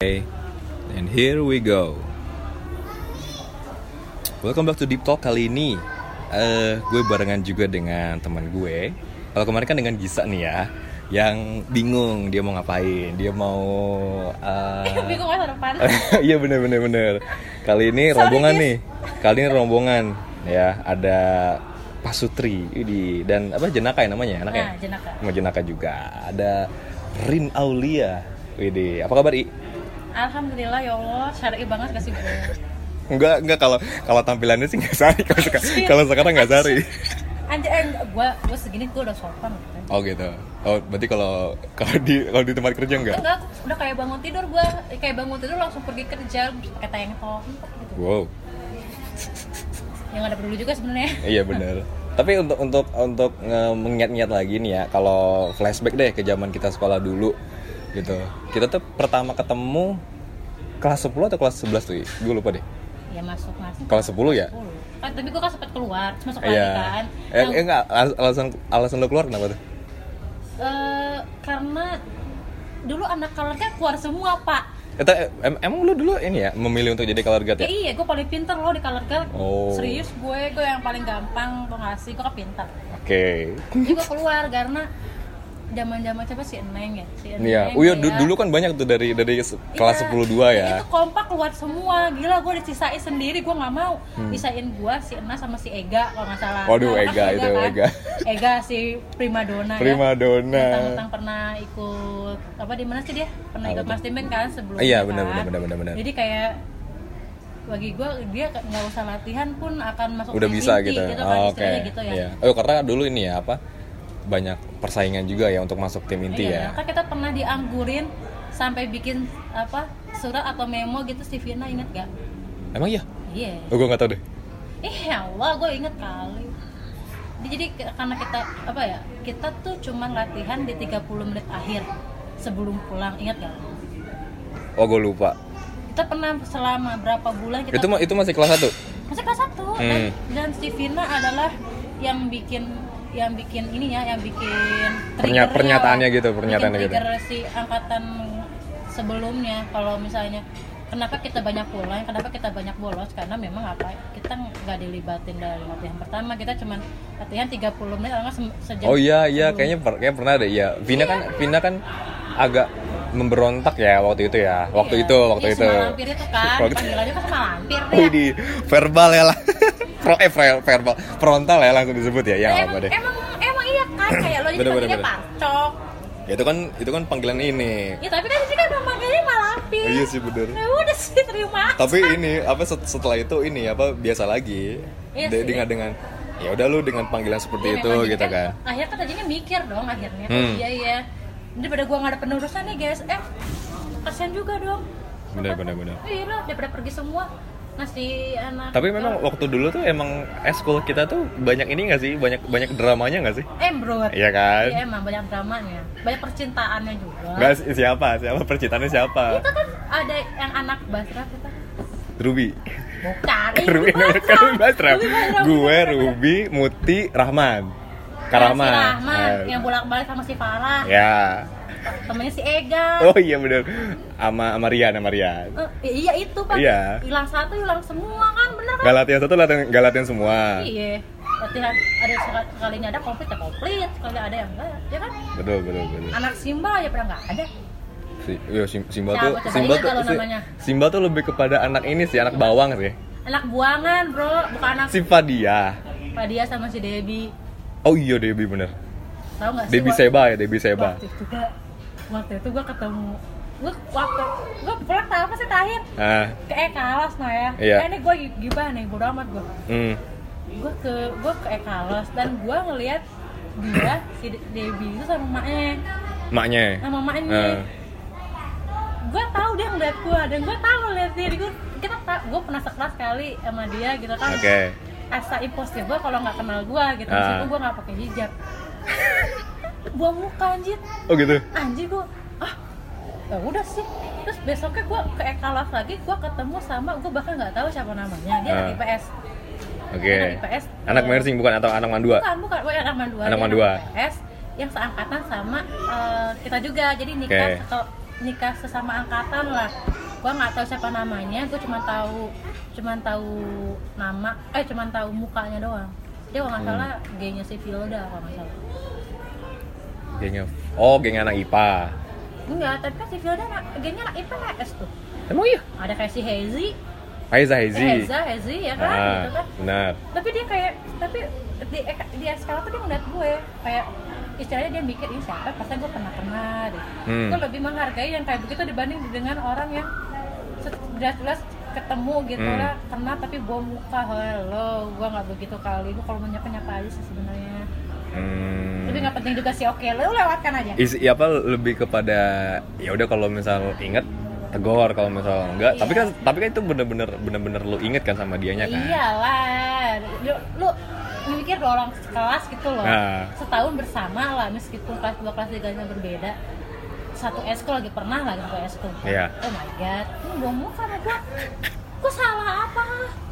Okay, and here we go. Welcome back to Deep Talk kali ini. eh gue barengan juga dengan teman gue. Kalau kemarin kan dengan Gisa nih ya, yang bingung dia mau ngapain, dia mau. eh, bingung masa depan Iya bener bener bener. Kali ini Sorry, rombongan guys. nih. Kali ini rombongan ya ada Pak Sutri Widih. dan apa Jenaka ya namanya anaknya? nah jenaka Sama Jenaka juga. Ada Rin Aulia. Widih, apa kabar I? Alhamdulillah ya allah syar'i banget kasih gue Enggak, enggak kalau kalau tampilannya sih nggak sari kalau kalau sekarang nggak sari. anjir eh, gue gue segini gue udah sopan gitu. Oh gitu. Oh berarti kalau kalau di kalau di tempat kerja enggak? enggak udah kayak bangun tidur gue kayak bangun tidur langsung pergi kerja pakai tank top gitu Wow. yang ada perlu juga sebenarnya Iya benar. Tapi untuk untuk untuk mengingat-ingat lagi nih ya, kalau flashback deh ke zaman kita sekolah dulu gitu. Kita tuh pertama ketemu kelas 10 atau kelas 11 tuh? Gue lupa deh. ya masuk masuk Kelas 10 ya? kan tapi gue kan sempat keluar terus masuk lagi Iya. kan Eh, Yang- eh enggak, al- alasan alasan lo keluar kenapa tuh? eh, karena dulu anak keluarga keluar semua pak Eta, em- emang lu dulu ini ya memilih untuk jadi color guard ya ya? iya gue paling pinter loh di color guard Oh. serius gue gue yang paling gampang tuh ngasih gue kan pinter Oke. Jadi gue keluar karena zaman zaman siapa si Eneng ya si Eneng Iya, oh iya ya. du- dulu kan banyak tuh dari dari kelas Iya, 10 2 ya. itu kompak keluar semua gila gue disisain sendiri gue nggak mau Hmm. sisain gue si Ena sama si Ega kalau nggak salah Waduh, Nah, Ega itu, kan? Ega. Ega si prima donna Prima ya tentang pernah ikut apa di mana sih dia pernah ikut? Mas Dimen kan sebelumnya Iya, kan? benar, benar, benar, benar, benar. jadi kayak bagi gue dia nggak usah latihan pun akan masuk Udah bisa inti gitu. kan, Oh, Oke. istilahnya gitu ya Iya. Oh, karena dulu ini ya apa? Banyak persaingan juga ya untuk masuk tim inti Iya, ya. kan kita pernah dianggurin sampai bikin apa surat atau memo gitu si Vina inget gak? Emang iya? Iya. Oh, gue nggak tahu deh. Eh ya Allah, gue inget kali. Jadi- karena kita apa ya? Kita tuh cuman latihan di 30 menit akhir sebelum pulang, ingat gak? Oh, gue lupa. Kita pernah selama berapa bulan kita Itu itu masih kelas 1. masih kelas 1 dan, Hmm. dan si Vina adalah yang bikin yang bikin ini ya, yang bikin Pernya- pernyataannya gitu, Bikin pernyataannya gitu. si angkatan sebelumnya kalau misalnya kenapa kita banyak pulang, kenapa kita banyak bolos karena memang apa kita nggak dilibatin dari latihan pertama kita cuman latihan 30 menit nggak se- sejam Oh iya iya kayaknya per- kayak pernah deh ya. Vina kan Vina kan agak memberontak ya waktu itu ya. Waktu Iya. itu waktu Iya, itu. sama lampir itu kan panggilannya kan sama lampir Wih deh di verbal ya lah. Pro eh ver- verbal frontal ya langsung disebut ya. Ya apa emang, deh. emang emang iya kan kayak lo jadi Bener, bener, bener. parcok Ya itu kan itu kan panggilan ini. Ya tapi kan sini kan manggilnya malampir. Iya sih bener. Ya udah sih terima. Tapi ini apa set- setelah itu ini apa biasa lagi. Iya De- sih. dengan dengan ya udah lu dengan panggilan seperti Iya, itu gitu kan. Akhirnya kan jadinya mikir dong akhirnya. Hmm. Oh, iya iya. Daripada gua nggak ada penerusan nih guys, eh kasihan juga dong. Bener bener bener. Iya lah, daripada pergi semua ngasih anak. Tapi memang waktu dulu tuh emang eskul kita tuh banyak ini gak sih? Banyak banyak dramanya gak sih? embrut. Iya kan? Iya emang banyak dramanya, banyak percintaannya juga. Si- siapa? Siapa percintaannya siapa? Kita kan ada yang anak Basra kita. Ruby. Bukan. Ruby Basra. kan Basra. Ruby Basra, Gue. Ruby, Muti, Rahman. Karahman. Si Rahman Nah, yang bolak-balik sama si Farah. Ya. Temennya si Ega. Oh iya bener. Sama sama Rian, sama Rian. Eh, iya itu pak Iya. hilang satu hilang semua kan bener kan Gak latihan satu, latihan, gak latihan semua. iya latihan ada sekali sekalinya ada komplit ya komplit sekali ada yang enggak ya kan Betul, betul, betul. anak Simba ya pernah nggak ada Si, iya, Sim- Simba Siapa tuh, Simba tuh, si-? Simba tuh lebih kepada anak ini sih, anak bawang sih. anak buangan bro bukan anak Si Fadia. Fadia sama si Debbie Oh iya Debbie bener. tahu nggak waktu- Seba ya, Debbie Seba. Waktu itu gua ketemu gua waktu gua pulang tahu apa sih terakhir Ah, ke Ekalas nah ya Iya. eh, ini gua gibah nih bodo amat gua hmm. gue ke gue ke Ekalos dan gue ngelihat dia si De- Debbie itu sama maknya Maknya. sama maknya Ah. gue tahu dia ngeliat gue dan gue tahu ngeliat dia gue kita gue pernah sekelas kali sama dia gitu kan Oke. asa impossible kalau nggak kenal gue gitu Ah. meskipun gue nggak pakai hijab buang muka anjir Oh gitu. anjir gue ah ya udah sih terus besoknya gue ke Ekalos lagi gue ketemu sama gue bahkan nggak tahu siapa namanya dia anak Ah. IPS Oke. Anak IPS, Anak Mersing bukan atau anak Mandua? Bukan, bukan, bukan anak mandua. Anak mandua. IPS yang seangkatan sama eh, kita juga. Jadi nikah Oke. sekel- nikah sesama angkatan lah gue nggak tahu siapa namanya gue cuma tahu cuma tahu nama eh cuma tahu mukanya doang dia kalau nggak Hmm. salah gaynya si Vilda kalau nggak salah Gengnya Oh, geng anak IPA. enggak tapi kan si Vilda anak- gaynya anak IPS tuh Emang iya? ada kayak si Hazy Aiza eh, Hezi. Heza Hazy ya kan Ah, gitu kan benar. tapi dia kayak tapi di di sekarang tuh dia ngeliat gue kayak istilahnya dia mikir ini siapa pasti gue pernah pernah deh Hmm. gue lebih menghargai yang kayak begitu dibanding dengan orang yang jelas-jelas ketemu gitu Hmm. lah kena tapi bawa muka halo gue nggak begitu kali gue kalau mau nyapa nyapa aja sih sebenarnya Hmm. Tapi nggak penting juga sih oke lu lewatkan aja. Is, ya apa lebih kepada ya udah kalau misal inget tegor kalau misal enggak. Tapi kan tapi kan itu bener-bener bener-bener lu inget kan sama dianya kan? Iyalah. Lu, lu mikir dua orang sekelas gitu loh. Nah. setahun bersama lah meskipun kelas dua kelas tiganya berbeda. Satu eskul lagi pernah lagi satu eskul Iya. oh my god. Ini buang muka sama gua. Gua salah apa?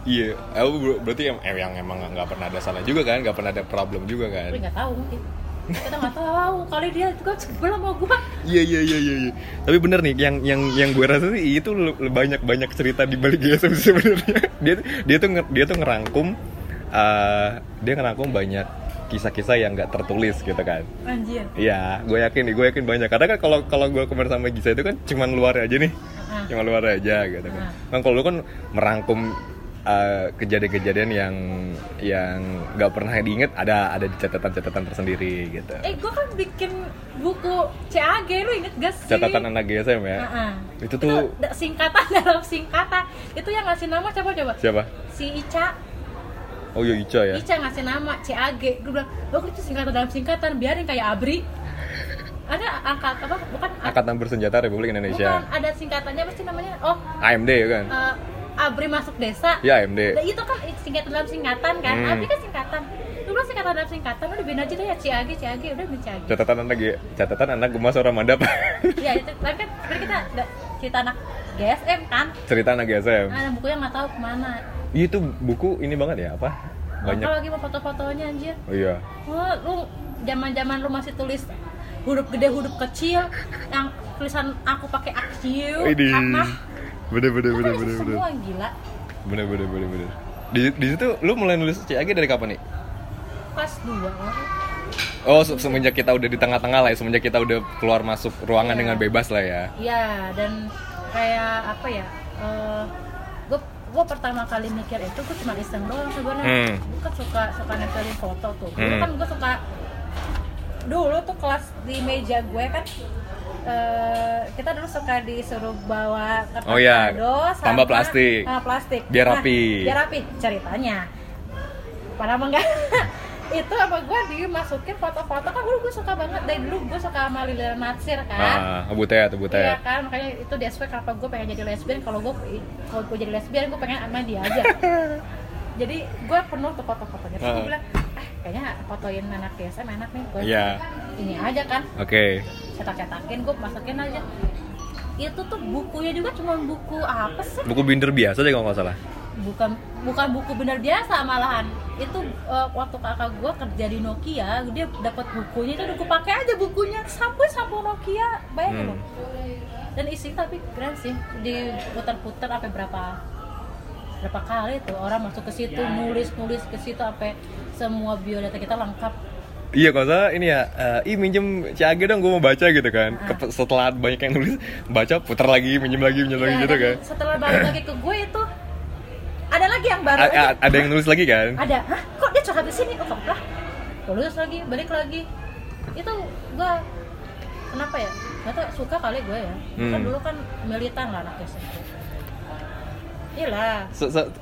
Iya. Eh, ber- berarti yang, eh, yang emang nggak pernah ada salah juga kan? Nggak pernah ada problem juga kan? Tapi nggak tahu mungkin kita nggak tahu kali dia juga sebel sama gua iya iya iya iya iya. tapi bener nih yang yang yang gue rasa sih itu banyak banyak cerita di balik GSM sih sebenarnya dia dia tuh dia tuh ngerangkum eh, dia ngerangkum banyak kisah-kisah yang nggak tertulis gitu kan anjir Iya, gue yakin nih, gue yakin banyak. Karena kan kalau kalau gue kemarin sama Gisa itu kan cuman luar aja nih, Ah. cuma luar aja gitu kan. Ah. Kan kalau lu kan merangkum uh, kejadian-kejadian yang yang nggak pernah diinget ada ada di catatan-catatan tersendiri gitu. eh gua kan bikin buku CAG lu inget gak sih Catatan anak GSM ya. Ah-ah. Itu tuh singkatan dalam singkatan itu yang ngasih nama siapa coba siapa? si Ica Oh iya Ica ya. Ica ngasih nama CAG gue bilang lo itu singkatan dalam singkatan biarin kayak Abri ada angkat apa bukan Angkatan Bersenjata Republik bukan Indonesia. ada singkatannya apa sih namanya oh AMD ya kan? eh, Abri masuk desa Ya AMD. Nah, itu kan singkatan dalam singkatan kan Hmm. Abri kan singkatan lu bilang singkatan dalam singkatan udah bin aja deh ya CAG CAG udah bin CAG Catatan anak G- catatan anak gemas orang mandap. ya itu tapi kan tapi kita cerita anak GSM kan Cerita anak GSM. nah bukunya nggak tahu ke mana Iya, Itu buku ini banget ya apa? Banyak. Kalau lagi mau foto-fotonya anjir Oh iya. Wah, lu zaman-zaman lu masih tulis huruf gede huruf kecil yang tulisan aku pakai akyu Widih. Bener bener bener bener bener. semua gila Bener bener bener bener. Di, di situ lu mulai nulis CAG dari kapan nih? kelas 2 Oh se- semenjak kita udah di tengah-tengah lah ya, semenjak kita udah keluar masuk ruangan Iya. dengan bebas lah ya. Iya dan kayak apa ya gue gue pertama kali mikir itu gue cuma iseng doang sebenarnya Hmm. gue kan suka suka nempelin foto tuh dulu Hmm. kan gue suka dulu tuh kelas di meja gue kan eh, kita dulu suka disuruh bawa kertas Oh iya, kado sama tambah plastik. sama plastik. Biar Nah, rapi. biar rapi. Ceritanya padahal mah enggak? Itu apa gue dimasukin foto-foto. Kan dulu gue suka banget. Dari dulu gue suka sama Lilian Natsir kan? Ah, butet, Iya butet. kan, makanya itu di aspek kenapa gue pengen jadi lesbian. Kalau gue kalau gue jadi lesbian, gue pengen sama dia aja. Jadi gue penuh tuh foto-fotonya. Terus gue Heeh. bilang, kayaknya fotoin anak DSM enak nih Gue Iya. ini aja kan, Oke. cetak-cetakin, gue masukin aja Itu tuh bukunya juga cuma buku apa sih? Buku binder biasa deh kalau nggak salah. Bukan bukan buku bener biasa malahan itu eh, waktu kakak gue kerja di Nokia dia dapat bukunya itu udah gue pakai aja bukunya sampai sampo Nokia bayangin Hmm. loh dan isi tapi keren sih diputar-putar sampai berapa berapa kali tuh orang masuk ke situ nulis nulis ke situ sampai semua biodata kita lengkap. Iya kalau salah ini ya, eh, ih minjem CAG dong gue mau baca gitu kan. Ah. Setelah banyak yang nulis, baca putar lagi, minjem lagi, minjem lagi Iya, gitu kan. setelah balik lagi ke gue itu ada lagi yang baru A- a- ada yang nulis lagi kan? ada. Hah? Kok dia curhat di sini? Oh lah lulus lagi balik lagi. Itu gue kenapa ya? Nggak tahu suka kali gue ya. Kan Hmm. dulu kan militan lah anaknya SMP Iyalah,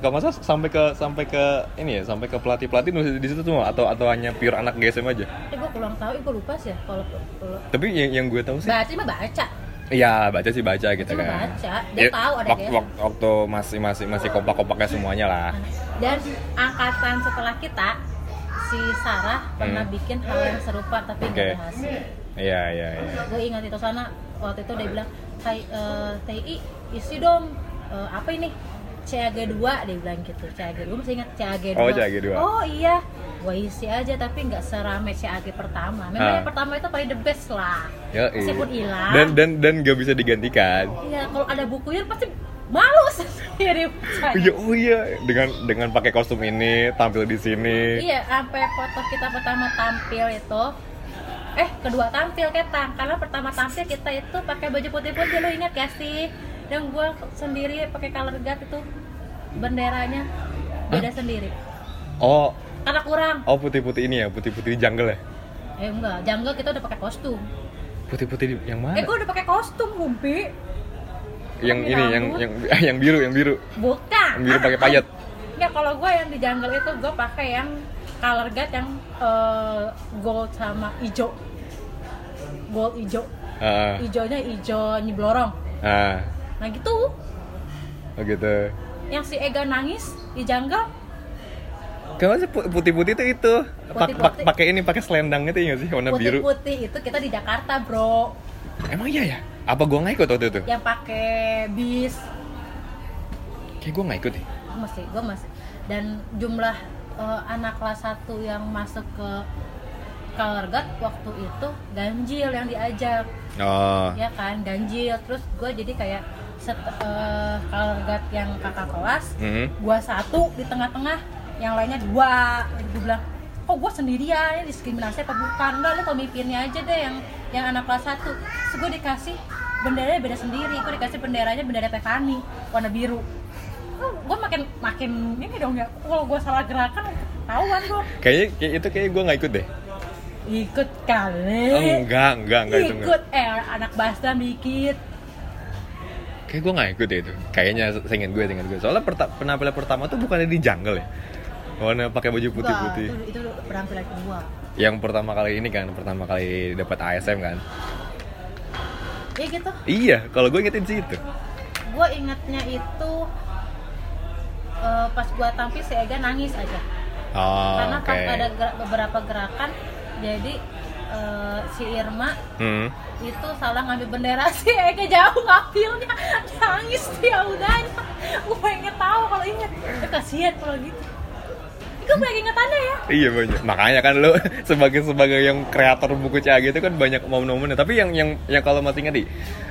kalau salah sampai ke sampai ke ini ya sampai ke pelatih pelatih nulis di situ tuh atau atau hanya pure anak GSM aja? Eh gue kurang tahu, eh, gue lupa sih ya kalau tapi yang yang gue tahu sih baca mah baca, iya baca sih baca gitu Cuma kan. baca, dia tahu ada wak- GSM. wak- waktu masih masih masih kompak kompaknya semuanya lah. Dan angkatan setelah kita si Sarah pernah Hmm. bikin hal yang serupa tapi nggak Oke. ada hasil. iya iya iya. Gue ingat itu sana waktu itu dia bilang Hai eh, TI isi dong. Eh, apa ini CAG 2 dia bilang gitu. CAG 2 masih ingat CAG 2 Oh, CAG 2. oh iya. Gue isi aja tapi nggak serame CAG pertama. Memang Ah. yang pertama itu paling the best lah. Ya, meskipun hilang. Dan dan dan gak bisa digantikan. iya kalau ada bukunya pasti malu sendiri Oh iya, oh iya, dengan dengan pakai kostum ini tampil di sini. Iya, sampai foto kita pertama tampil itu. Eh kedua tampil ketang. Karena pertama tampil kita itu pakai baju putih putih lo ingat gak sih dan gue sendiri pakai color guard itu benderanya beda sendiri. Oh, karena kurang. Oh putih-putih ini ya, putih-putih di jungle ya. eh enggak. Jungle kita udah pakai kostum. Putih-putih di- yang eh mana? gue udah pakai kostum Humpi. Yang ini yang rambut. yang yang biru, yang biru. bukan. Yang biru pakai payet. ya kalau gue yang di jungle itu gue pakai yang color guard yang eh, gold sama hijau. Gold hijau. Ah, hijaunya hijau nyiblorong ah, nah gitu oh gitu. yang si Ega nangis di jungle Kenapa sih pu- putih-putih itu itu? Pak- pak- Putih-putih. Pakai ini, pakai selendang itu ya sih warna biru. putih-putih itu kita di Jakarta bro Emang iya ya? Apa gua nggak ikut waktu itu? yang pakai bis Kayak gua nggak ikut deh. Gua masih gue masih dan jumlah eh, anak kelas 1 yang masuk ke guard waktu itu ganjil yang diajak Oh, ya kan ganjil terus gue jadi kayak set, eh, color guard yang kakak kelas Mhm. gua satu di tengah-tengah yang lainnya dua gue bilang kok gue sendirian ini diskriminasi apa bukan enggak lu pemimpinnya aja deh yang yang anak kelas satu terus gue dikasih benderanya beda sendiri gue dikasih benderanya bendera Tefani warna biru oh, gue makin makin ini dong ya kalau gue salah gerakan tahuan gue kayaknya kayak itu kayak gua nggak ikut deh. ikut kali Oh, enggak, enggak, enggak itu enggak. ikut eh anak basta dikit Kayak gue nggak ikut deh itu. Kayaknya seingat gue, seingat gue. Soalnya perta- penampilan pertama tuh bukannya di jungle ya? Warna pakai baju Enggak, putih-putih. itu, itu penampilan kedua Yang pertama kali ini kan, pertama kali dapat ASM kan? ya gitu Iya, kalau gue ingetin sih itu. gue ingatnya itu eh, pas gue tampil si Ega nangis aja Oh, karena oke. pas ada beberapa gerakan jadi eh, si Irma Hmm. itu salah ngambil bendera si Ega jauh ngambilnya nangis dia udahnya gue inget tahu kalau inget ya, kasihan kalau gitu itu banyak ingetannya ya Iya banyak. Makanya kan lo sebagai sebagai yang kreator buku CAG itu kan banyak momen-momennya. Tapi yang yang yang kalau masih ingat di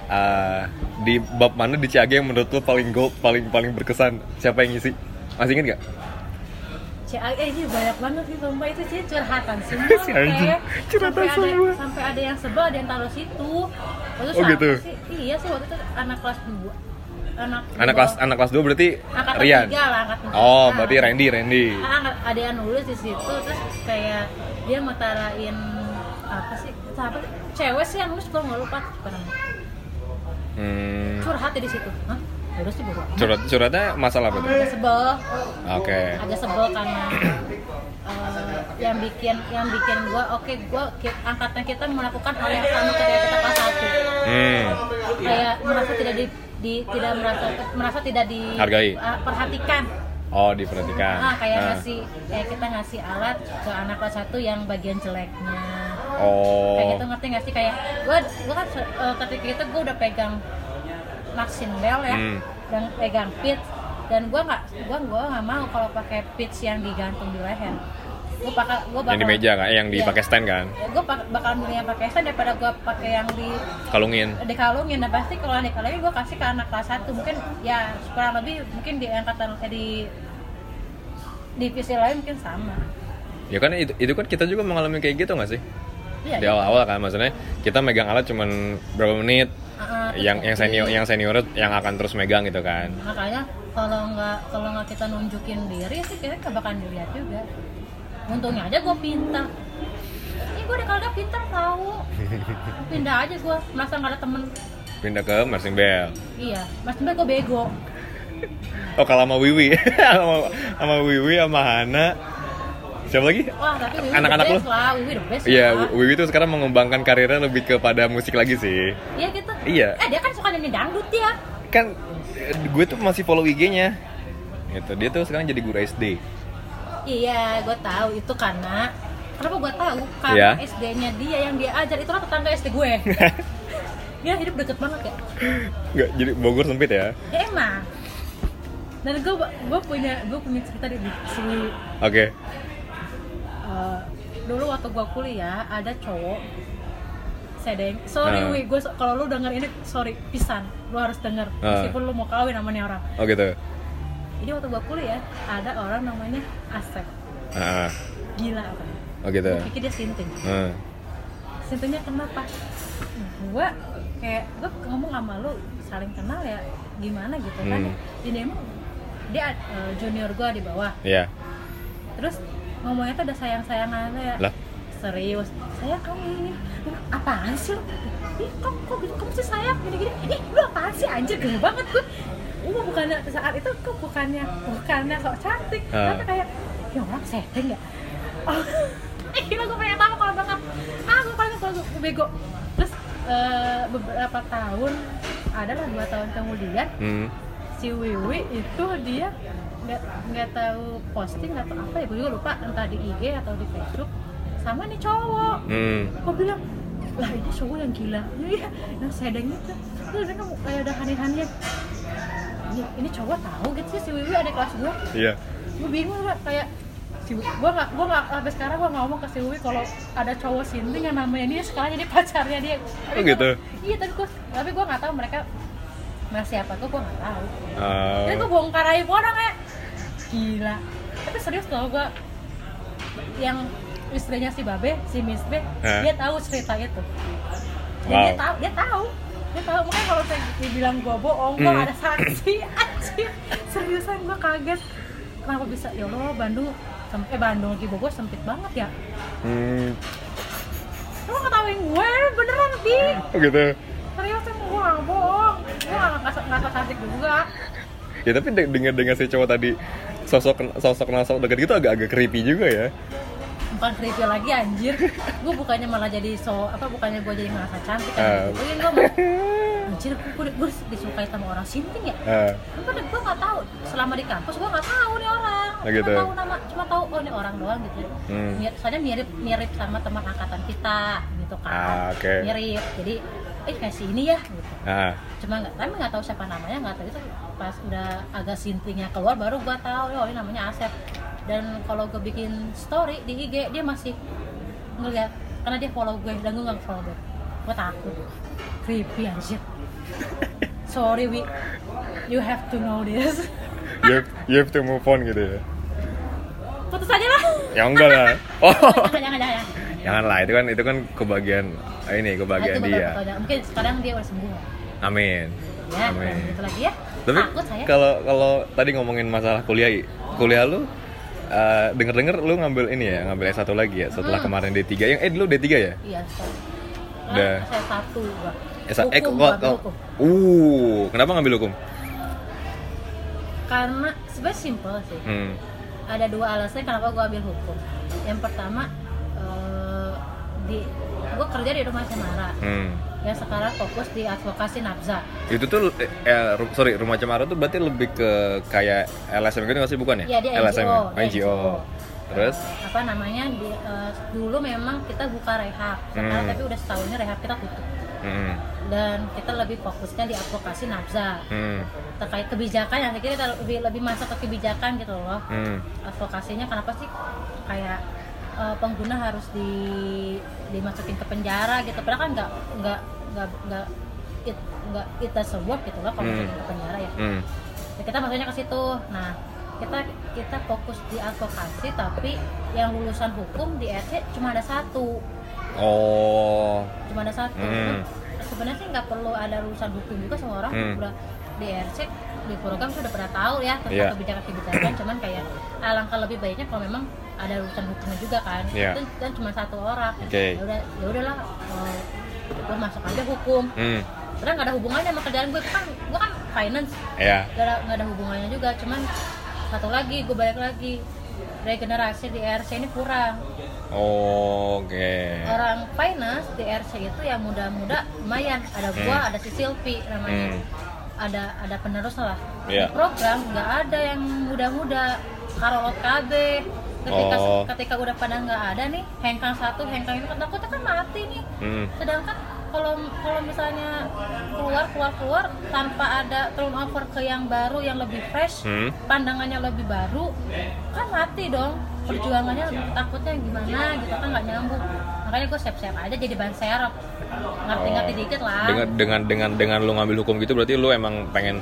eh, di bab mana di CAG yang menurut lo paling gold, paling paling berkesan? Siapa yang ngisi? Masih ingat gak? CAG eh, ini banyak banget sih sumpah itu sih curhatan semua Si anjing, Teh. curhatan sampai ada, semua. sampai ada yang sebel ada yang taruh situ Waktu Oh, gitu? sih? iya sih waktu itu anak kelas 2 anak Anak dua- kelas anak kelas 2 berarti angkatan Rian. tiga lah angkatan. Oh, Nah, berarti Randy, Randy. ah, ada yang nulis di situ terus kayak dia mau tarain apa sih siapa sih? cewek sih yang nulis gue nggak lupa apa namanya Hmm. curhat ya di situ Hah? Udah sih bodo. Curhat curhatnya masalah apa tuh? agak sebel Oke. agak sebel karena eh, yang bikin yang bikin gue oke gue angkatan kita melakukan hal yang sama ketika kita kelas satu Hmm. kayak merasa tidak di, di- tidak merasa merasa tidak Hargai. diperhatikan Oh, diperhatikan. ah kayak Nah. ngasih kayak kita ngasih alat ke anak kelas satu yang bagian jeleknya Oh. kayak gitu ngerti nggak sih kayak gue gue kan eh, ketika itu gue udah pegang Maxim Bell ya Hmm. dan pegang pits dan gue nggak gue gue nggak mau kalau pakai pits yang digantung di leher gue bakal gue bakal Yang di meja kan, eh, yang Iya. dipakai stand kan? gue bakal milih yang pakai stand daripada gue pakai yang di Kalungin. dikalungin dan pasti kalau yang dikalungin gue kasih ke anak kelas satu mungkin ya kurang lebih mungkin di angkatan eh, di divisi lain mungkin sama Ya kan itu, itu kan kita juga mengalami kayak gitu nggak sih? iya Di awal-awal kan maksudnya kita megang alat cuman berapa menit, Terus yang yang senior yang senior yang akan terus megang gitu kan. makanya kalau nggak kalau nggak kita nunjukin diri sih kita nggak bakalan dilihat juga untungnya aja gue pintar ini gue udah kalau pintar tahu pindah aja gue merasa nggak ada temen Pindah ke Marching Bell. iya mas gue bego Oh kalau sama Wiwi, sama, sama Wiwi sama Hana. Siapa lagi? wah tapi Wiwi Anak-anak lu? best lah Wiwi the best Iya. Wiwi tuh sekarang mengembangkan karirnya lebih kepada musik lagi sih. iya gitu Iya. eh dia kan suka nyanyi dangdut ya Kan eh, gue tuh masih follow IG-nya. Gitu. Dia tuh sekarang jadi guru SD. iya gue tahu itu karena kenapa gue tahu karena Iya. SD-nya dia yang dia ajar itulah tetangga SD gue dia hidup deket banget ya Enggak, jadi Bogor sempit ya. ya emang dan gue gue punya gue punya cerita di si Oke. Eh, dulu waktu gue kuliah ada cowok sedeng sorry Ah. wi gue kalau lu denger ini sorry pisan lu harus denger Ah. meskipun lu mau kawin sama nih orang Oh gitu. jadi waktu gue kuliah ada orang namanya Asep Ah, gila apa oh gitu. gue pikir dia sinting Ah, sintingnya kenapa gue kayak gue ngomong sama lu saling kenal ya gimana gitu kan Hmm. ini emang dia eh, junior gue di bawah Iya. terus ngomongnya tuh udah sayang sayangan ya. Lah. serius. Saya kamu ini. Apaan sih ih kok kok gitu? Kamu sih sayang gini gini ih lu apaan sih? Anjir gede banget gue gue bukannya saat itu gue bukannya bukannya sok cantik. Ah. tapi kayak ya orang setting ya. Oh, eh, gila gue pengen tahu kalau banget. Ah gue paling gue gue bego. Terus eh, beberapa tahun adalah dua tahun kemudian Hmm. si Wiwi itu dia nggak nggak tahu posting atau apa ya gue juga lupa entah di IG atau di Facebook. Sama nih cowok. Hmm. gue bilang lah ini cowok yang gila. Iya yang sedeng itu terus dia kan kayak udah hani-hanian ini, ini cowok tahu gitu sih si Wiwi ada kelas gue Iya. gue bingung lah kayak si gue nggak gue nggak sampai sekarang gue ngomong ke si Wiwi kalau ada cowok sinting yang namanya dia sekarang jadi pacarnya dia. Oh, gitu? iya tapi gue tapi gue nggak tahu mereka masih apa tuh gue nggak tahu. Oh. ini gue bongkar aib orang ya gila. Tapi serius tau gue yang istrinya si Babe si Miss B dia tahu cerita itu. Dan Wow. dia tahu dia tahu dia tahu makanya kalau saya dibilang gue bohong gue Hmm. ada saksi. Anjir seriusan gue kaget. Kenapa bisa? Ya Allah Bandung eh Bandung lagi Bogor sempit banget ya. Hmm. lu ketawain gue? Beneran bi Oh gitu. seriusan gue gak bohong. Gue gak cantik juga. Ya tapi de- dengar dengar si cowok tadi sosok sosok kenal sosok dekat gitu agak-agak creepy juga ya. bukan creepy lagi anjir gue bukannya malah jadi so apa bukannya gue jadi merasa cantik Ah. kan gue malah anjir gue, gue, disukai sama orang sinting ya Ah, gue gue nggak tahu selama di kampus gue nggak tahu nih orang cuma gitu. tahu nama cuma tahu oh ini orang doang gitu Hmm. Mir, soalnya mirip mirip sama teman angkatan kita gitu kan Ah, oke. mirip jadi eh si ini ya gitu. Ah, cuma nggak tapi nggak tahu siapa namanya nggak tahu itu. Pas udah agak sintingnya keluar baru gua tahu oh ini namanya Asep. Dan kalau gue bikin story di IG dia masih ngeliat karena dia follow gue dan gue nggak follow dia. Gue takut. Creepy anjir. Sorry wi. You have to know this. You have, you have to move on gitu ya. putus aja lah. Ya enggak lah. Oh, jangan jangan jangan. Janganlah itu kan itu kan kebagian ini kebagian Nah, itu dia. betul. mungkin sekarang dia udah sembuh Amin. ya Amin. gitu lagi ya Tapi takut saya kalau kalau tadi ngomongin masalah kuliah, kuliah lu eh, denger-denger lu ngambil ini ya, ngambil S1 lagi ya setelah Hmm. kemarin D3. Yang eh dulu D3 ya? iya Udah. saya satu gua S eh kok Hukum, kok- gua hukum. Uh, kenapa ngambil hukum? karena sebenarnya simple sih Hmm. ada dua alasan kenapa gue ambil hukum yang pertama eh, di gue kerja di rumah Cemara Hmm. yang sekarang fokus di advokasi nafza Itu tuh eh, eh, sorry, rumah cemara tuh berarti lebih ke kayak LSM gitu nggak sih bukan ya? Iya, dia LSM NGO, ya? dia NGO. NGO. Terus apa namanya di, eh, dulu memang kita buka rehab sekarang Hmm. tapi udah setahunnya rehab kita tutup hmm. dan kita lebih fokusnya di advokasi nafza Hmm. terkait kebijakan yang kita lebih lebih masuk ke kebijakan gitu loh Hmm. advokasinya kenapa sih kayak eh, pengguna harus di dimasukin ke penjara gitu padahal kan nggak nggak nggak nggak it nggak it doesn't work gitu loh kalau Hmm. masukin ke penjara ya Hmm. Ya, kita maksudnya ke situ nah kita kita fokus di advokasi tapi yang lulusan hukum di RC cuma ada satu Oh. cuma ada satu Hmm. sebenarnya sih nggak perlu ada lulusan hukum juga semua orang Hmm. udah di RC di program sudah pernah tahu ya tentang Iya. kebijakan-kebijakan cuman kayak alangkah lebih baiknya kalau memang ada lulusan hukumnya juga kan Iya. dan, dan cuma satu orang Oke. ya udah ya udahlah eh, gue masuk aja hukum Hmm. karena nggak ada hubungannya sama kerjaan gue kan gue kan finance Ya. nggak ada nggak ada hubungannya juga cuman satu lagi gue balik lagi regenerasi di RC ini kurang Oke. orang finance di RC itu yang muda-muda lumayan ada gua Hmm. ada si Silvi namanya Hmm. Ada ada penerus lah. Di program nggak ada yang muda-muda. Karolot KB ketika Oh. ketika udah pada nggak ada nih hengkang satu hengkang itu kan takutnya kan mati nih. Hmm. sedangkan kalau kalau misalnya keluar keluar keluar tanpa ada turnover ke yang baru yang lebih fresh Hmm. pandangannya lebih baru kan mati dong. Perjuangannya takutnya gimana gitu kan nggak nyambung. Makanya gue siap-siap aja jadi ban serep ngerti-ngerti Oh. dikit lah. Dengan dengan dengan dengan lu ngambil hukum gitu berarti lu emang pengen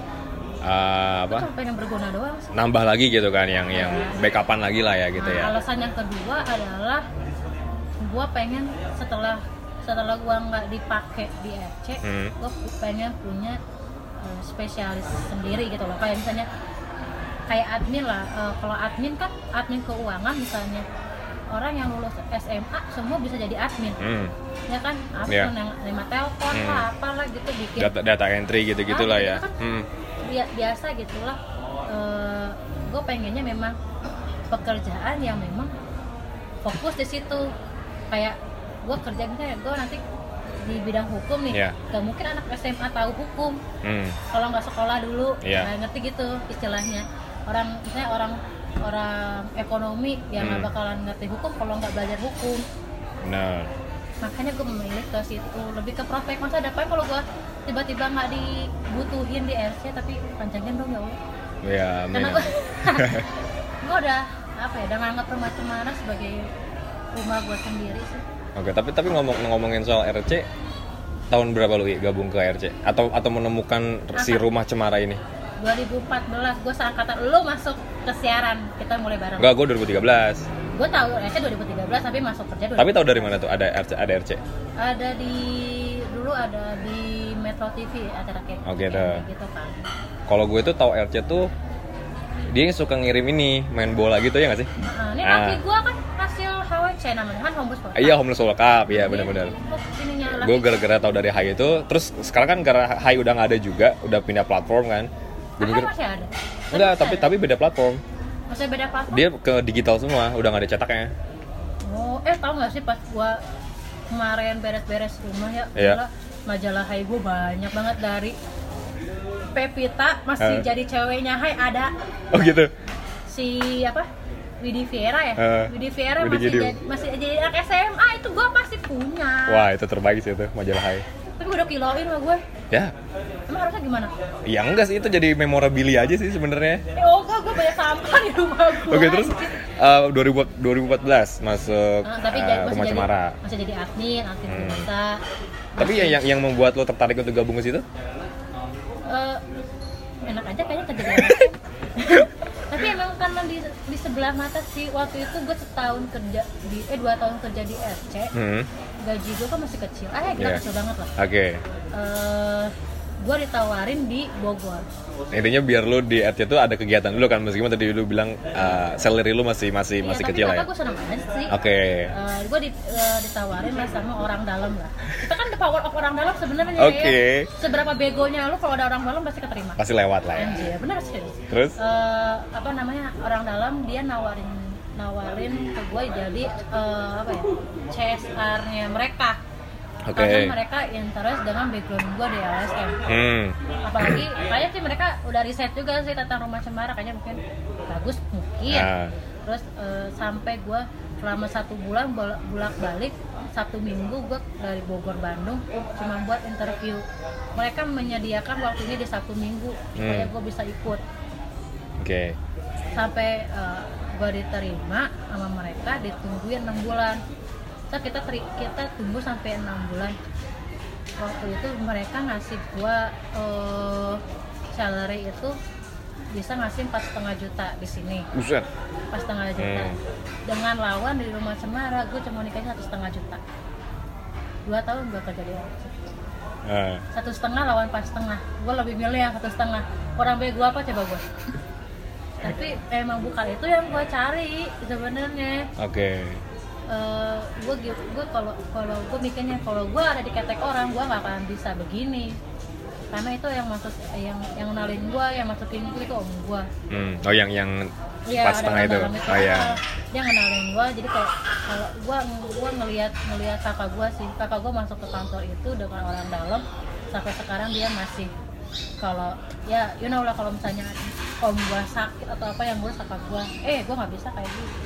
uh, Gua apa pengen berguna doang sih. Nambah lagi gitu kan yang yang backupan lagi lah ya gitu Nah, ya alasan yang kedua adalah gue pengen setelah setelah gue nggak dipakai di RC Hmm. gue pengen punya eh, spesialis sendiri gitu loh. Kayak misalnya kayak admin lah Eh, kalau admin kan admin keuangan misalnya orang yang lulus SMA semua bisa jadi admin Hmm. ya kan admin Iya. yang terima telepon Hmm. lah apalah gitu bikin data data entry gitu gitulah Ah, ya gitu kan. hmm. Bia- biasa gitulah gue pengennya memang pekerjaan yang memang fokus di situ kayak gue kerja misalnya gue nanti di bidang hukum nih Iya. gak mungkin anak SMA tahu hukum Hmm. kalau nggak sekolah dulu Iya. Nah, ngerti gitu istilahnya orang misalnya orang orang ekonomi yang nggak Hmm. bakalan ngerti hukum kalau nggak belajar hukum. Benar. Makanya gue memilih ke situ lebih ke prospek. Masa depan kalau gue tiba-tiba nggak dibutuhin di RC tapi panjangin dong ya Allah. Ya karena gue gue udah apa ya udah nganggap rumah cemara sebagai rumah gue sendiri sih. Oke tapi tapi ngomong ngomongin soal RC tahun berapa lu gabung ke RC atau atau menemukan si rumah cemara ini 2014 gue seangkatan lo masuk ke siaran kita mulai bareng. Enggak gue 2013 gue tahu RC 2013 tapi masuk kerja 2014. tapi tahu dari mana tuh? Ada RC ada RC ada di dulu ada di Metro TV acara kayak Oh, gitu. gitu kan kalau gue tuh tahu RC tuh dia suka ngirim ini main bola gitu ya nggak sih? Nah, ini Ah. laki gue kan hasil HWC namanya kan homeless World. Iya homeless World Cup iya benar-benar. gue gara-gara tahu dari Hai itu terus sekarang kan karena Hai udah nggak ada juga udah pindah platform kan gue Ah, pikir masih ada. Enggak tapi ada? tapi beda platform. Masih beda platform? Dia ke digital semua udah nggak ada cetaknya. Oh, eh tau gak sih pas gua kemarin beres-beres rumah ya, gila, majalah Hai gua banyak banget dari Pepita masih Eh. jadi ceweknya. Hai ada. Oh gitu. Si apa? Widi Viera ya, Eh, Widi Widi masih jadi masih jadi anak SMA itu gua pasti punya. wah itu terbaik sih itu majalah Hai Tapi udah kiloin sama gue. ya Emang harusnya gimana? ya enggak sih itu jadi memorabilia aja sih sebenarnya Eh, oh enggak, gue banyak sampah di rumah gue. oke terus uh, 2000 2014 masuk Ah, tapi uh, jadi- masih rumah jadi, cemara masih jadi admin, admin Hmm. biasa. tapi yang yang yang membuat lo tertarik untuk gabung ke situ Eh, enak aja kayaknya kerja tapi emang karena di, di sebelah mata sih waktu itu gue setahun kerja di eh dua tahun kerja di RC hmm. Gaji gue kan masih kecil. Ah ya gila Iya. kecil banget lah. Oke. Eh, gue ditawarin di Bogor. Intinya biar lo di RC tuh ada kegiatan dulu kan meskipun tadi lu bilang uh, salary lu masih masih Iya, masih tapi kecil lah ya. gue seneng aja sih? Oke. Gue di, eh, ditawarin lah sama orang dalam lah. Kita kan the power of orang dalam sebenarnya Oke. ya seberapa begonya lu kalau ada orang dalam pasti keterima. Pasti lewat lah ya. Anjir bener sih terus? Eh, apa namanya orang dalam dia nawarin nawarin ke gue jadi eh, apa ya CSR-nya mereka Oke. karena mereka interest dengan background gue di LSM hmm. apalagi kayaknya sih mereka udah riset juga sih tentang rumah cemara kayaknya mungkin bagus mungkin Nah. terus eh, sampai gue selama satu bulan bolak balik satu minggu gue dari Bogor Bandung cuma buat interview mereka menyediakan waktunya di satu minggu supaya Hmm. gue bisa ikut oke sampai gue diterima sama mereka ditungguin enam bulan. So kita teri- kita tunggu sampai enam bulan. Waktu itu mereka ngasih gue eh, salary itu bisa ngasih empat setengah juta di sini. Buset. Empat setengah juta. Hmm. dengan lawan di rumah Semara gue cuma nikahnya satu setengah juta. Dua tahun gue kerja di Ah. satu setengah lawan empat setengah. Gue lebih milih yang satu setengah. Orang bego apa coba gue tapi emang bukan itu yang gue cari sebenarnya. Oke. Eh, gue gue kalau kalau gue mikirnya kalau gue ada di ketek orang gue nggak akan bisa begini. Karena itu yang masuk yang yang kenalin gue yang masukin gue itu om gue hmm. oh yang yang Iya, pas ada setengah itu? oh ya dia ngenalin gue jadi kayak kalau gue gue ngelihat ngelihat kakak gue sih kakak gue masuk ke kantor itu dengan orang dalam sampai sekarang dia masih kalau ya you know lah kalau misalnya om gue sakit atau apa yang gue kakak gue eh gue nggak bisa kayak gitu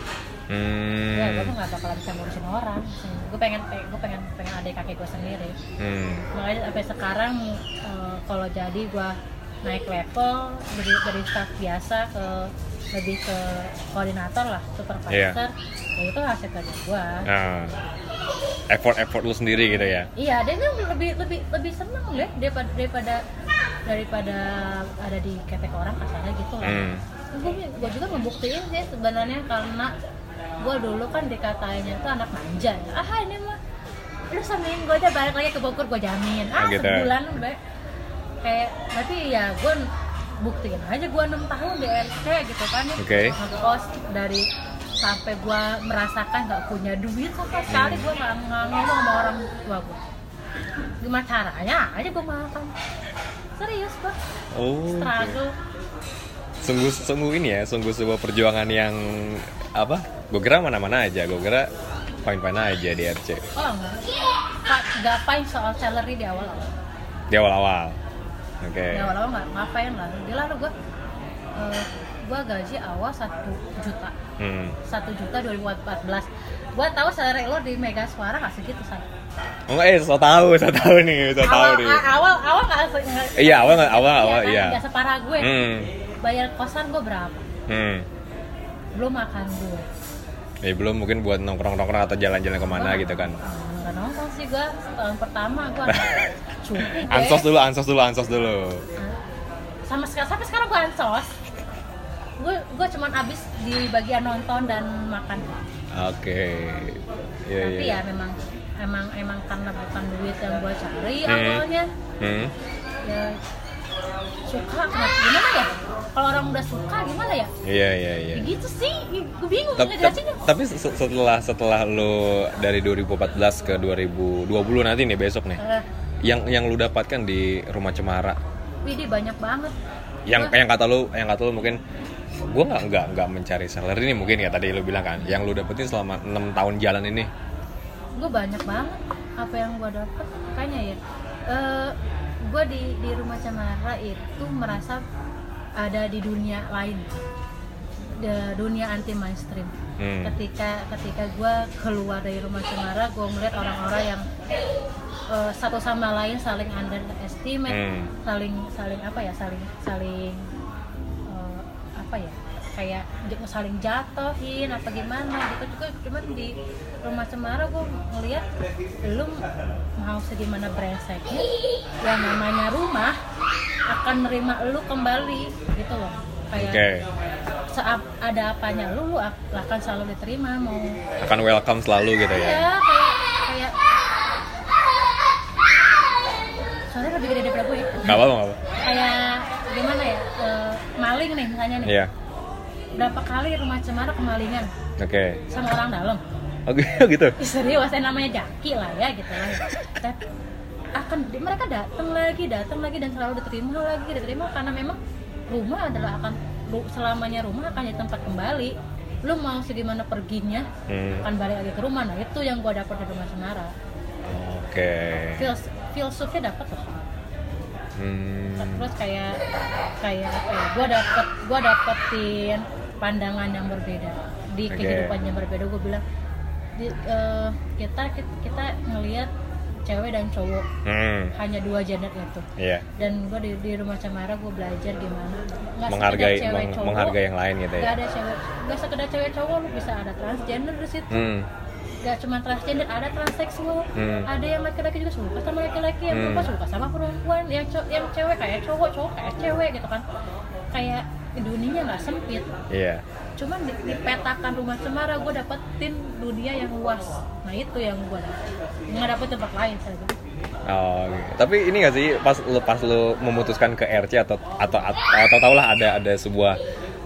Hmm. ya gue tuh nggak bakalan bisa ngurusin orang gue pengen gue pengen pengen adik kakek gue sendiri Hmm. makanya sampai sekarang eh, kalau jadi gue naik level dari dari staff biasa ke lebih ke koordinator lah supervisor Iya. ya itu hasil kerja gue Nah, effort effort lu sendiri gitu ya. iya dia tuh lebih lebih lebih seneng deh daripada daripada daripada ada di ketek orang kasarnya gitu lah Hmm. gue gue juga membuktiin sih sebenarnya karena gue dulu kan dikatanya tuh anak manja ya. ah ini mah lu samain gue aja balik lagi ke Bogor gue jamin ah Oh, gitu. sebulan be kayak tapi ya gue buktiin aja gue enam tahun di RC gitu kan ya Oke. ngekos dari sampai gue merasakan nggak punya duit sama sekali Hmm. gue nggak ngomong sama orang tua gue gimana caranya aja gue makan serius gue Oh. struggle Sungguh sungguh ini ya, sungguh sebuah perjuangan yang apa? Gue kira mana-mana aja, gue kira fine-fine aja di RC Oh enggak. Pak, ngapain soal salary di awal-awal? di awal-awal. Oke. Di awal-awal nggak ngapain lah. Di lalu gua eh, gua gaji awal 1 juta. Hmm. 1 juta 2014. Gua tahu salary lo di Mega Suara nggak segitu san. Oh eh, so tahu, so tahu nih, so tahu Awal nih. awal awal nggak Iya, awal nggak- awal awal kan? iya. Nggak separah gue. Hmm. Bayar kosan gua berapa? Hmm. Belum makan gue. Ya belum mungkin buat nongkrong-nongkrong atau jalan-jalan ke mana gitu kan. Nggak nongkrong sih gua tahun pertama gua cukup deh. Ansos dulu, ansos dulu, ansos dulu. sama sekarang sampai sekarang gue ansos gue gue cuman habis di bagian nonton dan makan Oke. Iya, tapi iya. ya memang emang emang karena bukan duit yang gue cari Hmm. awalnya Hmm. ya suka gimana ya kalau orang udah suka gimana ya Iya, iya, iya. Ya gitu sih gue bingung Tapi, ngejelasinnya tapi se- setelah setelah lu dari 2014 ke 2020 nanti nih besok nih. Eh, Yang yang lu dapatkan di Rumah Cemara. Widih banyak banget Yang Gua- yang kata lu, yang kata lu mungkin gua nggak nggak nggak mencari salary ini mungkin ya tadi lu bilang kan. Yang lu dapetin selama 6 tahun jalan ini. gue banyak banget apa yang gue dapet makanya ya eh gue di di rumah cemara itu merasa ada di dunia lain De- dunia anti mainstream Hmm. ketika ketika gue keluar dari rumah cemara gue melihat orang-orang yang eh, satu sama lain saling underestimate Hmm. saling saling apa ya saling saling eh, apa ya kayak saling jatuhin apa gimana gitu juga cuman di rumah cemara gue ngeliat lu mau segimana brengseknya yang namanya rumah akan nerima lu kembali gitu loh kayak Oke. saat ada apanya lu, lu ak- akan selalu diterima mau Akan welcome selalu gitu ya. ya kayak kayak soalnya lebih gede daripada gue ya. Gak apa-apa, kayak gimana ya eh, maling nih misalnya nih Iya. Berapa kali rumah cemara kemalingan Oke. sama orang dalam Oke, gitu. Ih, serius saya namanya jaki lah ya gitu lah tapi akan mereka datang lagi datang lagi dan selalu diterima lagi diterima karena memang rumah adalah akan selamanya rumah akan jadi tempat kembali lu mau segimana perginya Hmm. akan balik lagi ke rumah nah itu yang gua dapat dari rumah cemara Oke. Fils filsufnya dapat loh Hmm. terus kayak kayak apa ya gue dapet gue dapetin pandangan yang berbeda di Oke. kehidupan yang berbeda gue bilang di, eh, kita kita, kita ngelihat cewek dan cowok Hmm. hanya dua gender itu Iya. dan gue di, di rumah cemara gue belajar gimana nggak Menghargai cewek meng- cowok menghargai yang lain gitu nggak ya. ada cewek nggak sekedar cewek cowok lu bisa ada transgender di situ Hmm. Nggak cuma transgender ada transseksual Hmm. ada yang laki-laki juga suka sama laki-laki yang Hmm. suka sama perempuan yang yang cewek kayak cowok cowok kayak cewek gitu kan kayak dunia nggak sempit Iya. cuman di, di petakan rumah cemara gue dapetin dunia yang luas nah itu yang gue dapet nggak dapet tempat lain saya. Oh. Tapi ini gak sih pas lu pas lu memutuskan ke RC atau atau atau, atau tau lah ada ada sebuah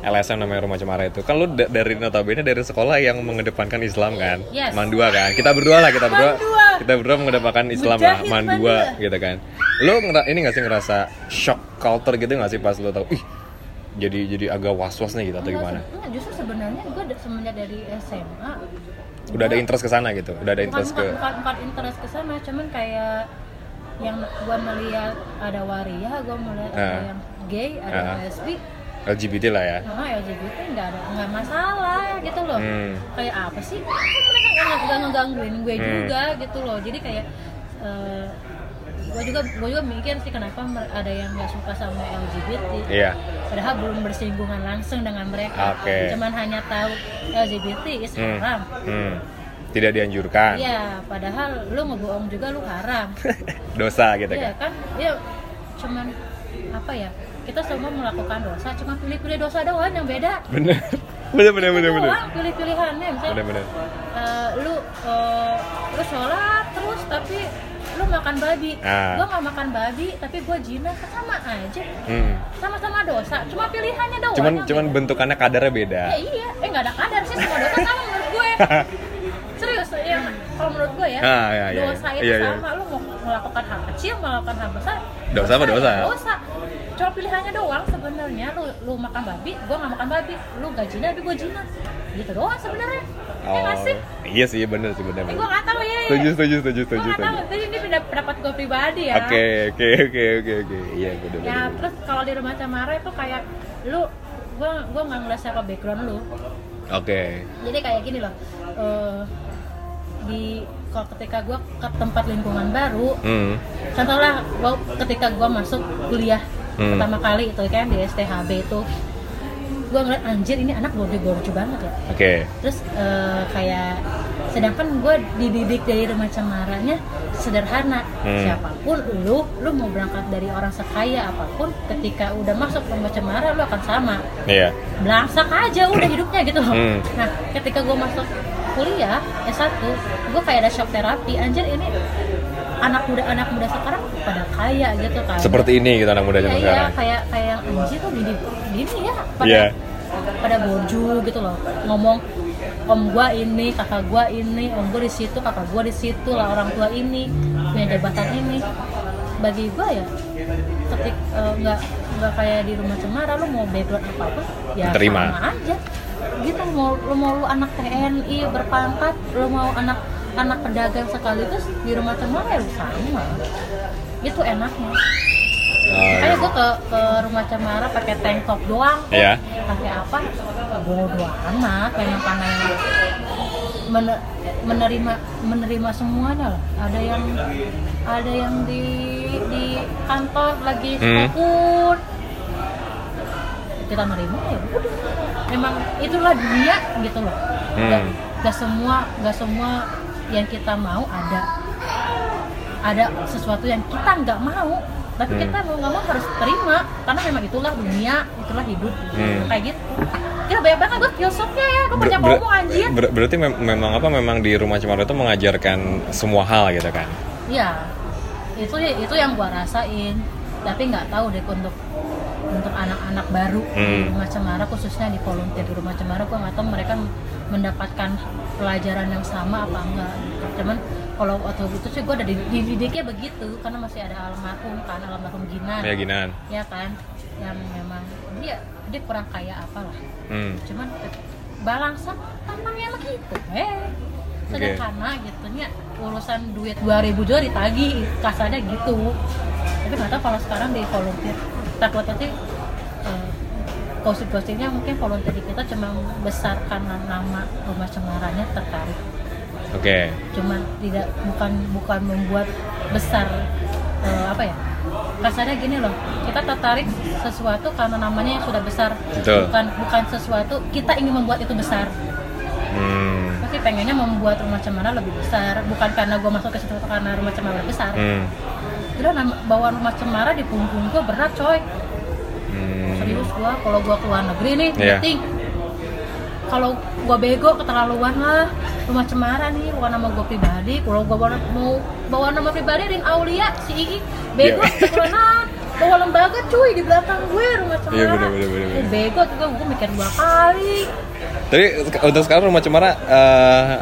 LSM namanya Rumah Cemara itu. Kan lu da- dari notabene dari sekolah yang mengedepankan Islam kan? Yes. Mandua kan. Kita berdua lah, kita berdua. Mandua. Kita berdua mengedepankan Islam lah, Mujahid Mandua Mandua. gitu kan. Lu ini gak sih ngerasa shock culture gitu gak sih pas lu tau ih jadi jadi agak was-was nih gitu atau gimana? enggak, justru sebenarnya gue semenjak dari SMA Udah ada interest ke sana gitu. Udah ada bukan, interest ke bukan, bukan, bukan interest ke sana cuman kayak yang gua melihat ada waria gua melihat ada Ah. yang gay ada Ah. lesbi LGBT lah ya Nah, LGBT nggak ada nggak masalah gitu loh. Hmm. Kayak apa sih? Mereka nggak ngegangguin gue Hmm. juga gitu loh. Jadi kayak eh, gue juga gue juga mikir sih kenapa ada yang nggak suka sama LGBT. iya Padahal belum bersinggungan langsung dengan mereka. Oke. Cuman hanya tahu LGBT is Hmm. haram. Hmm. tidak dianjurkan Iya, padahal lu ngebohong juga lu haram. dosa gitu Iya kan kan? Iya, cuman apa ya? Kita semua melakukan dosa, cuma pilih-pilih dosa doang yang beda. bener bener bener bener bener pilih-pilihannya misalnya bener bener eh, lu eh, lu sholat terus tapi lu makan babi Ah. gua nggak makan babi tapi gua kan sama aja Hmm. sama-sama dosa cuma pilihannya doang cuman cuman beda. bentukannya kadarnya beda ya iya eh nggak ada kadar sih semua dosa sama menurut gue serius ya kalau menurut gue ya Ah, iya, iya, dosa iya. itu Iya, iya. sama lu mau melakukan hal kecil melakukan hal besar Dosa apa ya dosa? dosa cuma pilihannya doang sebenarnya. Lu lu makan babi gua nggak makan babi. Lu gak zina tapi gua zina gitu doang sebenarnya. Ya nggak sih? iya sih bener sih bener. Eh, gua nggak tahu ya setuju setuju setuju gue setuju nggak tahu. Setuju jadi ini pendapat gue pribadi ya. Oke oke oke oke oke. Iya bener ya bener. terus kalau di rumah Camara itu kayak lu gue gue nggak ngeliat siapa background lu. Oke. Jadi kayak gini loh eh, di kalau ketika gue ke tempat lingkungan baru hmm. contohnya gua ketika gue masuk kuliah Hmm. pertama kali itu kan di STHB itu gue ngeliat anjir ini anak borju-borju banget ya. Oke. Terus eh, kayak sedangkan gue dididik dari rumah cemaranya sederhana. Hmm. siapa pun lu lu mau berangkat dari orang sekaya apa pun ketika udah masuk rumah cemara lu akan sama. Iya. Belangsak aja udah hidupnya gitu loh. Hmm. nah ketika gue masuk kuliah S1 gue kayak ada shock terapi anjir ini anak muda anak muda sekarang pada kaya gitu kan. Seperti ini gitu anak muda Iya, zaman iya, sekarang. kayak kayak yang anjir tuh gini gini ya pada Iya. pada boju gitu loh. Ngomong om gua ini kakak gua ini om gua di situ kakak gua di situ lah orang tua ini punya jabatan ini. Bagi gua ya ketik eh, nggak nggak kayak di rumah cemara lu mau background apa pun ya Terima. sama aja. Gitu mau lu mau lu anak TNI berpangkat lu mau anak anak pedagang sekaligus di rumah cemara ya sama itu enaknya Oh, Kayak iya. gue ke, ke rumah Cemara pakai tank top doang, Iya. pakai apa? Bodoh amat, pengen panen Men- menerima menerima semuanya lah. Ada yang ada yang di di kantor lagi Hmm. sekut kita nerima ya udah. Memang itulah dunia gitu loh. Hmm. Gak, gak semua gak semua yang kita mau ada ada sesuatu yang kita nggak mau tapi Hmm. kita mau nggak mau harus terima karena memang itulah dunia itulah hidup Hmm. kayak gitu kita banyak banget gue filsufnya ya gue banyak ber- ngomong anjir ber- berarti mem- memang apa memang di rumah Cemara itu mengajarkan semua hal gitu kan Iya, itu itu yang gua rasain. Tapi nggak tahu deh untuk untuk anak-anak baru di Hmm. rumah cemara khususnya di volunteer di rumah cemara gua nggak tahu mereka mendapatkan pelajaran yang sama apa enggak gitu. Cuman kalau waktu itu sih udah di- dididiknya begitu karena masih ada almarhum kan almarhum Ginan. Ya ginan. Ya kan? Yang memang dia dia kurang kaya apalah hmm. cuman balangsa tampangnya emang gitu eh. Sederhana gitu nya urusan duit 2000 juga ditagi kasarnya gitu. Tapi nggak tahu kalau sekarang di volunteer takut nanti gosip-gosipnya mungkin volunteer kita cuma besar karena nama rumah cemaranya tertarik oke cuman tidak bukan bukan membuat besar eh, apa ya kasarnya gini loh kita tertarik sesuatu karena namanya yang sudah besar Betul. bukan bukan sesuatu kita ingin membuat itu besar hmm. tapi pengennya membuat rumah cemara lebih besar bukan karena gue masuk ke situ karena rumah cemara besar Hmm. udah nama, bawa rumah cemara di punggung gue berat coy Hmm. serius gue kalau gue keluar negeri nih Iya. meeting kalau gue bego keterlaluan lah rumah cemara nih bukan nama gue pribadi kalau gue bawa, mau bawa nama pribadi Rin Aulia si Ii bego Iya. keturunan bawa lembaga cuy di belakang gue rumah cemara Iya, bener, bener, bener, bener. bego juga gue mikir dua kali Tapi untuk sekarang rumah Cemara eh,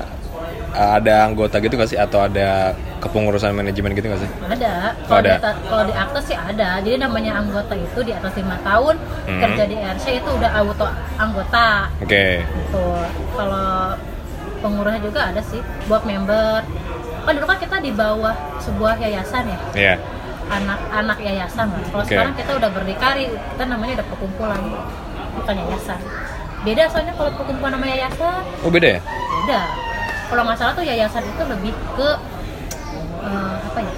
ada anggota gitu nggak sih atau ada kepengurusan manajemen gitu nggak sih? ada Oh, kalau di, ada. kalau di akta sih ada jadi namanya anggota itu di atas lima tahun Hmm. kerja di RC itu udah auto anggota Oke. gitu kalau pengurusnya juga ada sih buat member kan dulu kan kita di bawah sebuah yayasan ya Iya. anak-anak yayasan lah kalau Oke. sekarang kita udah berdikari kita namanya udah perkumpulan bukan yayasan beda soalnya kalau perkumpulan sama yayasan Oh beda ya? beda kalau nggak salah tuh yayasan itu lebih ke eh, apa ya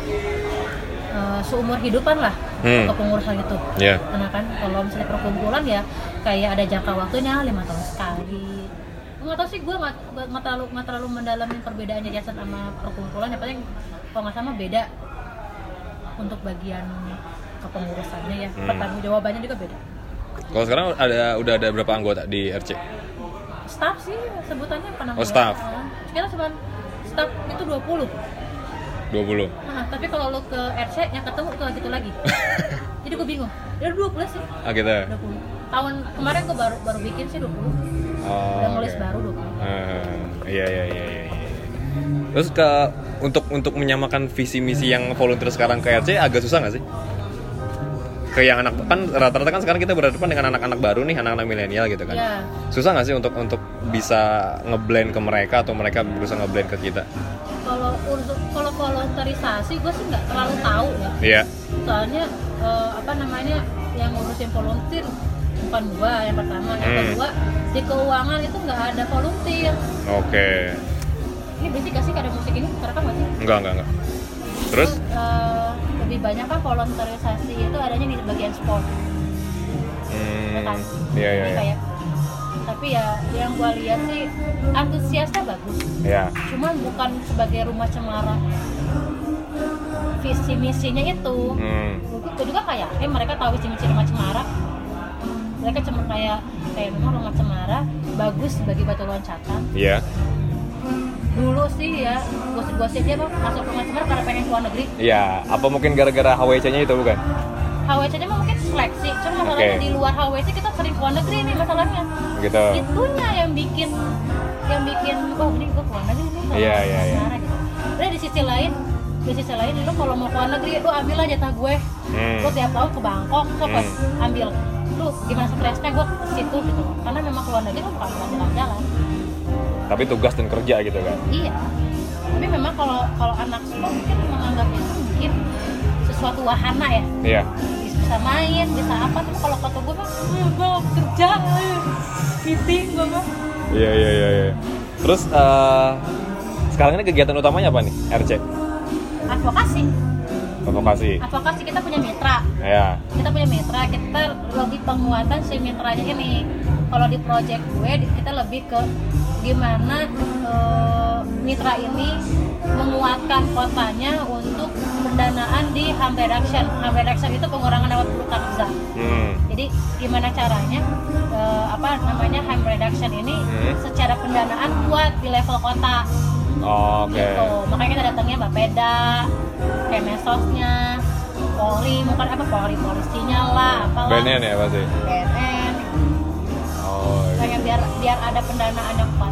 eh, seumur hidupan lah Hmm. kepengurusan itu Iya. karena kan kalau misalnya perkumpulan ya kayak ada jangka waktunya lima tahun sekali nggak tahu sih gue nggak terlalu nggak terlalu mendalami perbedaan yayasan sama perkumpulan yang paling kalau nggak sama beda untuk bagian kepengurusannya ya Hmm. pertanggung jawabannya juga beda Kalau sekarang ada udah ada berapa anggota di RC? Staff sih sebutannya apa namanya Oh, staff. Ah, kita cuma staff itu 20 20. Nah, tapi kalau lo ke RC yang ketemu itu lagi itu lagi jadi gue bingung ya 20 sih Ah gitu. 20 tahun kemarin gue baru baru bikin sih 20 Oh, udah nulis baru 20 Ah, iya iya iya iya. iya. Terus ke untuk untuk menyamakan visi misi yang volunteer sekarang ke RC agak susah nggak sih? Ke yang anak kan rata-rata kan sekarang kita berhadapan dengan anak-anak baru nih, anak-anak milenial gitu kan. ya Susah nggak sih untuk untuk bisa ngeblend ke mereka atau mereka berusaha ngeblend ke kita? kalau untuk kalau volunteerisasi gue sih nggak terlalu tahu ya Iya. soalnya eh, apa namanya yang ngurusin volunteer bukan gua yang pertama yang Hmm. kedua di keuangan itu nggak ada volunteer Oke. ini berisik gak sih ada musik ini terekam nggak sih Enggak enggak enggak. Terus? eh, lebih banyak kan volunteerisasi itu adanya di bagian sport ya kan Hmm, iya iya Jadi iya. kayak tapi ya yang gua lihat sih antusiasnya bagus Iya. cuman bukan sebagai rumah cemara visi misinya itu Hmm. itu juga kayak eh mereka tahu visi misi rumah cemara mereka cuma kayak kayak memang rumah cemara bagus sebagai batu loncatan Iya. Dulu sih ya gosip-gosipnya bang masuk rumah cemara karena pengen keluar negeri Iya, apa mungkin gara-gara HWC-nya itu bukan? HWC nya mah mungkin seleksi cuma masalahnya Oke. di luar HWC kita sering keluar negeri nih masalahnya Gitu. itunya yang bikin yang bikin oh ini gue keluar negeri nih Iya, iya, iya. gitu di sisi lain di sisi lain lu kalau mau keluar negeri lu ambil aja jatah gue Hmm. lu tiap tahun ke Bangkok kok Hmm. ambil lu gimana stresnya gue ke situ gitu karena memang keluar negeri kan bukan jalan-jalan Tapi tugas dan kerja gitu kan. iya tapi memang kalau kalau anak sport mungkin menganggap itu mungkin sesuatu wahana ya Iya. bisa main bisa apa tapi kalau kata gue mah "Eh, gue kerja meeting gue mah Iya iya iya. iya. Terus eh, sekarang ini kegiatan utamanya apa nih RC? advokasi Advokasi. advokasi kita punya mitra Ya. kita punya mitra kita lebih penguatan si mitranya ini kalau di project gue kita lebih ke gimana eh, mitra ini menguatkan kotanya untuk pendanaan di harm reduction harm reduction itu pengurangan lewat luka kerja Hmm. jadi gimana caranya eh, apa namanya harm reduction ini Hmm. secara pendanaan kuat di level kota Oke. gitu makanya kita datangnya Bapeda Kemesosnya Polri bukan apa Polri polisinya lah apalah BNN ya pasti. BNN Oh. iya. biar biar ada pendanaan yang kuat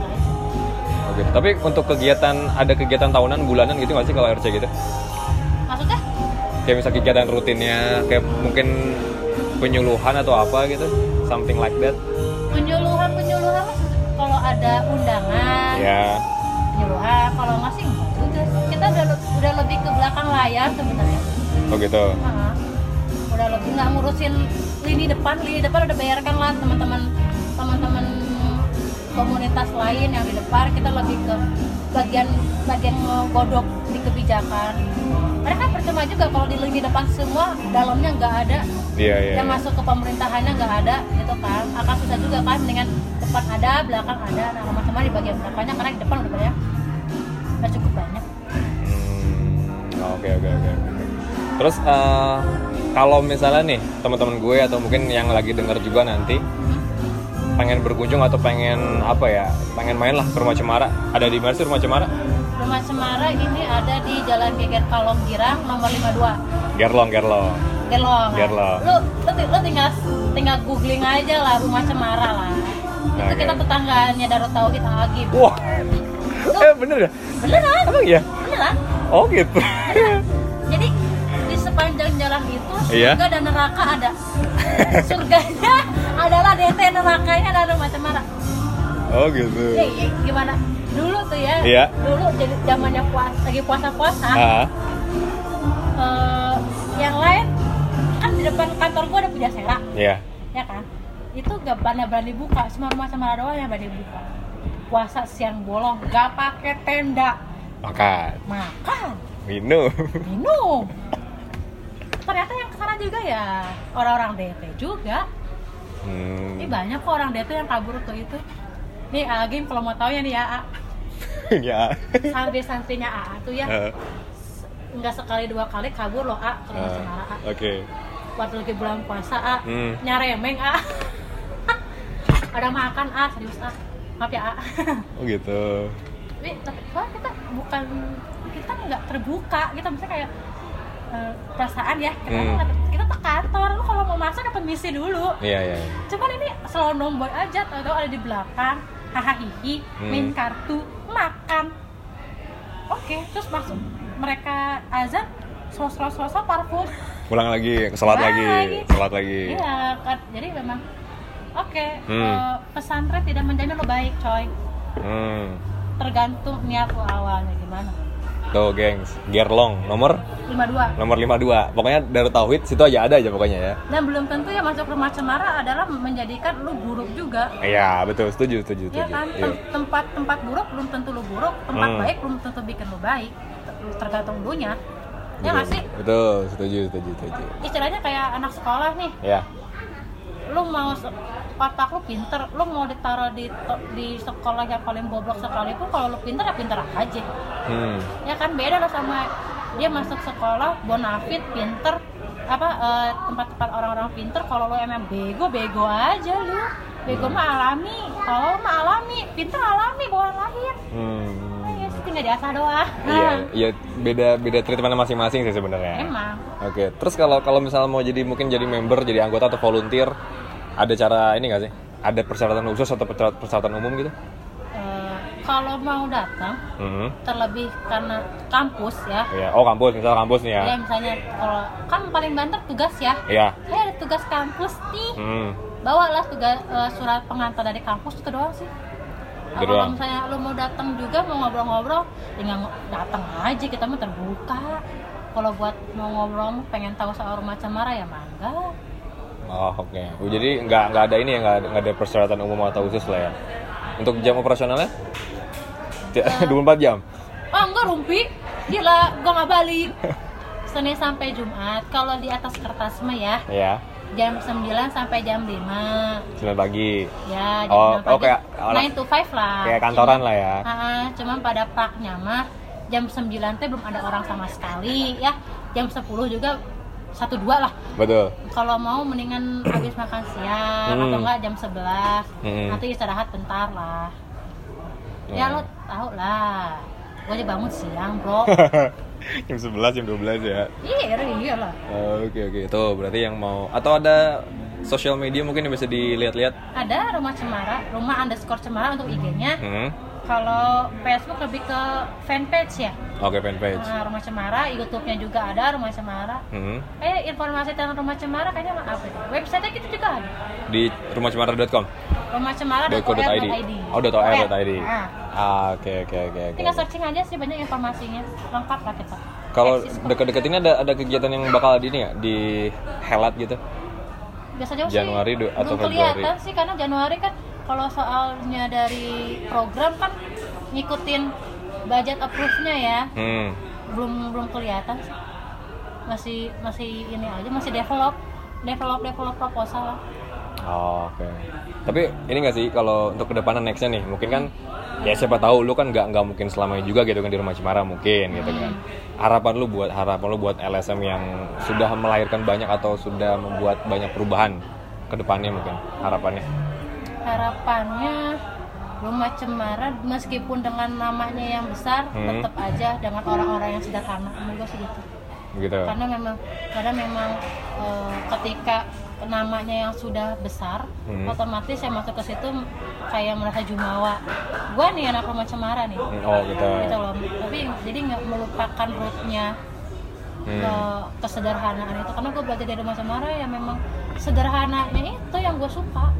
Oke. Tapi untuk kegiatan ada kegiatan tahunan bulanan gitu nggak sih kalau RC gitu? maksudnya Kayak misal kegiatan rutinnya kayak mungkin penyuluhan atau apa gitu, something like that. penyuluhan penyuluhan kalau ada undangan Ya. penyuluhan kalau nggak sih juga kita udah udah lebih ke belakang layar sebenarnya Oh gitu. Nah, udah lebih nggak ngurusin lini depan lini depan udah bayarkan lah teman-teman teman-teman komunitas lain yang di depan kita lebih ke bagian bagian godok di kebijakan mereka percuma juga kalau di lini depan semua dalamnya nggak ada Iya iya. yang masuk ke pemerintahannya nggak ada gitu kan akan susah juga kan dengan depan ada belakang ada nah macam-macam di bagian belakangnya karena di depan udah banyak udah cukup banyak Hmm, Oke oke oke. Terus eh, kalau misalnya nih teman-teman gue atau mungkin yang lagi denger juga nanti pengen berkunjung atau pengen apa ya pengen main lah ke rumah Cemara ada di mana sih rumah Cemara Rumah Cemara ini ada di Jalan Geger Kalong Girang nomor 52 Gerlong Gerlong Gerlong. Gerlong. Lu, lu, lu tinggal tinggal googling aja lah rumah Cemara lah. Nah, Itu kita oke. tetangganya Darut Tauhid Al Agib. wah eh bener ya Beneran? emang ya Beneran? oh gitu Jadi di sepanjang jalan itu Iya. surga dan neraka ada. Surganya adalah DT nerakanya ada rumah Cemara. oh gitu. Ya, ya, gimana? Dulu tuh ya. Iya. Dulu jadi zamannya puas, lagi puasa-puasa. ah eh, yang lain kan di depan kantor gua ada puja sera ya ya kan? Itu gak berani berani buka cuma rumah cemara doang yang berani buka. Puasa siang bolong gak pakai tenda. Makan. Makan. Minum. Minum. Ternyata yang ke sana juga ya orang-orang DP juga ini hmm. banyak kok orang DP yang kabur ke itu. Nih Agim kalau mau tahu ya nih ya A. ya sampai sampingnya AA tuh ya. Eh, nggak sekali dua kali kabur loh A ke rumah cemara A. oke. Waktu lagi bulan puasa A. Hmm. nyaremeng A. Ada makan A serius A. Maaf ya A. Oh gitu. Tapi kita bukan kita nggak terbuka kita misalnya kayak eh, perasaan ya kita Hmm. kita ke kantor lu kalau mau masuk ya permisi dulu iya iya iya. cuman ini selonong boy aja atau ada di belakang hahaha Hmm. main kartu makan oke terus masuk mereka azan sos sos sos parfum pulang lagi sholat Pulang lagi lagi. sholat lagi iya kan jadi memang oke Hmm. eh, pesantren tidak menjamin lo baik coy hmm. tergantung niat lo awalnya gimana tuh gengs. Gerlong. Nomor? 52 nomor 52 pokoknya dari tauhid situ aja ada aja pokoknya ya. Dan belum tentu ya masuk rumah cemara adalah menjadikan lu buruk juga. Iya betul. Setuju setuju ya setuju. kan? Iya. Tem- tempat tempat buruk belum tentu lu buruk. Tempat Hmm. baik belum tentu bikin lu baik. Ter- tergantung lu nya ya nggak Betul. sih? Betul. Setuju setuju setuju. Istilahnya kayak anak sekolah nih. Ya lu mau otak lu pinter lu mau ditaruh di di sekolah yang paling bobrok sekalipun kalau lu pinter ya pinter aja hmm. ya kan beda lah sama dia masuk sekolah bonafit pinter apa eh, tempat-tempat orang-orang pinter kalau lo emang bego bego aja lu bego mah alami kalau mah alami pinter alami bawaan lahir Hmm. sih tinggal diasah doang Iya, iya beda beda treatment masing-masing sih sebenarnya. emang Oke, terus kalau kalau misalnya mau jadi mungkin jadi member, jadi anggota atau volunteer, ada cara ini nggak sih? Ada persyaratan khusus atau persyaratan umum gitu? eh, kalau mau datang Hmm. terlebih karena kampus ya Iya. Oh kampus, misal kampus nih ya. ya misalnya kalau kan paling banter tugas ya Iya. saya ada tugas kampus nih Hmm. bawalah tugas eh, surat pengantar dari kampus itu doang sih kalau misalnya lu mau datang juga mau ngobrol-ngobrol tinggal datang aja kita mah terbuka kalau buat mau ngobrol pengen tahu soal rumah cemara ya mangga Oh oke. Oh, jadi nggak nggak ada ini ya nggak nggak ada persyaratan umum atau khusus lah ya. Untuk jam operasionalnya? Ti- 24 jam. oh enggak rumpi gila gua nggak balik Senin sampai Jumat kalau di atas kertas mah ya Ya. jam 9 sampai jam 5 9 pagi. ya jam Oh, 6 oh, pagi kayak orang- 9 to 5 lah Kayak kantoran lah ya. Ah, cuman pada praknya mah jam 9 teh belum ada orang sama sekali ya. Jam 10 juga satu dua lah. Betul. Kalau mau mendingan habis makan siang Hmm. atau enggak jam 11. Hmm. Nanti istirahat bentar lah. Ya Hmm. lo tau lah. Gue aja bangun siang, Bro. jam 11 jam 12 ya. iya, iya lah. Oh, Oke oke. Tuh berarti yang mau atau ada sosial media mungkin yang bisa dilihat-lihat. Ada rumah cemara, rumah underscore cemara untuk IG-nya. Hmm. Kalau Facebook lebih ke fanpage ya. Oke fanpage. Nah, rumah cemara, YouTube-nya juga ada rumah cemara. Hmm. Eh informasi tentang rumah cemara kayaknya apa itu? Website kita juga ada. Di rumahcemara.com. Rumahcemara.or.id. Oh, .or.id. Nah, Ah, oke oke oke oke. tinggal searching aja sih banyak informasinya. Lengkap lah kita. Kalau dekat-dekat ini ada ada kegiatan yang bakal di ini ya di helat gitu. biasanya sih Januari do- atau belum Februari? kelihatan sih karena Januari kan kalau soalnya dari program kan ngikutin budget approve-nya ya. Hmm. Belum belum kelihatan sih. Masih masih ini aja masih develop develop develop proposal lah. Oh, oke. Tapi ini nggak sih kalau untuk ke depannya nextnya nih, mungkin kan ya siapa tahu lu kan nggak nggak mungkin selamanya juga gitu kan di rumah Cemara mungkin gitu kan. Harapan lu buat harapan lu buat LSM yang sudah melahirkan banyak atau sudah membuat banyak perubahan ke depannya mungkin harapannya. Harapannya rumah cemara meskipun dengan namanya yang besar Hmm. tetap aja dengan orang-orang yang sederhana menurut gue sih gitu karena memang karena memang eh, ketika namanya yang sudah besar Hmm. otomatis saya masuk ke situ kayak merasa jumawa gue nih anak rumah cemara nih Hmm, Oh gitu. gitu loh tapi jadi nggak melupakan rootnya ke Hmm. kesederhanaan itu karena gue belajar dari rumah cemara ya memang sederhananya itu yang gue suka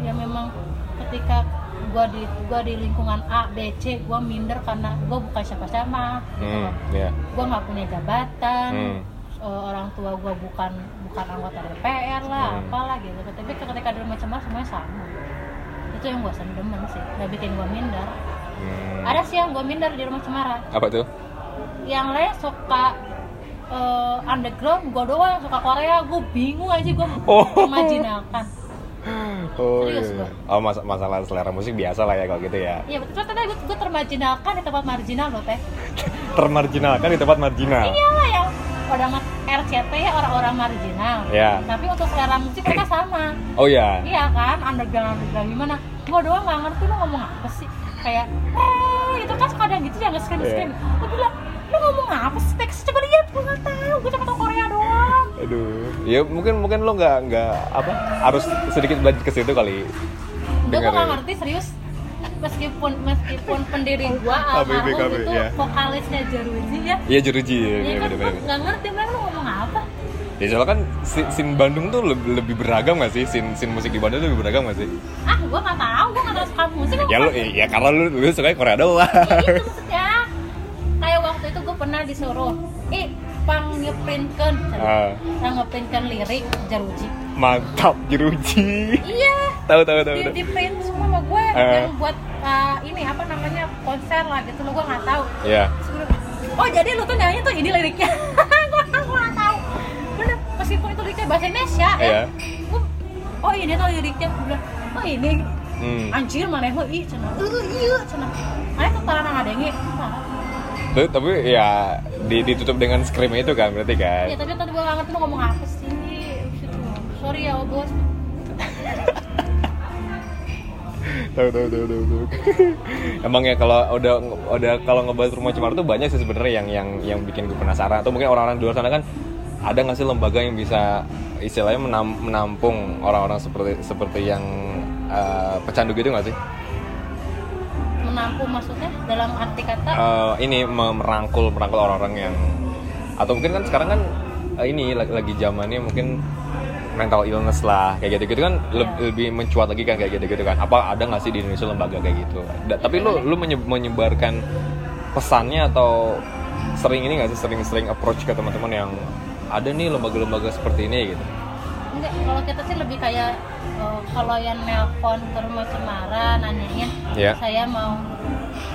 ya memang ketika gue di gua di lingkungan A B C gue minder karena gue bukan siapa-siapa gitu Hmm, ya. gue nggak punya jabatan Hmm. eh, orang tua gue bukan bukan anggota DPR lah Hmm. apalah gitu tapi ketika di rumah cemara semuanya sama itu yang gue seneng demen sih nggak bikin gue minder Hmm. ada sih yang gue minder di rumah cemara apa tuh yang lain suka eh, underground gue doang suka Korea gue bingung aja gue Oh. memajinakan oh Serius, iya. gua. oh mas- masalah selera musik biasa lah ya kalau gitu ya. Iya betul. Tadi gue, gue termajinalkan di tempat marginal loh teh. Termarginalkan di tempat marginal? Iyalah yang orang RCT ya orang-orang marginal. Ya. Tapi untuk selera musik mereka sama. Oh ya iya kan underground underground gimana? Gue doang nggak ngerti lu ngomong apa sih. Kayak eh itu kan kadang gitu ya nggak scream scream Iya. lu bilang lu ngomong apa sih teks coba lihat gue nggak tahu. Gue cuma tahu Korea doang aduh. Ya mungkin mungkin lo nggak nggak apa harus sedikit belajar ke situ kali. Gue ya. ngerti serius. Meskipun meskipun pendiri gua almarhum itu ya. vokalisnya Jeruji ya. Iya jeruji ya, ya kan bener, bener, nggak ngerti mereka lu ngomong apa? Ya soalnya kan si- scene Bandung tuh lebih, lebih beragam gak sih? Scene, scene musik di Bandung tuh lebih beragam gak sih? Ah gue nggak tahu gue nggak tahu suka musik gua ya lo ya karena lu lu suka Korea doang. Ya, itu maksudnya. Kayak waktu itu gue pernah disuruh eh pang ngeprintkan. Yang ngeprintkan lirik Jeruji. Mantap jeruji. Iya. Tahu tahu tahu di, di print semua sama gue Eh. yang buat uh, ini apa namanya konser lah gitu lo gue nggak tahu. Ya gua bilang, oh jadi lu tuh nyanyi tuh ini liriknya. Gue nggak tahu. Bener meskipun itu liriknya bahasa Indonesia Iya. ya gua, oh ini tuh liriknya. Gue bilang oh ini. Hmm. anjir mana ih cenah. Uh iya cenah. Mana tuh tarana ngadenge Nah, Tapi, ya di- ditutup dengan scream itu kan berarti kan? Ya tapi tadi gue nggak ngerti lu ngomong apa sih. Sorry ya bos. Tahu tahu tahu tahu tahu. emang ya kalau udah udah kalau ngebahas rumah cemara tuh banyak sih sebenarnya yang yang yang bikin gue penasaran. Atau mungkin orang-orang di luar sana kan ada nggak sih lembaga yang bisa istilahnya menam- menampung orang-orang seperti seperti yang eh, pecandu gitu nggak sih menampung maksudnya dalam arti kata? Eh, ini me- merangkul merangkul orang-orang yang atau mungkin kan sekarang kan eh, ini lagi, lagi zamannya mungkin mental illness lah kayak gitu gitu kan Iya. lebih mencuat lagi kan kayak gitu gitu kan. Apa ada nggak sih di Indonesia lembaga kayak gitu? Da- tapi lu lu menye- menyebarkan pesannya atau sering ini nggak sih sering-sering approach ke teman-teman yang ada nih lembaga-lembaga seperti ini gitu? Enggak kalau kita sih lebih kayak eh, kalau yang nelpon ke rumah cemara nanyain Iya. saya mau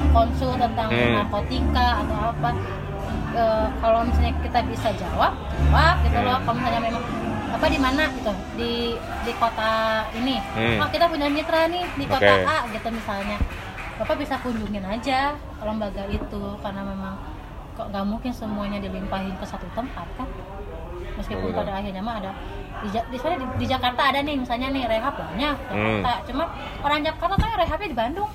konsul tentang Hmm. narkotika atau apa Eh, kalau misalnya kita bisa jawab jawab gitu loh Hmm. kalau misalnya memang apa di mana gitu di di kota ini Hmm. oh kita punya mitra nih di kota Oke. A gitu misalnya bapak bisa kunjungin aja lembaga itu karena memang kok nggak mungkin semuanya dilimpahin ke satu tempat kan meskipun Betul. pada akhirnya mah ada di, di, sana di, di Jakarta ada nih misalnya nih rehab banyak Hmm. Jakarta cuma orang Jakarta tuh yang rehabnya di Bandung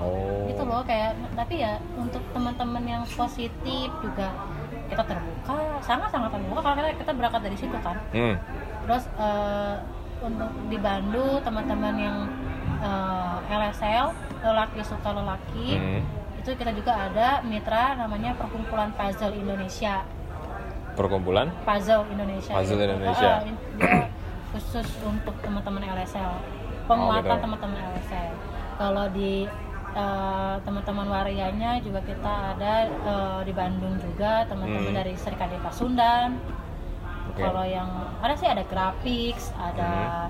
oh gitu loh kayak tapi ya untuk teman-teman yang positif juga kita terbuka sangat sangat terbuka kalau kita, kita berangkat dari situ kan hmm. terus eh, untuk di Bandung teman-teman yang eh, LSL lelaki suka lelaki Hmm. itu kita juga ada mitra namanya perkumpulan puzzle Indonesia perkumpulan puzzle Indonesia Puzzle gitu. Indonesia. Dia khusus untuk teman-teman LSL penguatan gitu. teman-teman LSL kalau di eh, teman-teman warianya juga kita ada eh, di Bandung juga teman-teman Hmm. dari Serikade Pasundan Oke. kalau yang ada sih ada graphics ada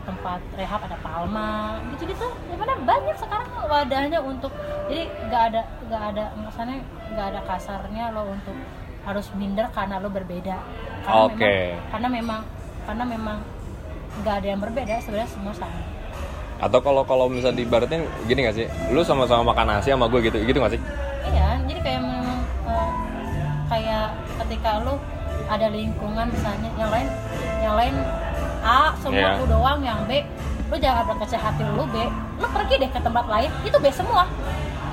tempat rehab ada Palma gitu-gitu gimana banyak sekarang wadahnya untuk jadi nggak ada nggak ada maksudnya nggak ada kasarnya lo untuk harus minder karena lo berbeda. Karena Oke. memang, karena memang karena memang nggak ada yang berbeda sebenarnya semua sama. Atau kalau kalau misalnya dibaratin gini gak sih? Lu sama-sama makan nasi sama gue gitu gitu gak sih? Iya jadi kayak memang eh, kayak ketika lu ada lingkungan misalnya yang lain yang lain A semua Iya. lu doang yang B lu jangan berkecil hati lu B. Lu pergi deh ke tempat lain itu B semua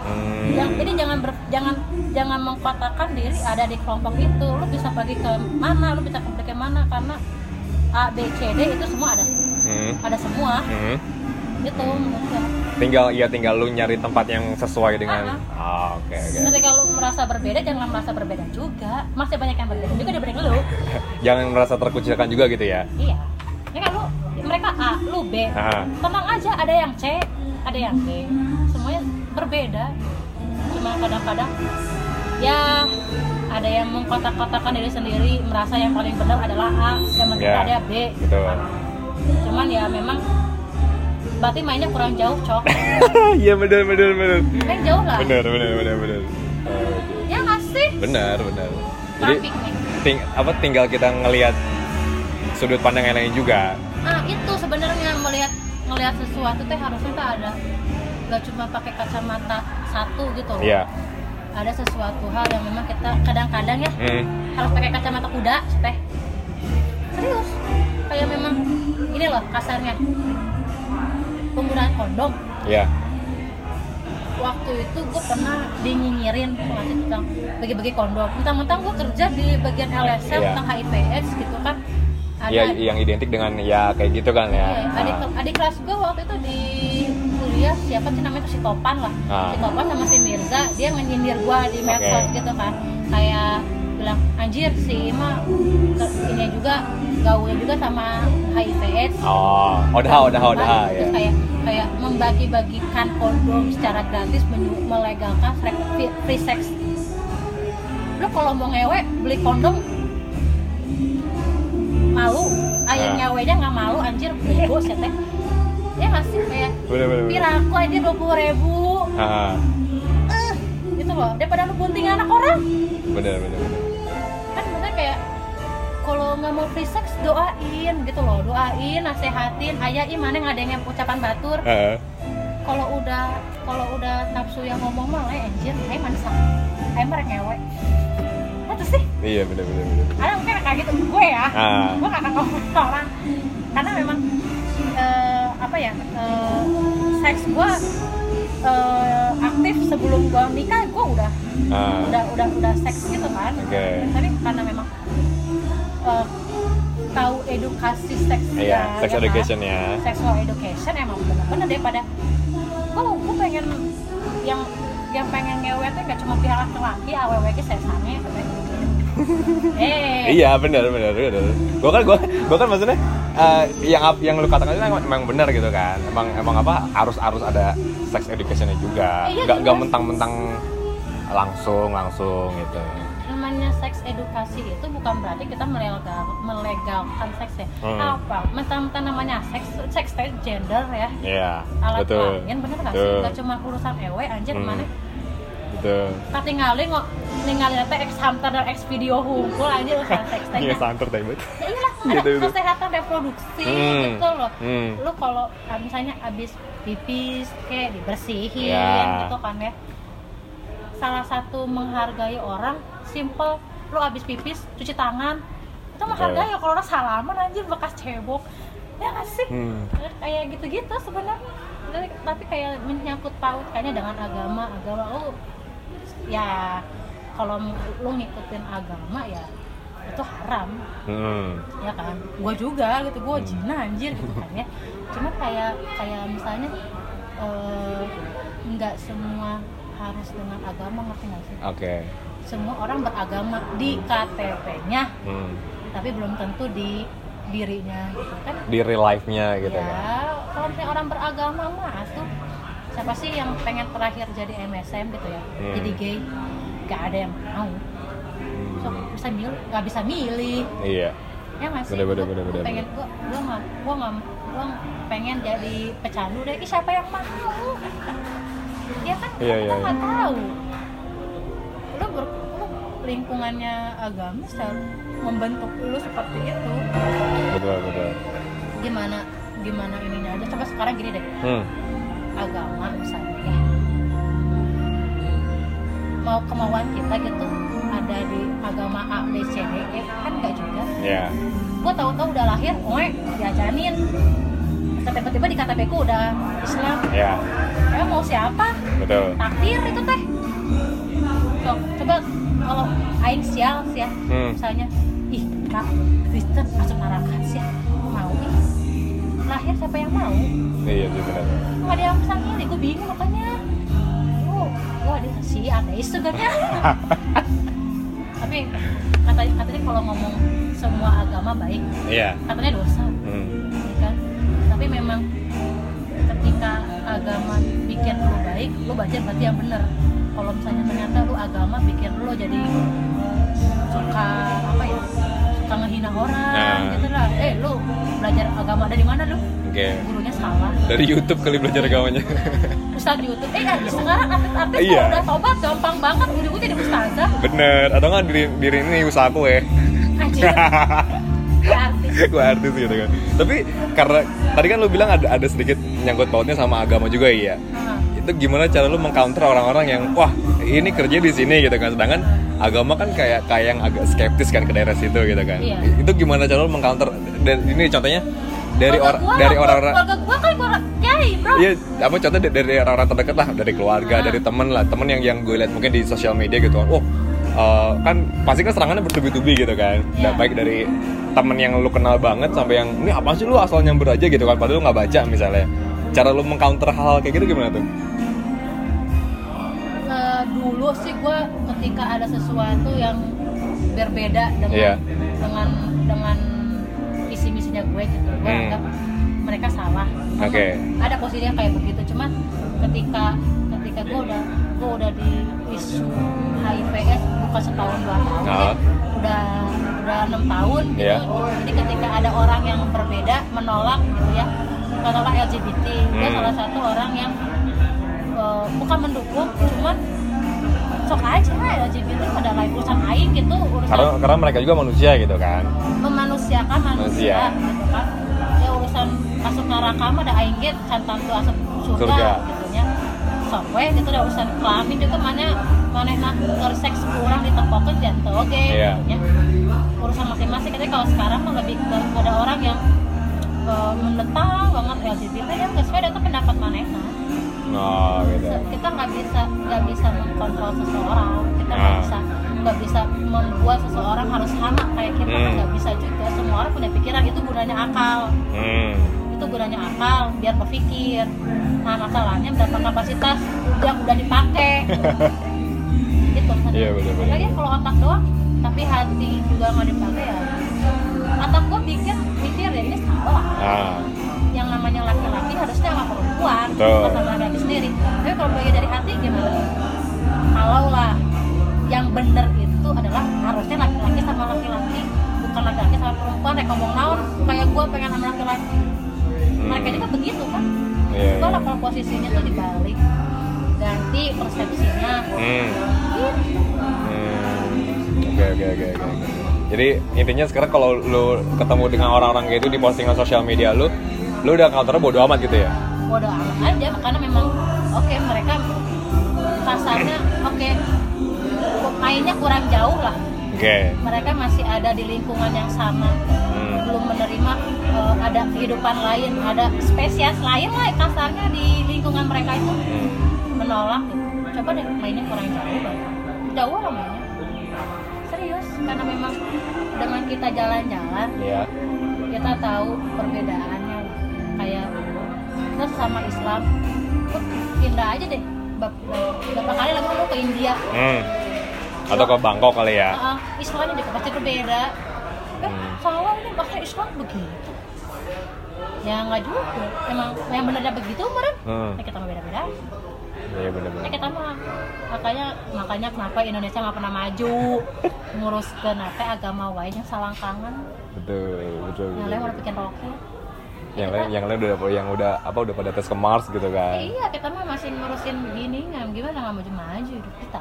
Hmm. yang jadi jangan ber, jangan jangan mengkotakkan diri ada di kelompok itu lu bisa pergi ke mana lu bisa pergi ke mana karena A B C D itu semua ada Hmm. ada semua Hmm. gitu gua. tinggal ya tinggal lu nyari tempat yang sesuai dengan Ah, ah oke oke ketika lu merasa berbeda jangan merasa berbeda juga masih banyak yang berbeda juga dibanding lu jangan merasa terkucilkan juga gitu ya Iya. Ini kan lu mereka A, lu B. Ah. Tenang aja, ada yang C, ada yang D. Berbeda. Cuma kadang-kadang ya ada yang mengkotak-kotakan diri sendiri merasa yang paling benar adalah A yang penting Ya. ada B. betul. Cuman ya memang berarti mainnya kurang jauh cok. Iya benar benar benar. Main jauh lah. Benar benar benar benar. Ya nggak sih? Benar benar. Jadi ting apa tinggal kita ngelihat sudut pandang yang lain juga. Ah itu sebenarnya melihat ngelihat sesuatu teh harusnya tuh ada nggak cuma pakai kacamata satu gitu loh. Iya. Ada sesuatu hal yang memang kita kadang-kadang ya hmm. harus pakai kacamata kuda teh. Serius. Kayak memang ini loh kasarnya. Penggunaan kondom. Iya. Waktu itu gue pernah dinyinyirin tentang bagi-bagi kondom. Mentang-mentang gue kerja di bagian LSM Iya. tentang HIV/AIDS gitu kan. Ada Iya, yang identik dengan ya kayak gitu kan ya. Iya, adik, Ah. adik kelas gue waktu itu di kuliah siapa sih namanya si Topan lah Ah. si Topan sama si Mirza dia menyindir gue di medsos Oke. gitu kan kayak bilang anjir si Ima ini juga gaulnya juga sama HIV AIDS Oh, odah odah odah ya. terus kayak kayak membagi-bagikan kondom secara gratis melegalkan free, sex lo kalau mau ngewe beli kondom malu ayah Ah. nyawenya nggak malu anjir bego sih teh ya nggak sih kayak Bener bener. piraku aja dua puluh ribu. Eh gitu loh. Daripada lu gunting anak orang. Bener bener. bener. kan maksudnya kayak kalau nggak mau free sex doain gitu loh. Doain nasehatin. Ayah mana ngadengin ucapan batur. Ah, kalau udah kalau udah nafsu yang ngomong mah eh anjir mana sak ayo mereka ngewe itu sih. Iya bener bener bener. ada mungkin kayak gitu. Gue ya. Ah. gue gak akan ngomong orang. Karena memang eh, apa ya eh, seks gue eh, aktif sebelum gue nikah gue udah Ah, udah udah udah seks gitu kan Oke. tapi karena memang eh, tahu edukasi seks iya, sex kan? education ya. sexual education emang bener-bener daripada gue gue pengen yang yang pengen ngewe tuh gak cuma pihak laki-laki awewe ke saya sange eh Iya bener bener bener. Gue kan gue gue kan maksudnya eh, yang yang lu katakan itu emang, emang benar gitu kan. Emang emang apa harus harus ada sex educationnya juga. Iya, Gak gak mentang-mentang langsung langsung gitu. namanya seks edukasi itu bukan berarti kita melegal melegalkan seks ya Hmm. apa mentang-mentang namanya seks seks gender ya Iya alat betul. kelamin bener gak sih gak cuma urusan ewe anjir Hmm. mana Betul. tak tinggalin kok ninggalin teh ex hamster dan ex video hunkul aja urusan seks teh Iya santer teh bet. ya iyalah ada Gitu, kesehatan reproduksi Hmm. gitu loh Hmm. lu kalau ah, misalnya abis pipis kayak dibersihin Ya. gitu kan ya salah satu menghargai orang simple lu abis pipis cuci tangan itu menghargai kalau orang salaman anjir bekas cebok ya nggak sih Hmm. kayak gitu-gitu sebenarnya Tapi- kayak menyangkut paut kayaknya dengan agama agama lu ya kalau lu ngikutin agama ya itu haram Hmm. ya kan gue juga gitu gue jina anjir gitu kan ya cuma kayak kayak misalnya eh, nggak semua harus dengan agama ngerti nggak sih Oke. semua orang beragama di KTP-nya Hmm. tapi belum tentu di dirinya gitu kan Di real life-nya gitu ya kan. kalau misalnya orang beragama mah tuh siapa sih yang pengen terakhir jadi MSM gitu ya? Hmm. jadi gay gak ada yang mau. Hmm. so bisa milih nggak bisa milih. Iya. ya nggak sih? Bener, bener, bener, bener, pengen gua gua nggak gua nggak gua pengen jadi pecandu deh. Ih, siapa yang mau? Ya kan? Iya, kita iya, nggak tahu. Lu ber lu lingkungannya agama selalu membentuk lu seperti itu. Betul betul. gimana gimana ininya aja? Coba sekarang gini deh. Hmm. Agama misalnya ya mau kemauan kita gitu ada di agama A B C D E kan enggak juga Ya. gue tahu-tahu udah lahir, oe diajanin. Terus tiba-tiba di KTP ku udah Islam. Ya. Ya mau siapa? Betul. Takdir itu teh. So, coba kalau aing sial sih ya, Hmm. misalnya, ih kak Kristen masuk neraka sih, mau ih. Lahir siapa yang mau? Iya sih benar. Nggak ada yang bisa milih, gue bingung makanya. Oh, wah dia sih ateis sebenarnya. Tapi katanya, katanya kalau ngomong semua agama baik, Iya. katanya dosa Hmm. ya kan tapi memang ketika agama bikin lu baik lu baca berarti yang bener kalau misalnya ternyata lu agama bikin lu jadi suka apa ya suka ngehina orang Nah. gitu lah eh lu belajar agama dari mana lu Oke. gurunya salah Dari YouTube kali belajar agamanya. Ustaz YouTube eh ya, sekarang artis-artis Iya. kalau udah tobat gampang banget ujung-ujung jadi ustazah Bener. Atau nggak diri, diri ini ya. anjir ya gue artis gitu kan. Tapi karena tadi kan lu bilang ada ada sedikit nyangkut pautnya sama agama juga iya. Itu gimana cara lu mengcounter orang-orang yang wah ini kerja di sini gitu kan. Sedangkan agama kan kayak kayak yang agak skeptis kan ke daerah situ gitu kan. Iya. Itu gimana cara lu mengcounter dan ini contohnya dari orang dari orang-orang keluarga gua kan keluarga kiai bro Iya, apa contohnya dari- orang-orang terdekat lah, dari keluarga, Ah. dari temen lah, temen yang yang gue lihat mungkin di sosial media gitu kan. Oh, eh, kan pasti kan serangannya bertubi-tubi gitu kan. Dan baik dari temen yang lu kenal banget sampai yang ini apa sih lu asal nyamber aja gitu kan, padahal lu nggak baca misalnya. Cara lu mengcounter hal kayak gitu gimana tuh? Dulu sih gue ketika ada sesuatu yang berbeda dengan Iya. dengan dengan visi misinya gue gitu gue Hmm. anggap mereka salah Oke. ada posisinya kayak begitu cuman ketika ketika gue udah gue udah di isu HIVS bukan setahun dua tahun Ah. ya. udah udah enam tahun gitu Iya. jadi ketika ada orang yang berbeda menolak gitu ya menolak LGBT gue Hmm. salah satu orang yang eh, bukan mendukung cuman sok aja LGBT pada lain urusan aing gitu urusan Karena karena mereka juga manusia gitu kan. memanusiakan manusia, Manusia. gitu kan ya urusan masuk neraka mah ada aing ge cantan tuh asup surga, Surga. gitu nya sok we gitu ada urusan kelamin juga mana mana nak seks kurang ditepokeun jantung oke Iya. gitu nya urusan masing-masing tapi kalau sekarang mah lebih ke ada orang yang eh, menentang banget LGBT ya nggak sesuai dengan pendapat mana Oh, gitu. kita nggak bisa nggak bisa mengkontrol seseorang kita nggak Ah. bisa nggak bisa membuat seseorang harus sama kayak kita Hmm. nggak bisa juga semua orang punya pikiran itu gunanya akal Hmm. itu gunanya akal biar berpikir nah masalahnya berapa kapasitas yang udah dipakai gitu Iya, benar-benar. lagi kalau otak doang tapi hati juga nggak dipakai ya otak gua pikir mikir ya ini salah Ah, namanya laki-laki harusnya sama perempuan Betul. bukan sama laki sendiri tapi kalau bagi dari hati gimana kalau lah yang bener itu adalah harusnya laki-laki sama laki-laki bukan laki-laki sama perempuan kayak ngomong naon kayak gue pengen sama laki-laki mereka juga begitu kan iya. gue lah kalau posisinya tuh dibalik ganti persepsinya Hmm. gitu Hmm. Oke oke oke oke. Jadi intinya sekarang kalau lu ketemu dengan orang-orang kayak itu di postingan sosial media lu, lu udah counternya bodo amat gitu ya? bodo amat aja karena memang oke mereka kasarnya oke mainnya kurang jauh lah Oke. mereka masih ada di lingkungan yang sama Hmm. belum menerima eh, ada kehidupan lain ada spesies lain lah kasarnya di lingkungan mereka itu Hmm. menolak gitu. coba deh mainnya kurang jauh banget jauh lah mainnya serius karena memang dengan kita jalan-jalan Iya. kita tahu kayak kita sama Islam kok indah aja deh berapa kali lagi dulu ke India Hmm. Atau ke Bangkok kali ya? Ah, Islamnya juga pasti berbeda eh Hmm. salah ini maksudnya Islam begitu ya nggak juga emang yang benernya begitu kemarin Hmm. ya kita beda-beda Iya ya benar-benar. kita mah makanya makanya kenapa Indonesia nggak pernah maju ngurus ke nate agama wae yang salangkangan Betul betul. betul. lain udah bikin roket Yang lain yang lain udah yang udah apa udah pada tes ke Mars gitu kan? iya kita mah masih ngurusin begini nggak gimana nggak maju-maju hidup kita.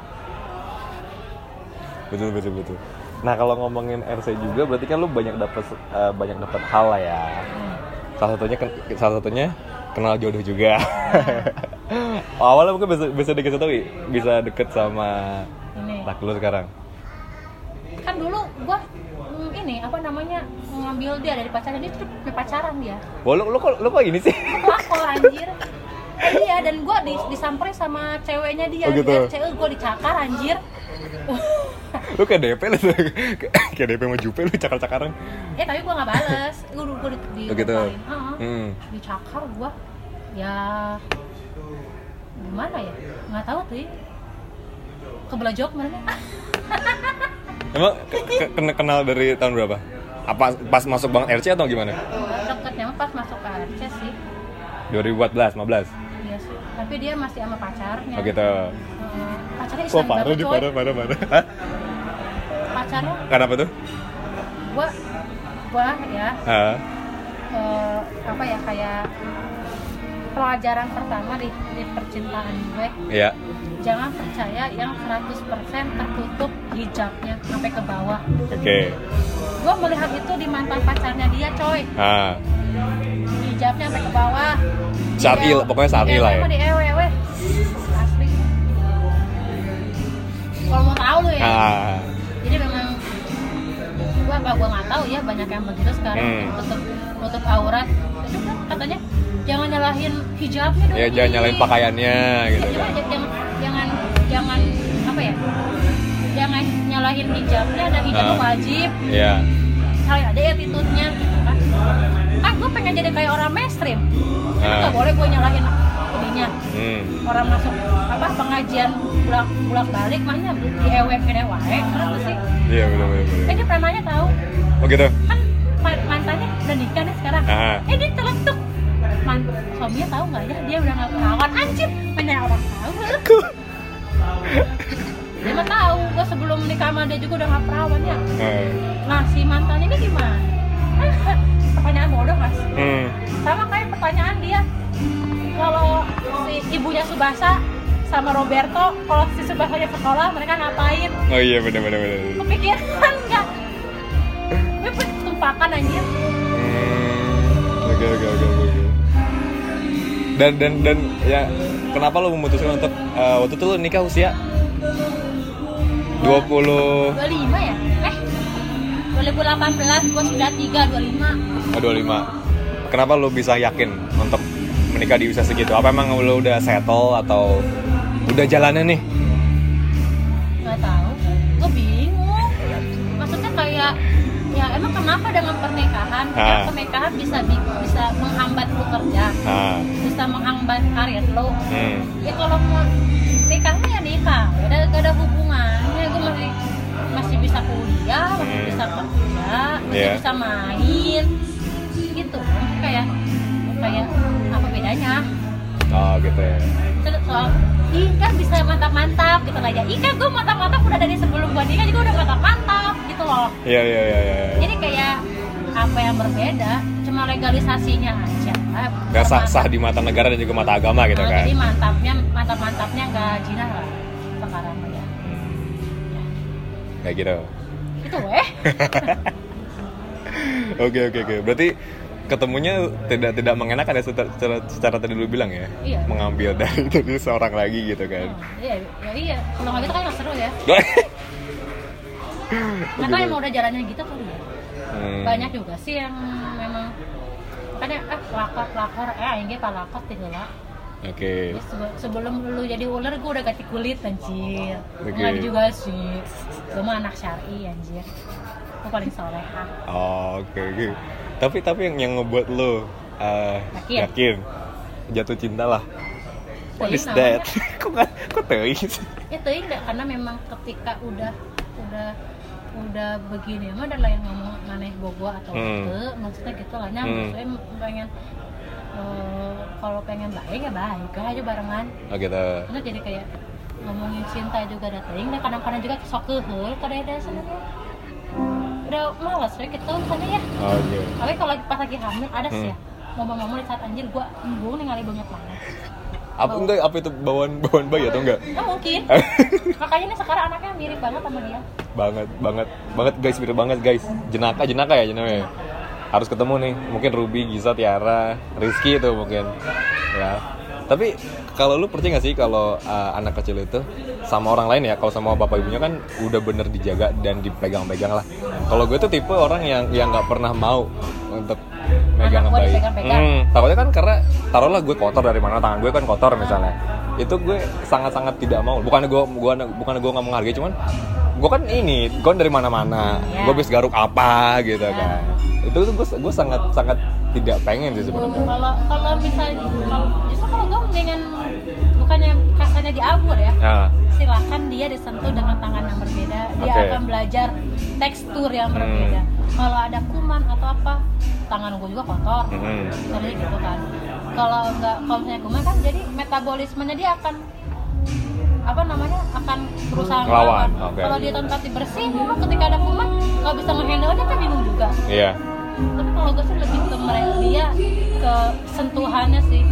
Betul betul betul. Nah kalau ngomongin RC juga berarti kan lu banyak dapat eh, banyak dapat hal lah ya. Hmm. salah satunya salah satunya kenal jodoh juga. Awalnya mungkin bisa bisa deket tahu bisa deket sama ini. laki lu sekarang. Kan dulu gua ini apa namanya ngambil dia dari pacaran dia tuh punya pacaran dia Wah, lu, lu, kok, lu kok ini sih? pelakor anjir iya dan gua dis disamperin sama ceweknya dia Oh, gitu? di RCE gua dicakar anjir lu kayak DP lu kayak DP sama Jupe lu cakar-cakaran eh tapi gua nggak bales gua gua di, di Oh, gitu? Heeh. Hmm. dicakar gua ya gimana ya nggak tahu tuh ya. kebelah mana Emang ke- ke- kena- kenal dari tahun berapa? Apa pas masuk banget RC atau gimana? deketnya mah pas masuk ke RC sih. 2014, 15 iya sih tapi dia masih sama pacarnya. Oh gitu. Heeh. pacarnya Islam parah banget nih, coy? parah, parah, parah. Hah? pacarnya kenapa tuh? Gua gua ya. Ah, eh, apa ya kayak pelajaran pertama di, di percintaan gue. Iya jangan percaya yang 100% tertutup hijabnya sampai ke bawah. Oke. Gue melihat itu di mantan pacarnya dia coy. Ah. Hijabnya sampai ke bawah. Saat il- ewe- pokoknya saat il lah ya. di ewe asli. Kalau mau tahu lu ya. Ah. Jadi memang gua apa gua nggak tahu ya banyak yang begitu sekarang Hmm. tutup nutup aurat. Itu kan katanya jangan nyalahin hijabnya dong. Ya jangan Ih. nyalain pakaiannya gitu Ya, kan. Jangan, jangan jangan apa ya? Jangan nyalahin hijabnya dan hijabnya Ah. wajib. Iya. Kali ada attitude-nya gitu kan. Ah gue pengen jadi kayak orang mainstream. Ah. nggak boleh gue nyalahin ininya. Hmm. Orang masuk apa pengajian bulak bulak balik mahnya di ewe kene wae. Kenapa sih? Iya benar benar eh benar dia premannya tahu. Oh gitu? Kan ma- mantannya udah nikah nih sekarang. Ah. eh dia Man, suaminya tahu nggak ya? Dia udah nggak perawan anjir mana orang tahu. Dia mah tahu. Gue sebelum nikah sama dia juga udah nggak perawan ya. Ah. nah si mantannya ini gimana? Pertanyaan bodoh mas. Hmm. Sama kayak pertanyaan dia. Kalau si ibunya Subasa sama Roberto kalau si Subasanya sekolah mereka ngapain? Oh iya benar benar benar kepikiran nggak? Gue tumpakan anjir. Hmm, oke oke oke oke. Dan dan dan ya kenapa lo memutuskan untuk eh, waktu itu lo nikah usia 20 25 ya eh 2018 gue sudah 3 25 oh, 25. Kenapa lo bisa yakin untuk menikah di usia segitu? Apa emang lo udah settle atau udah jalannya nih? Kenapa dengan pernikahan? Ya Ah. pernikahan bisa bi- bisa menghambat lu kerja Nah, bisa menghambat karir lo hmm, ya kalau mau nikah mah ya nikah. Ada, gak ada hubungannya. Gue masih masih bisa kuliah masih Hmm. bisa kerja masih Iya. bisa main. Gitu. Kayak kayak apa bedanya? Oh gitu ya. Soal ih kan bisa mantap-mantap gitu aja ih kan gue mantap-mantap udah dari sebelum gue nikah juga udah mantap-mantap gitu loh Iya iya iya iya. jadi kayak apa yang berbeda cuma legalisasinya aja Gak sah, sah di mata negara dan juga mata agama gitu Nah, kan. jadi mantapnya mantap-mantapnya nggak jinah lah sekarang ya Hmm. Kayak gitu. itu weh Oke oke oke. Berarti ketemunya tidak tidak mengenakan ya secara, secara, secara tadi lu bilang ya. Iya. Mengambil dari dari seorang lagi gitu kan. Oh, iya ya iya kalau nggak gitu kan nggak seru ya nggak tahu emang udah jalannya gitu kali ya Hmm. banyak juga sih yang memang kan ya eh pelakor pelakor eh aing ge palakor tinggal lah Oke. Sebe- sebelum lu jadi ular gue udah ganti kulit anjir Oke. Nggak juga sih gue mah anak syari anjir gue paling soleha Oh, Oke oke. Tapi tapi yang yang ngebuat lo uh, Yakin? yakin jatuh cinta lah. What is that? kok nggak kok teuing sih? ya enggak karena memang ketika udah udah udah begini mah ada lah yang ngomong maneh bogo atau Hmm. ente maksudnya gitu lah nya Hmm. maksudnya pengen eh, kalau pengen baik ya baik aja barengan Oh gitu. Karena jadi kayak ngomongin cinta juga ada teuing dan kadang-kadang juga sok keheul kada ada sebenarnya udah malas ya kita misalnya ya. Oh, Oke. tapi kalau lagi pas lagi hamil ada sih Hmm. ya di saat anjir gua embung ningali banyak banget. Apa enggak apa itu bawaan bawaan bayi atau enggak? Nah, mungkin. Makanya nih sekarang anaknya mirip banget sama dia. Banget banget banget guys mirip banget guys. Jenaka jenaka ya jenaka harus ketemu nih. Mungkin Ruby Giza Tiara Rizky itu mungkin. Ya. Tapi kalau lu percaya nggak sih kalau uh, anak kecil itu sama orang lain ya? Kalau sama bapak ibunya kan udah bener dijaga dan dipegang-pegang lah. Kalau gue tuh tipe orang yang yang nggak pernah mau untuk megang Anak bayi. Hmm, takutnya kan karena taruhlah gue kotor dari mana tangan gue kan kotor misalnya. Itu gue sangat-sangat tidak mau. Bukan gue gua bukan gue nggak menghargai cuman gue kan ini gue dari mana-mana. Ya. gue bisa garuk apa gitu Ya. kan itu tuh gue gue sangat sangat tidak pengen sih sebenarnya kalau kalau misalnya kalau justru kalau gue mendingan bukannya kasarnya diabur ya nah silakan dia disentuh dengan tangan yang berbeda dia Oke. akan belajar tekstur yang Hmm. berbeda kalau ada kuman atau apa tangan gue juga kotor misalnya gitu kan kalau enggak kalau misalnya kuman kan jadi metabolismenya dia akan apa namanya akan berusaha ngelawan. oke. Kalau dia tempat bersih, memang ketika ada kuman nggak bisa ngehandle nya kan bingung juga. Iya. Tapi kalau gue sih lebih ke mereka dia ke sentuhannya sih.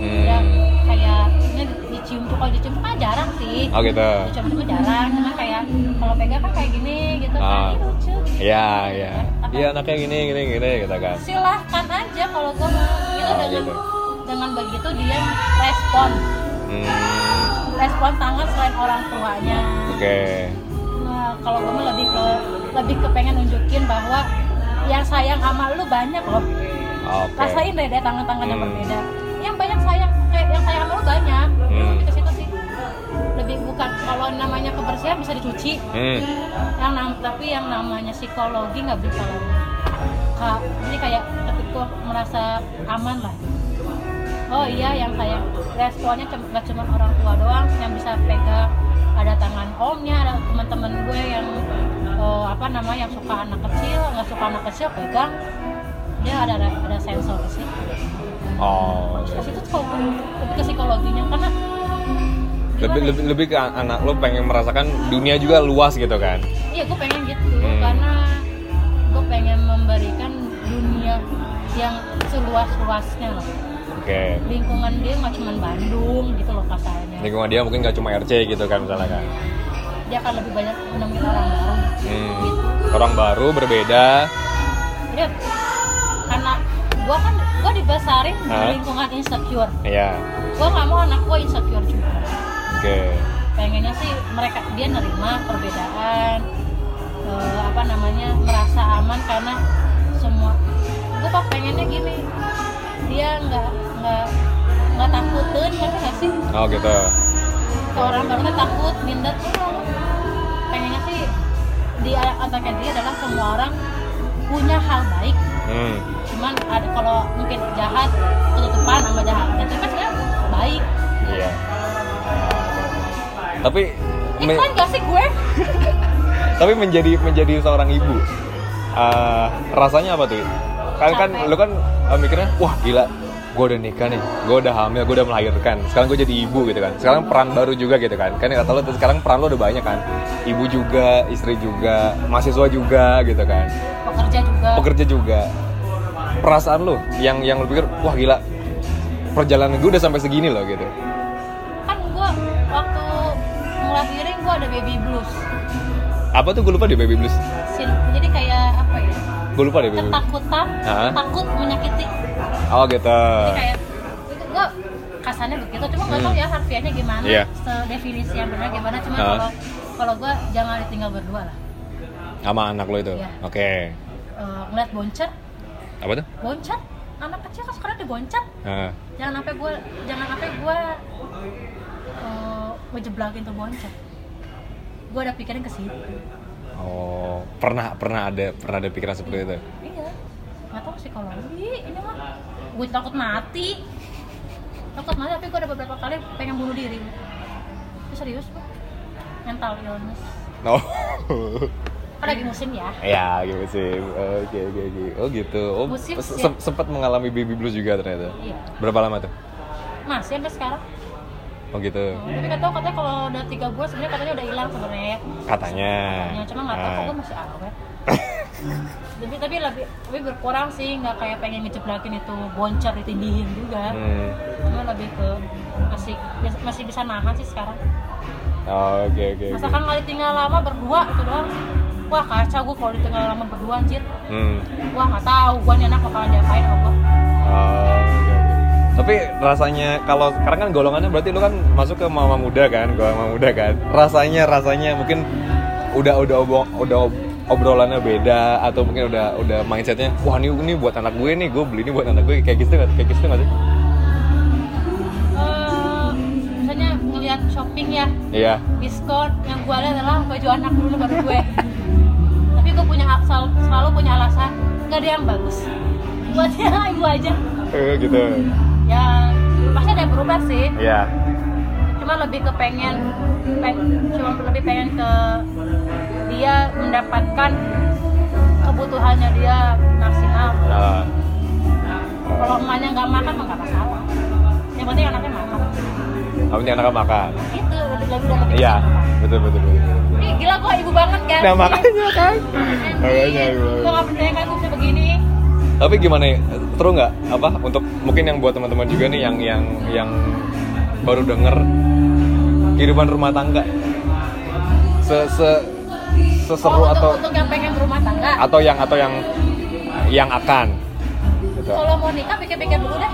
Ya Hmm. kayak ini dicium tuh kalau dicium tuh kan jarang sih. Oh gitu. Dicium tuh jarang, cuma kayak kalau pegang kan kayak gini gitu Ah. kan, Ih, lucu. gitu. Iya, iya. Iya anaknya gini gini gini gitu kan. Silahkan aja kalau gue mau itu Oh, dengan gitu. dengan begitu dia respon Hmm. respon tangan selain orang tuanya. Oke. Nah, kalau gue lebih ke lebih ke pengen nunjukin bahwa yang sayang sama lu banyak loh. Oke. Rasain deh deh tangan-tangan yang Hmm. berbeda. Yang banyak sayang kayak yang sayang sama lu banyak. Hmm. Ke situ sih. Lebih bukan kalau namanya kebersihan bisa dicuci. Hmm. Yang nam- tapi yang namanya psikologi nggak bisa lah. Ka- jadi kayak ketika merasa aman lah. Oh iya yang sayang responnya nggak cuma orang tua doang yang bisa pegang ada tangan omnya ada teman-teman gue yang eh, apa namanya yang suka anak kecil nggak suka anak kecil pegang dia ada ada, ada sensor sih Oh. ke situ tuh kalau- lebih ke psikologinya karena Lebih lebih lebih ke an- anak lo pengen merasakan dunia juga luas gitu kan. Iya, gue pengen gitu Hmm. karena gue pengen memberikan dunia yang seluas-luasnya loh. Oke. Lingkungan dia nggak cuma Bandung gitu loh kasarnya. Lingkungan dia mungkin gak cuma RC gitu kan misalnya kan. Dia akan lebih banyak menemukan orang baru. Hmm. Gitu. Orang baru berbeda. Jadi karena gue kan gue dibesarin di Hah? lingkungan insecure. Iya. Gue nggak mau anak gue insecure juga. Oke. pengennya sih mereka dia nerima perbedaan eh, apa namanya merasa aman karena semua gue pak pengennya gini dia nggak nggak nggak takutin nggak sih Oh gitu. ke orang baru takut minder di otaknya dia adalah semua orang punya hal baik. Hmm. cuman ada kalau mungkin jahat ketutupan sama jahat. Itu kan sebenarnya baik. Iya. Tapi me- iklan gak sih gue. Tapi menjadi menjadi seorang ibu eh, rasanya apa tuh? Kan kan lu kan eh, mikirnya wah gila gue udah nikah nih gue udah hamil gue udah melahirkan. Sekarang gue jadi ibu gitu kan. Sekarang peran baru juga gitu kan. Kan kata lu sekarang peran lu udah banyak kan. Ibu juga istri juga mahasiswa juga gitu kan. Pekerja juga. Pekerja juga. Perasaan lu yang yang lu pikir wah gila. Perjalanan gue udah sampai segini loh gitu. Kan gue waktu ngelahirin gue ada baby blues. Apa tuh gue lupa deh baby blues gue lupa deh ketakutan Hah? takut menyakiti. Oh gitu. Jadi kayak itu gue kasarnya begitu cuma nggak tahu Hmm. ya harfiahnya gimana Iya. definisi yang benar gimana cuma Hah? kalau kalau gue jangan ditinggal berdua lah. Sama anak lo itu? Iya. oke. Eh, ngeliat boncat apa tuh? Boncat anak kecil kan sekarang diboncat Nah, jangan sampai gue jangan sampai gue uh, ngejeblakin tuh boncat gue udah pikirin ke situ oh pernah pernah ada pernah ada pikiran seperti itu? Iya. Nggak tahu psikologi ini mah. Gue takut mati. Takut mati tapi gue ada beberapa kali pengen bunuh diri. Itu serius gue mental illness. Oh. Kan lagi musim ya. Ya gitu sih oke oke oke. Oh gitu. Oh Musim se- sempat mengalami baby blues juga ternyata? Iya. Berapa lama tuh? Masih sampai sekarang oh gitu tapi kata katanya kalau udah tiga bulan sebenarnya katanya udah hilang sebenarnya katanya Ya, cuma nggak tahu kok masih awet tapi tapi lebih tapi berkurang sih nggak kayak pengen ngejeblakin itu boncar ditindihin juga Hmm. cuma lebih ke masih masih bisa nahan sih sekarang Oh, oke oke Masakan kali tinggal lama berdua itu doang. Wah kacau gue kalau ditinggal lama berdua anjir. hmm. Wah nggak tahu gue nih anak bakalan diapain sama gue. Oh, oke. Tapi rasanya kalau sekarang kan golongannya berarti lu kan masuk ke mama muda kan, golongan mama muda kan. Rasanya rasanya mungkin udah udah obong, udah ob- obrolannya beda atau mungkin udah udah mindsetnya wah ini ini buat anak gue nih gue beli ini buat anak gue kayak gitu nggak kayak gitu nggak sih Eh, misalnya ngelihat shopping ya iya diskon yang gue lihat adalah baju anak dulu baru gue. Tapi gue punya selalu, selalu punya alasan nggak ada yang bagus. Buat yang ibu aja. Eh, gitu Ya pasti ada yang berubah sih. iya Cuma lebih ke pengen, peng- cuma lebih pengen ke dia mendapatkan kebutuhannya dia maksimal. nah, kalau emaknya nggak makan mah nggak masalah yang penting anaknya makan penting anaknya makan itu lebih ngerti Iya, betul betul betul. betul. Ih, gila gua ibu banget kan Nah makanya kan. Makanya gua gak percaya kan gua bisa begini Tapi gimana ya? Seru nggak? Apa untuk mungkin yang buat teman-teman juga nih yang yang yang baru denger kehidupan rumah tangga. Se se seseru oh, untuk, atau untuk yang pengen berumah tangga atau yang atau yang yang akan gitu. kalau mau nikah pikir-pikir dulu deh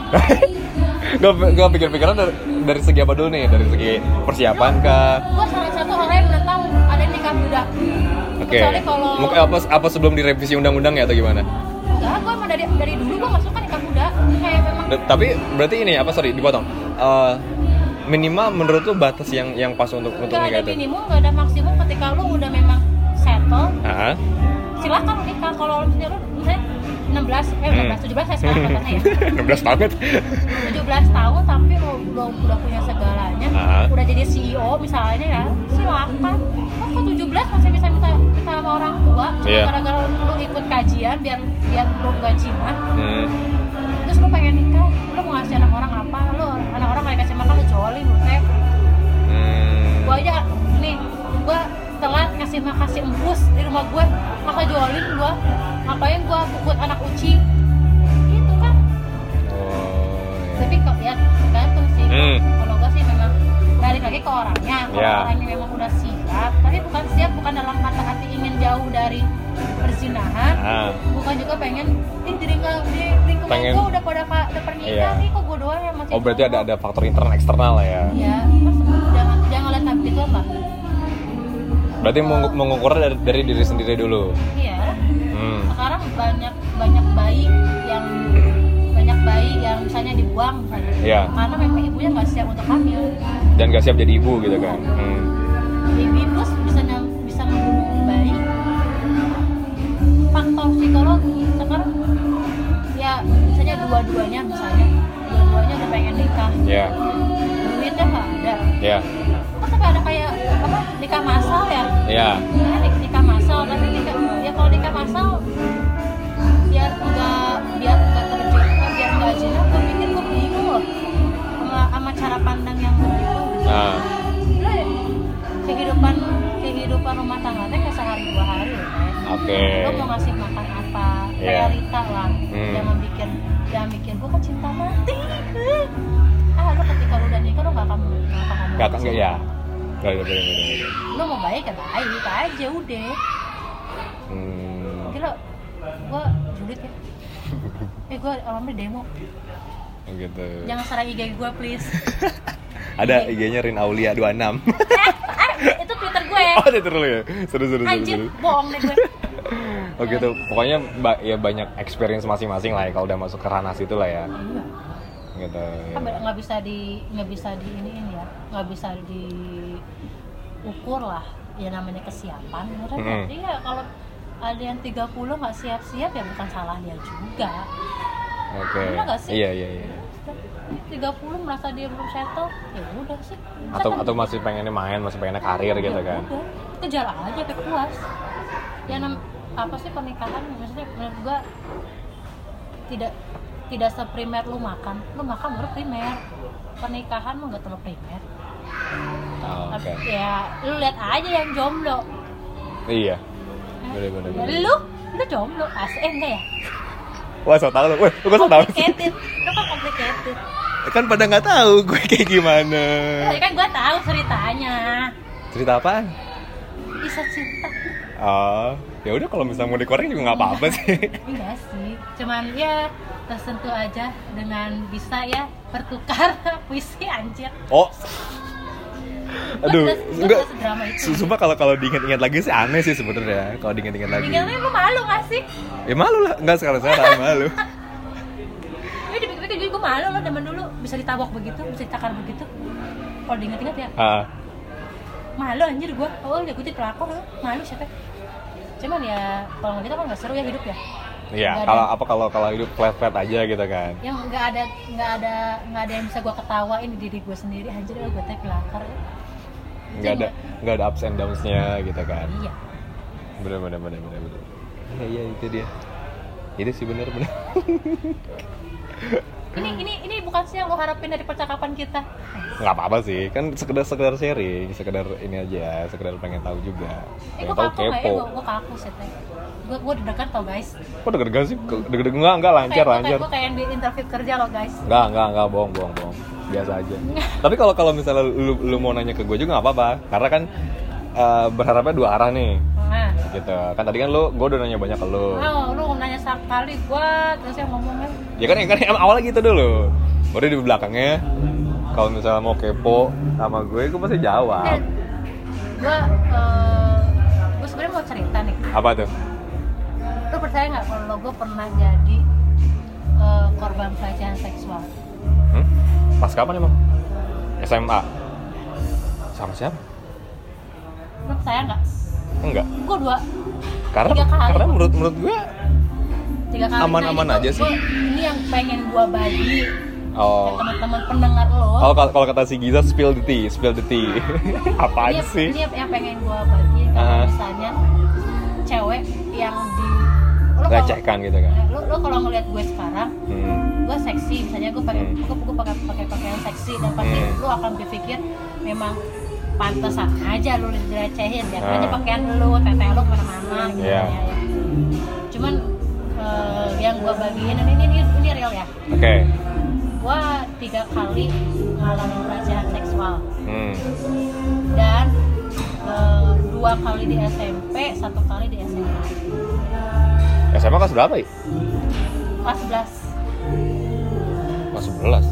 gue gue pikir-pikiran dari, dari segi apa dulu nih dari segi persiapan kah gua salah satu orang yang menentang ada yang nikah muda oke kecuali kalau apa apa sebelum direvisi undang-undang ya atau gimana enggak gua emang dari dari dulu gua masuk kan nikah muda. Kayak memang D- tapi berarti ini apa sorry dipotong. Eh, minimal menurut lu batas yang yang pas untuk untuk nggak nikah ada itu? minimum nggak ada maksimum ketika lu udah memang settle. Hah? silakan lu nikah. Kalau misalnya lu 16 eh Hmm. 16 17 saya sekarang katanya ya 16 banget 17 tahun tapi lu belum udah punya segalanya Ah. udah jadi CEO misalnya ya silakan oh kok 17 masih bisa minta minta sama orang tua cuma Iya. gara-gara lu ikut kajian biar biar lu Cina hmm. terus lu pengen nikah lu mau ngasih anak orang apa lu anak orang gak dikasih makan lu jolin lu teh Hmm. gua aja nih gua telat ngasih makasih embus di rumah gue maka jualin gua ngapain gua buat anak uci gitu kan Oh, iya. tapi kok ya tergantung sih Hmm. kalau gua sih memang balik lagi ke orangnya kalau Ya. orangnya memang udah siap tapi bukan siap bukan dalam kata arti ingin jauh dari perzinahan Ah. bukan juga pengen ih di lingkungan di lingkungan Pengen- gua udah pada udah pernikahan Iya. nih kok gua doang yang masih oh berarti ada ada faktor internal eksternal lah ya ya mas jangan jangan lihat tapi itu lah berarti mengu- mengukurnya dari, dari diri sendiri dulu? Iya. Hmm. sekarang banyak banyak bayi yang banyak bayi yang misalnya dibuang misalnya Iya. karena memang ibunya nggak siap untuk hamil. Dan gak siap jadi ibu gitu kan? Hmm. baby blues bisa bisa membunuh bayi. Faktor psikologi. Sekarang ya misalnya dua-duanya misalnya. Dua-duanya udah pengen nikah. Ya duitnya nggak ada. Ya kok sampai ada kayak apa nikah masal ya? Ya ya nik- nikah masal tapi nikah ya kalau nikah masal biar enggak biar enggak terjadi biar enggak zina gue pikir gue bingung loh sama, sama cara pandang yang begitu. Nah. Ya, kehidupan kehidupan rumah tangga teh sehari dua hari loh oke. Lo mau ngasih makan apa Iya. kayak Rita lah. Hmm. jangan bikin jangan bikin gue kan cinta mati ah lo ketika lo udah nikah lo gak akan gak akan kan ya Gak ada bener bener lo mau baik ya baik aja udah. Hmm. gila gua julid ya. Eh gua awalnya demo. Gitu. Jangan serang IG gua please. Ada IG-nya Rin Aulia 26 ah itu twitter gue oh ada terus ya? Seru seru seru, anjir seru. bohong deh gue oh gitu pokoknya ba- ya banyak experience masing-masing lah ya kalau udah masuk ke ranah situ lah ya. Iya gitu kan be- nggak bisa di nggak bisa di ini ya. Nggak bisa di ukur lah. Ya namanya kesiapan bener Mm-mm. iya kalau ada yang 30 nggak siap-siap ya bukan salah dia juga. Oke. Nggak sih? iya iya iya. 30 merasa dia belum settle ya udah sih. Atau Settle. atau masih pengennya main masih pengennya karir gitu Ya kan? Udah, kejar aja sampai puas ya nam apa sih pernikahan? Maksudnya menurut gua tidak tidak seprimer lu makan. Lu makan baru primer. Pernikahan mah nggak terlalu primer. Oh, oke. Tapi ya lu lihat aja yang jomblo. Iya. Bener bener Ya, bener lu lu jomblo. Asli eh enggak ya? Wah so tau lu. Wah kok so tau sih? Complicated. Lu kan complicated? Kan pada nggak tahu gue kayak gimana. Ya kan gua tahu ceritanya. Cerita apaan? Bisa cinta oh ya udah kalau misalnya mau dikoreng juga nggak apa-apa sih. Enggak sih, cuman ya tersentuh aja dengan bisa ya bertukar puisi anjir. oh aduh gua enggak itu. Sumpah kalau kalau diingat-ingat lagi sih aneh sih sebenarnya kalau diingat-ingat lagi Dikira lu malu gak sih? ya malu lah enggak sekarang sekarang malu Ya dipikir-pikir juga gue malu loh zaman dulu bisa ditabok begitu, bisa ditakar begitu. Kalau diingat-ingat ya malu anjir gua. Oh ya gue jadi pelakor malu siapa? Cuman ya kalau gitu kan nggak seru ya hidup ya. Iya ada- kalau apa kalau kalau hidup flat flat aja gitu kan. Yang nggak ada nggak ada nggak ada yang bisa gua ketawain di diri gue sendiri. Anjir gue teh pelakor. ya. nggak ada nggak ada ups and downs-nya gitu kan. Iya. bener bener bener bener bener. Iya iya itu dia. Itu sih bener bener. Ini ini ini bukan sih yang lo harapin dari percakapan kita? Nggak apa-apa sih kan sekedar sekedar sharing sekedar ini aja sekedar pengen tahu juga. Eh pengen gue tahu ya? kepo. Gue gue kaku sih teh gue gue deg-degan tau guys. Kok deg-degan sih? Deg-degan enggak enggak lancar kayak lancar. gue kayak di interview kerja lo guys. Enggak enggak enggak bohong bohong bohong. Biasa aja. Tapi kalau kalau misalnya lu, lu mau nanya ke gue juga nggak apa-apa. Karena kan eh, berharapnya dua arah nih. Nah. Gitu. Kan tadi kan lu gue udah nanya banyak ke lu. Oh, lu nanya sekali gue terus yang ngomongnya. Ya kan ya kan awalnya gitu dulu. Baru di belakangnya. Kalau misalnya mau kepo sama gue gue pasti jawab. Eh, gue uh, gue sebenarnya mau cerita nih. Apa tuh lu percaya nggak kalau gue pernah jadi eh, korban pelecehan seksual hmm? pas kapan emang SMA sama siapa lu percaya nggak enggak gue dua karena Tiga kali. karena menurut menurut gue tiga kali Aman-aman Nah, aja sih. ini yang pengen gue bagi oh teman-teman pendengar lo Oh, kalau kalau kata si Giza spill the tea, spill the tea. Apaan ini, sih? ini yang pengen gue bagi kalau Ah. misalnya cewek yang di lo Lecehkan gitu kan. lo, lo kalau ngeliat gue sekarang Hmm. gue seksi misalnya gue pakai Hmm. gue gue pakai pakai pakaian seksi dan pasti Hmm. lu akan berpikir memang pantesan aja lu dilecehin biar Ah. aja pakaian lu teteh lu ke mana-mana gitu Iya. ya, ya. cuman eh, yang gue bagiin ini ini ini real ya Oke. gue tiga kali ngalamin pelecehan seksual Hmm. dan eh, dua kali di SMP satu kali di SMA SMA kelas berapa ya? kelas 11 Kelas 11.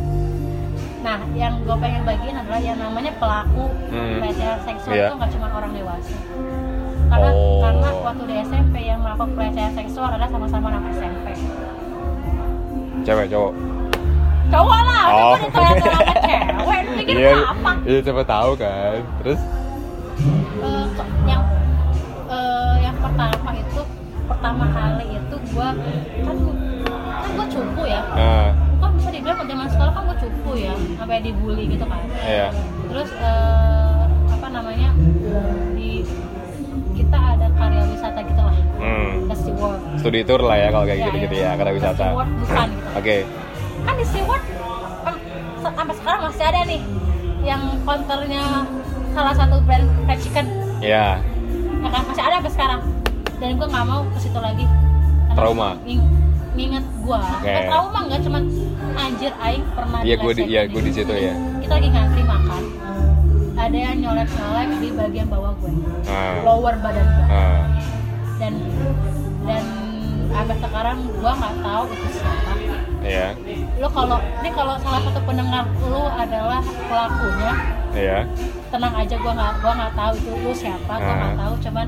Nah, yang gue pengen bagiin adalah yang namanya pelaku Hmm. pelecehan seksual Iya. itu nggak cuma orang dewasa. Karena Oh. karena waktu di SMP yang melakukan pelecehan seksual adalah sama-sama anak SMP. Cewek, cowok. Cowok lah, Oh. oh. gue sama cewek, pikir Iya, gua apa? iya siapa tahu kan. Terus Eh, kok- yang eh, yang pertama itu pertama kali itu gue kan kan gue cupu ya, nah, kan bisa dibilang zaman sekolah kan gue cupu ya, sampai dibully gitu kan. iya. terus eh, apa namanya di kita ada karya wisata gitu lah Hmm. ke SeaWorld Studi tour lah ya kalau kayak Iya, gitu-gitu ya, karena Ke wisata. SeaWorld Busan gitu Oke. kan di SeaWorld kan se- sampai sekarang masih ada nih yang counternya salah satu brand fried chicken Iya. ya kan masih ada sampai sekarang dan gue nggak mau ke situ lagi Karena Trauma. nginget gue Oke. Bukan trauma nggak cuman anjir aing pernah Iya, gua di- iya, gua di situ, ya. kita lagi ngantri makan ada yang nyolek-nyolek di bagian bawah gue Nah. lower badan gue Nah. dan dan sampai sekarang gua nggak tahu itu siapa Iya. lo kalau ini kalau salah satu pendengar lu adalah pelakunya Iya. tenang aja gua nggak gua nggak tahu itu lu siapa gua nggak Ah. tahu cuman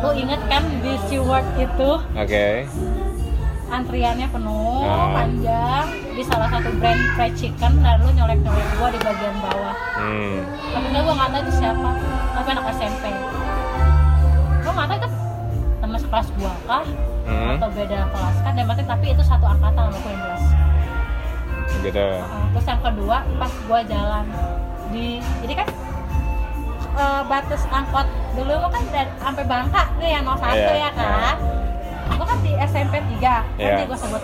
lu inget kan di SeaWorld itu Oke. antriannya penuh Ah. panjang di salah satu brand fried chicken dan lu nyolek nyolek gua di bagian bawah Hmm. tapi gua nggak tahu itu siapa tapi anak SMP gua nggak tahu itu teman sekelas gua kah Hmm. atau beda kelas kan yang penting tapi itu satu angkatan sama gue yang jelas Gitu. Uh, terus yang kedua pas gua jalan di jadi kan uh, batas angkot dulu mah kan dari sampai Bangka nih yang 01 Iya, ya kan gua kan di SMP 3 Iya. nanti gua sebut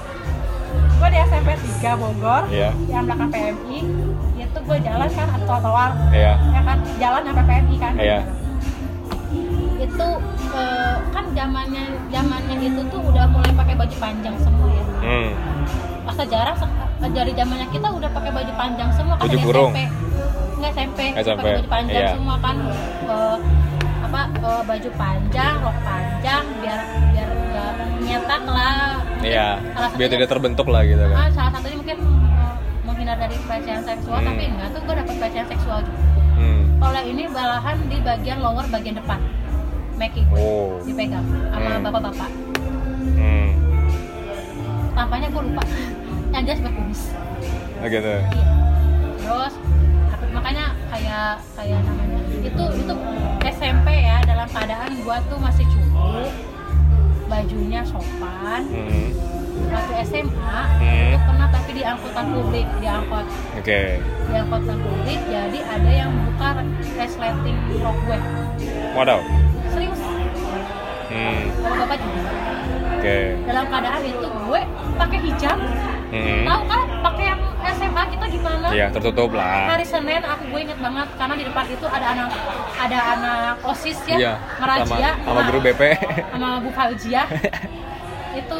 gua di SMP 3 Bogor Iya. yang belakang PMI itu gua jalan kan atau trotoar Iya. ya kan jalan sampai PMI kan Iya. itu uh, kan zamannya zamannya itu tuh udah mulai pakai baju panjang semua ya Hmm. masa jarang dari zamannya kita udah pakai baju panjang semua kan Baju dari kurung. SMP SMP, SMP, pakai baju panjang iya. semua kan Eh, apa eh, baju panjang rok panjang biar biar nggak nyetak lah Iya. Biar tidak terbentuk lah gitu ah, kan. salah satunya mungkin eh, menghindar dari pelecehan seksual Hmm. tapi enggak tuh gue dapet pelecehan seksual juga Hmm. kalau ini balahan di bagian lower bagian depan Meki gue Oh. dipegang sama Hmm. bapak-bapak Hmm. tampaknya gue lupa yang jelas berkumis Oh gitu. Iya. terus makanya kayak kayak namanya itu itu SMP ya dalam keadaan gua tuh masih cukup bajunya sopan Hmm. waktu SMA Hmm. itu pernah tapi di angkutan publik di angkot Oke. di angkutan publik jadi ada yang buka resleting rok gue Waduh. serius Hmm. bapak juga Oke. dalam keadaan itu gue pakai hijab Hmm. tahu kan pakai yang SMA kita gimana Iya, tertutup lah. hari Senin aku gue inget banget karena di depan itu ada anak ada anak osis ya Iya, ngerajia sama, sama guru BP. sama Bu Fauzia itu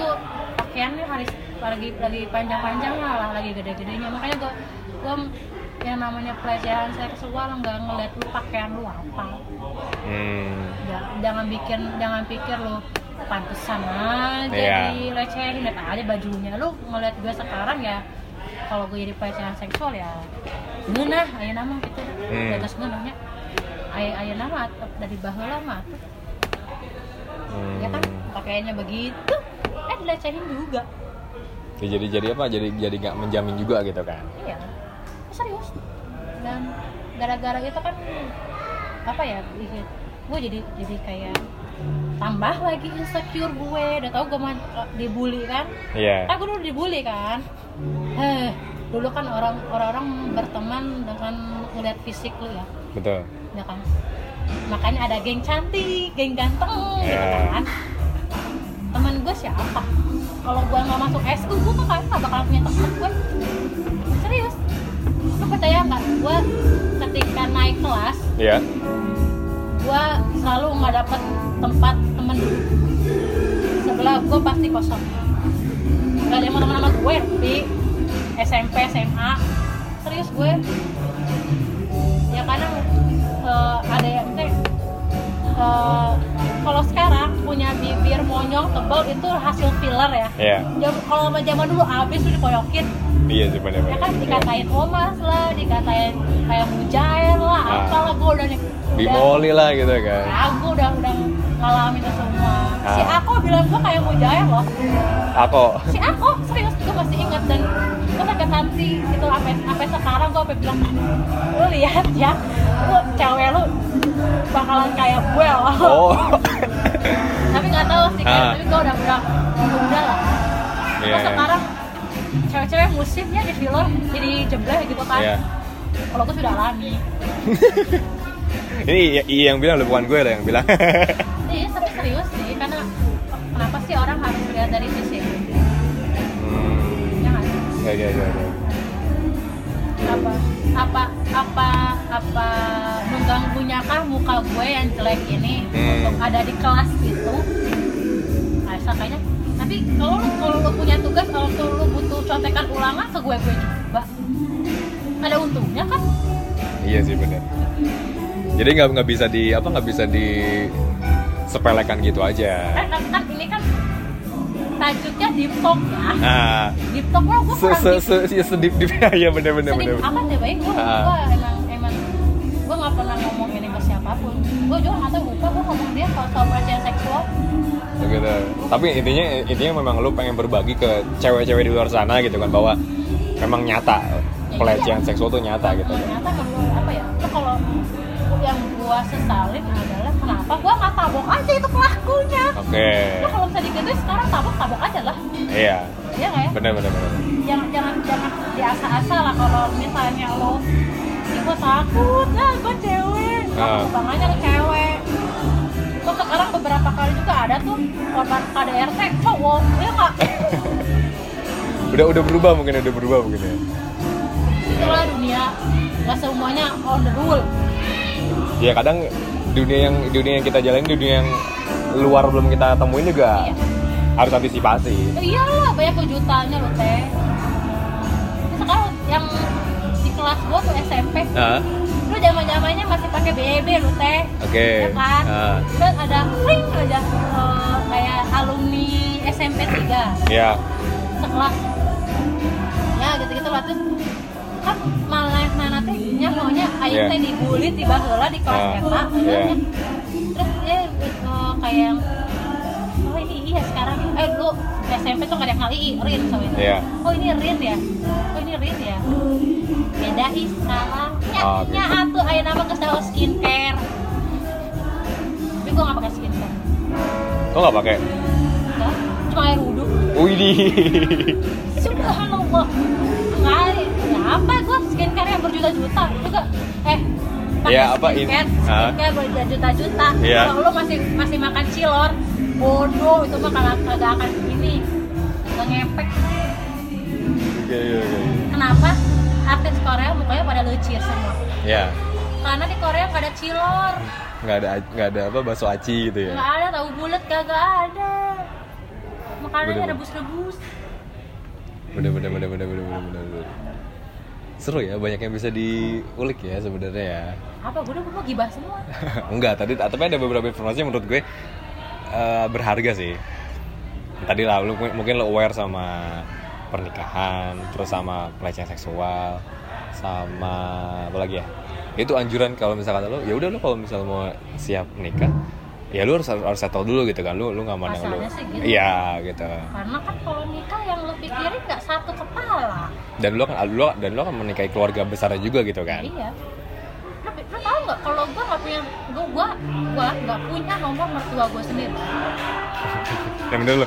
pakaiannya hari lagi lagi panjang-panjang lah lagi gede-gedenya makanya gue gue yang namanya pelecehan seksual nggak ngeliat lu pakaian lu apa Hmm. Ja- jangan bikin jangan pikir lu pantesan aja Iya. dilecehin lihat aja bajunya lu ngeliat gue sekarang ya kalau gue jadi pelecehan seksual ya ngeunah aya nama gitu Hmm. atas ngeunahnya aya aya nama dari baheula mah. Hmm. ya kan pakaiannya begitu eh dilecehin juga Ya, jadi jadi apa? Jadi jadi nggak menjamin juga gitu kan? iya serius dan gara-gara itu kan apa ya gue jadi jadi kayak tambah lagi insecure gue. Udah tau gue man- dibully kan? Iya. kan gue dulu dibully kan. Eh dulu kan orang orang berteman dengan ngeliat fisik lu ya. Betul. ya kan? Makanya ada geng cantik geng ganteng gitu Iya. kan? Teman gue siapa? Kalau gue nggak masuk SU gue kan kayaknya nggak bakal punya teman gue. Serius? Lu percaya nggak? Gue ketika naik kelas Iya. Gue selalu nggak dapet tempat temen. Sebelah gue pasti kosong. Gak ada yang mau temen sama gue di SMP SMA serius gue. Ya kadang eh, ada yang teh eh, kalau sekarang punya bibir monyong tebal itu hasil filler ya. Iya. Jam- kalau sama zaman dulu abis tuh dikoyokin Iya sih benar. ya kan dikatain omas lah dikatain kayak mujair lah Ah. apalah gue udah nih Bimoli lah gitu kan. aku udah udah ngalamin itu semua si Ah. aku bilang gue kayak mujair loh Aku. si aku serius gue masih inget dan gue sakit hati gitu sampai sampai sekarang gue sampai bilang lu lihat ya lu cewek lu bakalan kayak gue loh Oh. tapi nggak tahu sih kayak Ah. tapi gue udah udah udah lah Iya. Terus sekarang cewek-cewek musimnya di film jadi jebleh gitu kan Iya. kalau gue sudah alami Ini iya, iya yang bilang, lu bukan gue lah yang bilang. iya tapi serius sih karena kenapa sih orang harus melihat dari fisik hmm. ya nggak? Ya, ya, ya, ya. apa apa apa apa mengganggunya kah muka gue yang jelek ini Hmm. untuk ada di kelas itu nah, kayaknya tapi kalau lu kalau lu punya tugas kalau lu butuh contekan ulangan ke gue gue juga ada untungnya kan Iya sih benar. Jadi nggak nggak bisa di apa nggak bisa di sepelekan gitu aja. kan, kan, kan ini kan tajuknya deep talk ya. Nah, deep talk lah gue se se deep se ya sedip dip ya benar benar sedih benar. amat ya baik gue gue emang emang gue nggak pernah ngomong ini ke siapa pun. Gue juga nggak tahu lupa gue ngomong dia kalau soal pelecehan seksual. Gitu. Tapi intinya intinya memang lu pengen berbagi ke cewek-cewek di luar sana gitu kan bahwa memang nyata pelecehan seksual tuh nyata gitu. ternyata menurut apa ya? Itu kalau yang gua sesalin adalah kenapa gua nggak tabok aja itu pelakunya. Oke. lu kalau bisa digituin sekarang tabok tabok aja lah. Iya. iya nggak ya? Benar benar benar. jangan jangan jangan diasa-asa lah kalau misalnya lo ih gua takut lah gua cewek. Aku bang aja ke cewek. Terus sekarang beberapa kali juga ada tuh korban KDRT cowok ya nggak? Udah udah berubah mungkin udah berubah mungkin ya. itulah dunia. Nggak semuanya on the rule Ya kadang dunia yang dunia yang kita jalanin dunia yang luar belum kita temuin juga Iya. harus antisipasi. Ya iyalah banyak kejutannya loh teh. Sekarang yang di kelas gua tuh SMP Ah, lu zaman zamannya masih pakai BB lu teh. Oke. ya kan? Ah, terus ada ring aja eh, kayak alumni SMP 3 ya. sekelas. Ya gitu gitu lah. Terus kan malah nya maunya aing teh dibully di baheula di kelas Ah, eta iya. terus ya eh, kayak yang oh ini iya sekarang eh lu SMP tuh gak ada yang kenal Ii, Rin sama itu Iya. oh ini Rin ya oh ini Rin ya beda ih sekarang nya Oh, gitu. nya atuh aya nama tahu skincare tapi gua gak pakai skincare Lo nggak pakai? Cuma air wudhu Widih. Subhanallah. Kali, berjuta-juta juga. Eh, pakai Ya, apa ini? skincare, Ah. skincare berjuta-juta. Iya. Kalau lo masih masih makan cilor, bodoh itu mah kagak kagak akan ini, nggak ngepek. Iya, iya, iya. Kenapa? Artis Korea mukanya pada lucir semua. Ya, Karena di Korea nggak ada cilor, nggak ada nggak ada apa bakso aci gitu ya. nggak ada tahu bulat kagak ada. Makanannya rebus-rebus. Bener bener bener bener bener bener bener. bener. Seru ya, banyak yang bisa diulik ya sebenarnya ya. Apa gue udah mau gibah semua. Enggak, tadi tapi ada beberapa informasi yang menurut gue eh, berharga sih. Tadi lah, lu, mungkin lo aware sama pernikahan, terus sama pelecehan seksual, sama apa lagi ya? Itu anjuran kalau misalkan lo, ya udah lo kalau misal mau siap nikah, ya lu harus harus settle dulu gitu kan, lu lu nggak mandang lu, Asalnya sih gitu. iya gitu. Karena kan kalau nikah yang lu pikirin nggak satu kepala. Dan lu kan lu dan lu akan menikahi keluarga besarnya juga gitu kan? Iya. Lu, lu tau nggak kalau gue nggak punya gue gua gua nggak punya nomor mertua gue sendiri. Yang bener? Gue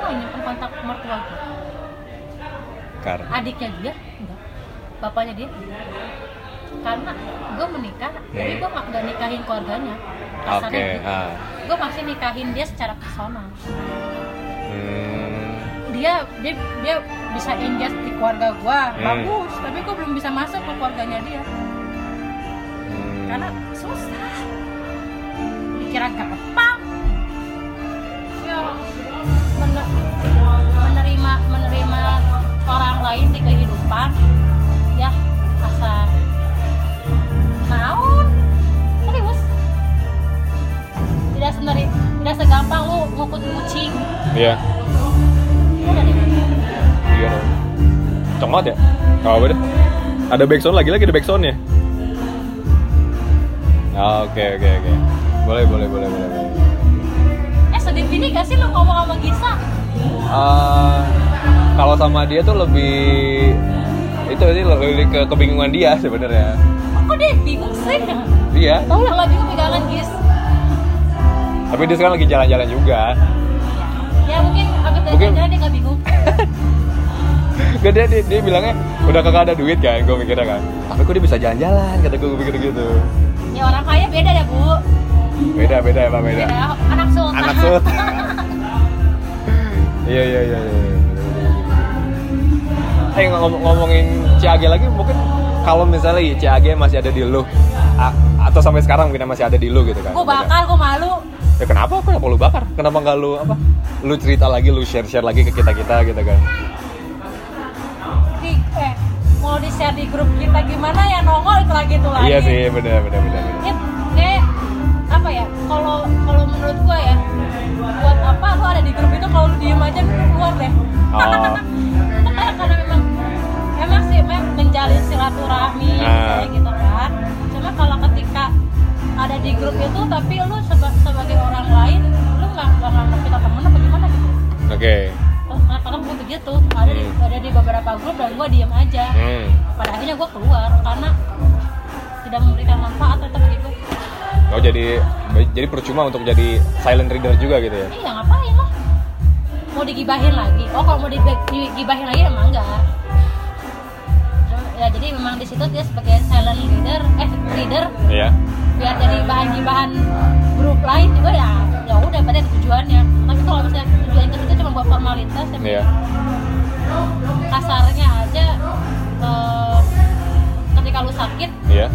nggak nyimpen kontak mertua gue. Karena Adiknya dia enggak. Bapaknya dia karena gue menikah tapi gue nggak nikahin keluarganya Oke, gitu. ah. gue masih nikahin dia secara personal Hmm, dia dia dia bisa ingest di keluarga gue Hmm. bagus tapi gue belum bisa masuk ke keluarganya dia hmm. karena susah dikira gampang ya men- menerima menerima orang lain di kehidupan ya asal naon serius tidak sendiri tidak segampang lu ngukut kucing Iya. Iya dong. Cong banget ya? Gak apa deh. Ada backsound lagi lagi ada backsoundnya. Ah, Oke oke oke. Boleh boleh boleh boleh. boleh. eh sedih ini gak sih lu ngomong sama Gisa Ah, kalau sama dia tuh lebih itu sih lebih ke kebingungan dia sebenarnya. Kok dia bingung sih Iya. tau lah lebih pegangan Gis Tapi dia sekarang lagi jalan-jalan juga. ya mungkin abis dari Mungkin- dia gak bingung Gak dia, dia, dia bilangnya udah kagak ada duit kan, gue mikirnya kan. Tapi kok dia bisa jalan-jalan, kata gue mikir gitu. ya orang kaya beda ya bu Beda beda ya pak beda. beda anak sultan Anak sultan. Iya iya iya. iya. Eh ngom- ngomongin CAG lagi mungkin kalau misalnya ya, CAG masih ada di lu a- atau sampai sekarang mungkin masih ada di lu gitu kan. gue bakar gue malu Ya kenapa? Kenapa lu bakar? Kenapa nggak lu apa? Lu cerita lagi, lu share share lagi ke kita kita gitu kan? di eh mau di share di grup kita gimana ya nongol itu lagi itu lagi Iya sih, bener. bener. Ini kayak apa ya kalau kalau menurut gue ya buat apa lu ada di grup itu kalau lu diem aja lu keluar deh Oh. karena memang emang sih memang menjalin silaturahmi Ah. misalnya gitu kan cuma kalau ketika ada di grup itu tapi lu seba- sebagai orang lain lu nggak nggak nganggap kita temen apa gimana gitu Oke. Nah, karena gue begitu ada di Hmm. ada di beberapa grup dan gue diem aja Hmm. pada akhirnya gue keluar karena tidak memberikan manfaat atau begitu Oh jadi jadi percuma untuk jadi silent reader juga gitu ya? iya ngapain lah mau digibahin lagi oh kalau mau digibahin lagi emang enggak ya jadi memang di situ dia sebagai silent leader eh leader Iya. biar jadi bahan gibahan grup lain juga ya ya udah berarti ada tujuannya tapi kalau misalnya tujuan ke situ cuma buat formalitas ya Iya. kasarnya aja eh, ketika lu sakit Iya.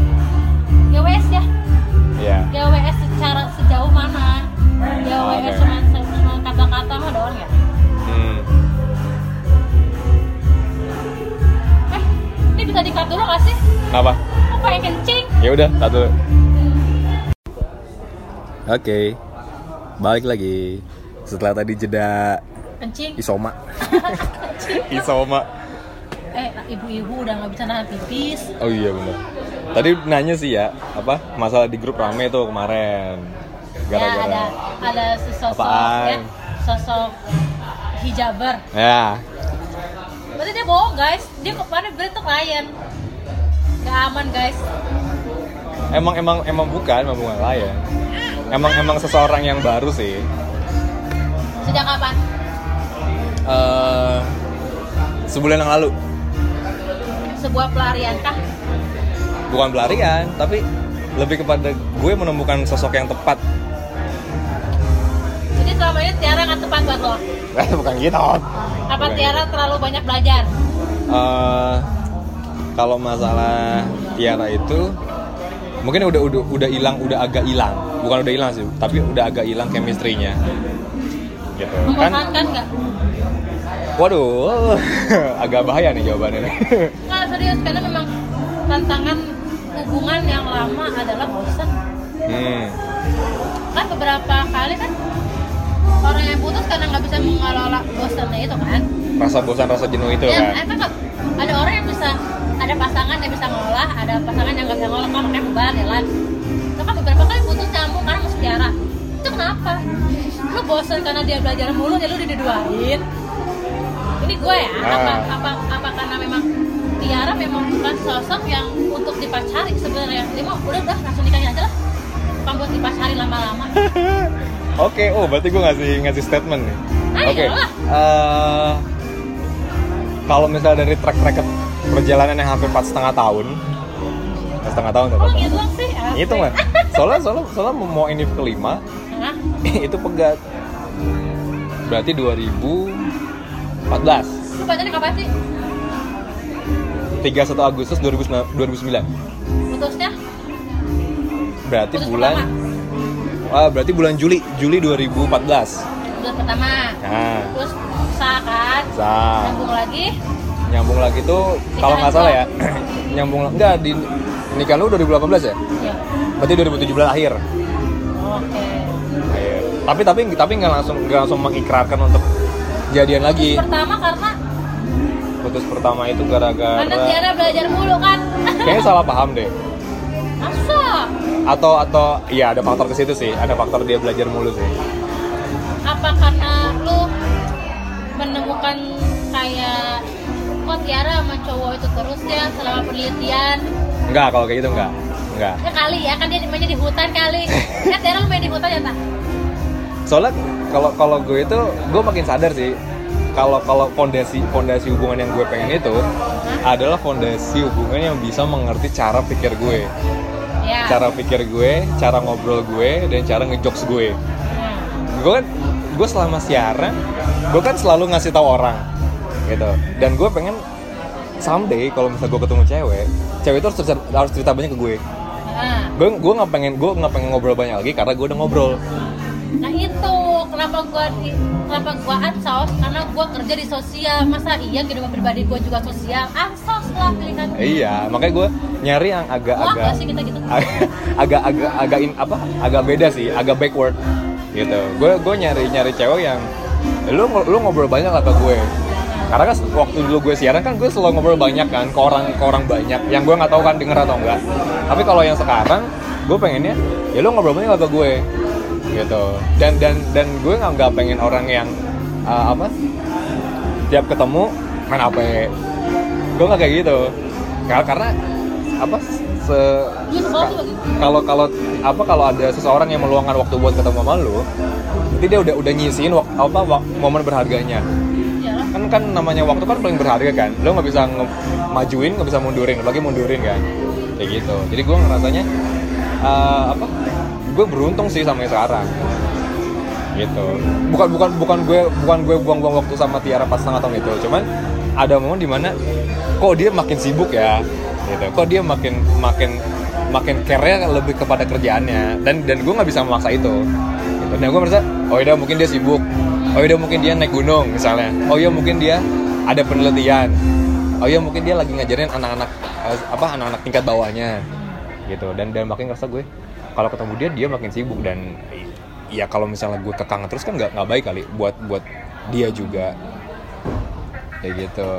GWS ya Iya. GWS secara sejauh mana GWS Oke. cuma cuma kata-kata mah doang ya Hmm. Ini bisa dikat dulu gak sih Kenapa? kok pengen kencing Ya udah satu. Oke. Balik lagi. Setelah tadi jeda kencing isoma. isoma. eh ibu-ibu udah nggak bisa nahan pipis Oh iya benar. Tadi nanya sih ya, apa masalah di grup rame tuh kemarin. ya ada Gara-gara. ada sosok Apaan? ya sosok hijaber Ya. Dia bohong guys dia kemarin beli tuh klien nggak aman guys Emang emang emang bukan, emang bukan klien. Emang emang seseorang yang baru sih. sejak kapan eh sebulan yang lalu. sebuah pelarian kah Bukan pelarian, tapi lebih kepada gue menemukan sosok yang tepat. Jadi selama ini Tiara nggak tepat buat lo? Eh, bukan gitu Apa Bukan Tiara terlalu banyak belajar? Eh, kalau masalah Tiara itu mungkin udah udah udah hilang udah agak hilang bukan udah hilang sih tapi udah agak hilang chemistry-nya gitu kan nggak? waduh agak bahaya nih jawabannya nih Nggak serius karena memang tantangan hubungan yang lama adalah bosan. hmm. Kan beberapa kali kan orang yang putus karena nggak bisa mengelola bosannya itu kan. rasa bosan rasa jenuh itu ya, kan ada orang yang bisa ada pasangan yang bisa ngolah, ada pasangan yang nggak bisa ngolah, kan makanya bubar ya lan. Itu kan beberapa kali putus nyambung karena masih Tiara. Itu kenapa? Lu bosan karena dia belajar mulu, ya lu diduain. Ini gue ya, apa, Ah. apa, apa karena memang Tiara memang bukan sosok yang untuk dipacari sebenarnya. Dia mau udah udah langsung nikahin aja lah. Bukan buat dipacari lama-lama. Oke, oh berarti gue ngasih ngasih statement nih. Ah, Oke. iyalah. eh, kalau misalnya dari track record perjalanan yang hampir empat setengah tahun, empat setengah tahun Oh teman gitu sih. Itu mah. Soalnya soalnya soalnya mau ini kelima itu pegat. Berarti 2014. Lu kapan sih? 31 Agustus 2009. 2009. Putusnya? Berarti Putus bulan pertama? Ah, berarti bulan Juli, Juli 2014. Bulan pertama. Nah, Terus sah kan? sah. Nyambung lagi. Nyambung lagi tuh kalau nggak salah ya, nyambung enggak di nikah lu 2018 ya? Ya. Berarti 2017 akhir. Oke. Akhir. Tapi tapi tapi nggak langsung nggak langsung mengikrarkan untuk jadian lagi. Pertama karena Putus pertama itu karena gara-gara Tiara belajar mulu kan. kayaknya salah paham deh. Masa? Atau atau iya ada faktor ke situ sih, ada faktor dia belajar mulu sih. Apa karena lu menemukan kayak kok Tiara sama cowok itu terus ya selama penelitian? Enggak, kalau kayak gitu enggak. Enggak. ya kali ya kan dia mainnya di hutan kali. Kan Tiara lu main di hutan ya tak Soalnya kalau kalau gue itu gue makin sadar sih. Kalau kalau fondasi fondasi hubungan yang gue pengen itu adalah fondasi hubungan yang bisa mengerti cara pikir gue, ya cara pikir gue, cara ngobrol gue, dan cara ngejokes gue. Hmm. Gue kan gue selama siaran, gue kan selalu ngasih tahu orang, gitu. Dan gue pengen someday kalau misalnya gue ketemu cewek, cewek itu harus cerita, harus cerita banyak ke gue. Nah, Gue gue nggak pengen gue nggak pengen ngobrol banyak lagi karena gue udah ngobrol. nah itu kenapa di, kenapa gua ansos karena gua kerja di sosial masa iya kehidupan pribadi gua juga sosial ansos lah pilihan Iya, makanya gue nyari yang agak-agak gitu agak-agak agak in apa? Agak beda sih, agak backward gitu. Gue gue nyari nyari cewek yang lu lu ngobrol banyak lah ke gue. Karena kan waktu dulu gue siaran kan gue selalu ngobrol banyak kan ke orang ke orang banyak yang gue nggak tahu kan denger atau enggak. Tapi kalau yang sekarang gue pengennya ya lu ngobrol banyak lah ke gue gitu. Dan dan dan gue nggak nggak pengen orang yang uh, apa tiap ketemu main HP gue nggak kayak gitu. Karena karena apa se tuh begitu. kalau kalau apa kalau ada seseorang yang meluangkan waktu buat ketemu sama lu nanti dia udah udah nyisiin wak, apa wak- momen berharganya. Iyalah. kan kan namanya waktu kan paling berharga kan. Lo nggak bisa nge- majuin nggak bisa mundurin apalagi mundurin kan. Kayak gitu. Jadi gue ngerasanya eh, apa gue beruntung sih sama yang sekarang. Gitu. Bukan bukan bukan gue bukan gue buang-buang waktu sama Tiara pas setengah tahun itu. Cuman ada momen di mana kok dia makin sibuk ya gitu. Kok dia makin makin makin care lebih kepada kerjaannya. Dan dan gue nggak bisa memaksa itu. Gitu. dan gue merasa oh ya mungkin dia sibuk. Oh ya mungkin dia naik gunung misalnya. Oh ya mungkin dia ada penelitian. Oh ya mungkin dia lagi ngajarin anak-anak eh, apa anak-anak tingkat bawahnya. Gitu. Dan dan makin ngerasa gue kalau ketemu dia dia makin sibuk. Dan ya kalau misalnya gue kekang terus kan nggak nggak baik kali buat buat dia juga kayak gitu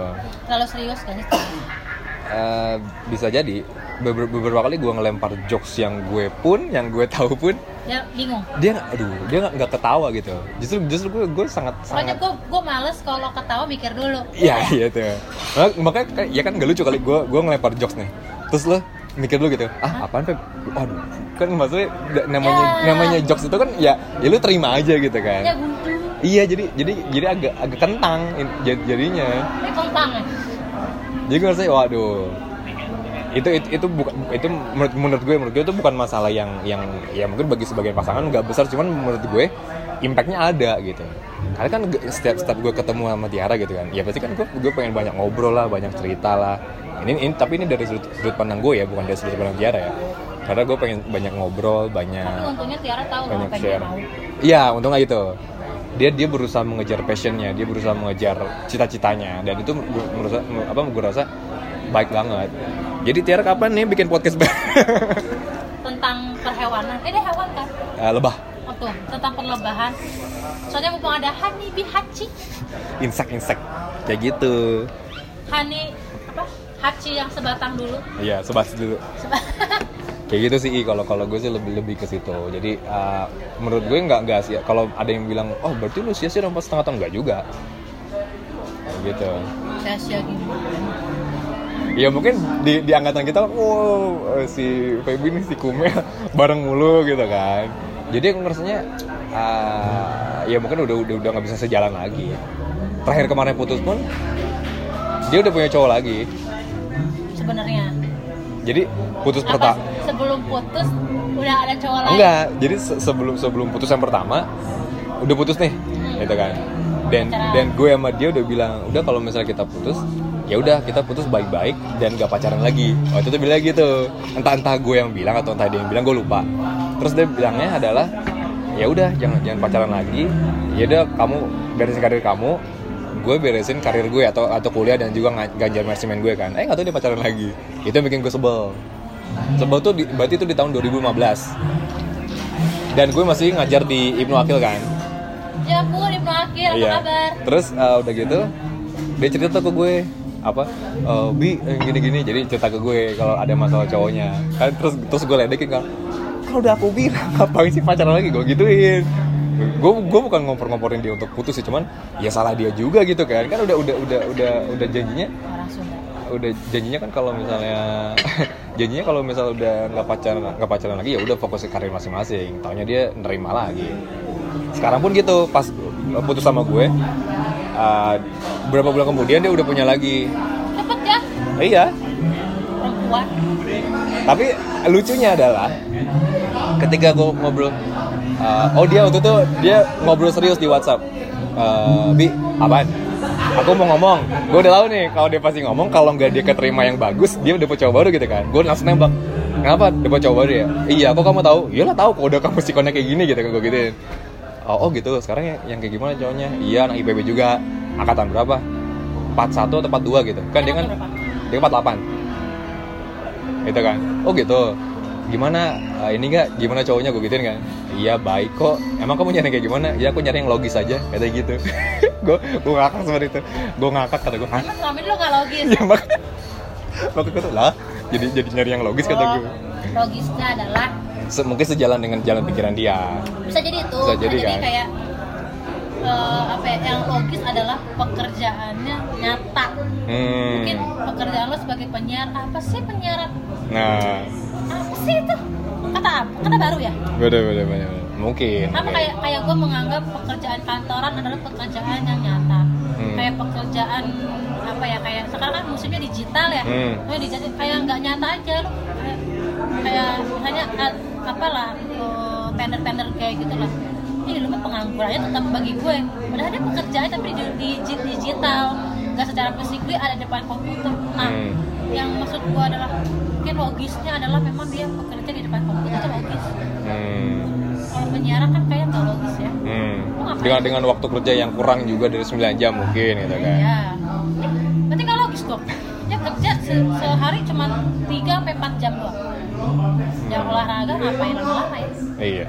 terlalu serius kan Eh, bisa jadi beber- beberapa kali gue ngelempar jokes yang gue pun yang gue tahu pun ya bingung dia aduh dia nggak ketawa gitu justru justru gue gue sangat Pokoknya sangat gue gue males kalau ketawa mikir dulu. Iya iya tuh. Mak- Makanya ya kan gak lucu kali gue gue ngelempar jokes nih. Terus lo mikir dulu gitu. Ah apaan Pep? Aduh. Kan maksudnya namanya Ya. namanya jokes itu kan ya ya lu terima aja gitu kan. Ya. Iya jadi jadi jadi agak agak kentang in- jad- jadinya. Ini kentang ya. Jadi gue ngerasa waduh. itu itu itu bukan itu menurut menurut gue menurut gue itu bukan masalah yang yang ya mungkin bagi sebagian pasangan nggak besar cuman menurut gue impactnya ada gitu karena kan setiap setiap gue ketemu sama Tiara gitu kan ya pasti kan gue gue pengen banyak ngobrol lah banyak cerita lah ini, ini tapi ini dari sudut, sudut pandang gue ya bukan dari sudut pandang Tiara ya karena gue pengen banyak ngobrol banyak tapi untungnya Tiara tahu banyak share iya untungnya itu dia dia berusaha mengejar passionnya dia berusaha mengejar cita-citanya dan itu gu- menurut sa- apa gue rasa baik banget. Jadi Tiara kapan nih bikin podcast tentang perhewanan. Eh dia hewan kan? Eh, lebah. Oh tuh tentang perlebahan. Soalnya mumpung ada Hani Bihachi insek insek kayak gitu. Hani apa? Hachi yang sebatang dulu. Iya sebas dulu. Seba- kayak gitu sih kalau kalau gue sih lebih lebih ke situ. Jadi eh, menurut gue nggak nggak sih kalau ada yang bilang oh berarti lu sia-sia dong pas setengah tahun. Nggak juga. Kayak gitu. Sia-sia gimana Ya mungkin di, di angkatan kita, wow si Feby nih si Kume bareng mulu gitu kan. Jadi aku ngerasanya, ah, ya mungkin udah udah udah nggak bisa sejalan lagi. Terakhir kemarin putus pun, dia udah punya cowok lagi. sebenarnya Jadi putus pertama, sebelum putus udah ada cowok lain enggak. Jadi se- sebelum sebelum putus yang pertama, udah putus nih, gitu kan. Dan Pacaran. dan gue sama dia udah bilang, udah kalau misalnya kita putus, ya udah kita putus baik-baik dan gak pacaran lagi. Waktu itu bilang gitu. Entah entah gue yang bilang atau entah dia yang bilang gue lupa. Terus dia bilangnya adalah, ya udah jangan jangan pacaran lagi. Ya udah kamu beresin karir kamu, gue beresin karir gue atau atau kuliah dan juga ganjar manajemen gue kan. Eh nggak tahu dia pacaran lagi. Itu yang bikin gue sebel. Sebel tuh di- berarti itu di tahun 2015 dan gue masih ngajar di Ibnu Akil kan? Ya ampun Ibnu Akil apa kabar? Terus uh, udah gitu dia cerita tuh ke gue apa "Eh, bi eh, gini-gini jadi cerita ke gue kalau ada masalah cowoknya. Kan terus terus gue ledekin kan kalau udah aku bilang ngapain sih pacaran lagi? Gue gituin gue gue bukan ngompor-ngomporin dia untuk putus sih cuman ya salah dia juga gitu kan. Kan udah udah udah udah udah janjinya udah janjinya kan kalau misalnya janjinya kalau misal udah nggak pacaran nggak pacaran lagi ya udah fokus ke karir masing-masing. Taunya dia nerima lagi. Sekarang pun gitu pas putus sama gue uh, beberapa bulan kemudian dia udah punya lagi. Cepet ya? Iya. Perempuan. Tapi lucunya adalah ketika gue ngobrol uh, oh dia waktu itu dia ngobrol serius di WhatsApp. Uh, bi apaan? Aku mau ngomong. Gue udah tahu nih kalau dia pasti ngomong kalau nggak dia keterima yang bagus dia udah cowok baru gitu kan. Gue langsung nembak kenapa dapet cowok baru ya? Iya kok kamu tahu? Iyalah tahu kok udah kamu sikonnya kayak gini gitu kan gue gituin. Oh, oh gitu. Sekarang yang, yang kayak gimana cowoknya? Iya anak IPB juga. Angkatan berapa? 41 atau 42 gitu. Kan dia kan dia 48 gitu kan? Oh gitu gimana? Eh, ini nggak? Gimana cowoknya? Gue gituin kan? Iya baik kok. Emang kamu nyari kayak gimana? Ya aku nyari yang logis aja kata gitu. Gue gue ngakak seperti itu. Gue ngakak kata gue emang ini lo gak logis? Ya mak gue tuh lah jadi jadi nyari yang logis kata Oh, gue logisnya adalah Se- mungkin sejalan dengan jalan pikiran dia. Bisa jadi itu. Bisa jadi, kan? kayak eh, apa ya, yang logis adalah pekerjaannya nyata. Mungkin hmm pekerjaan lo sebagai penyiar apa sih penyiar nah apa sih itu? Kata apa? Kata baru ya? Beda beda beda mungkin apa kayak kayak gue menganggap pekerjaan kantoran adalah pekerjaan yang nyata. Hmm. kayak pekerjaan apa ya kayak sekarang kan musimnya digital ya? Hmm. Kayak digital kayak nggak nyata aja lo kayak, kayak misalnya a- apalah eh, tender-tender kayak gitu lah. Ini lu mah penganggurannya tetap bagi gue. Padahal dia pekerjaan tapi di, di, di digital. Nggak secara physically ada depan komputer. Nah Hmm. Yang maksud gue adalah mungkin logisnya adalah memang dia bekerja di depan komputer itu logis hmm. kalau penyiaran kan kayak nggak logis ya Hmm. Dengan dengan waktu kerja yang kurang juga dari 9 jam mungkin gitu kan Iya. Berarti nggak logis dong. Dia kerja se- sehari cuma 3 sampai 4 jam doang. Jam olahraga ngapain lama-lama ya? Iya.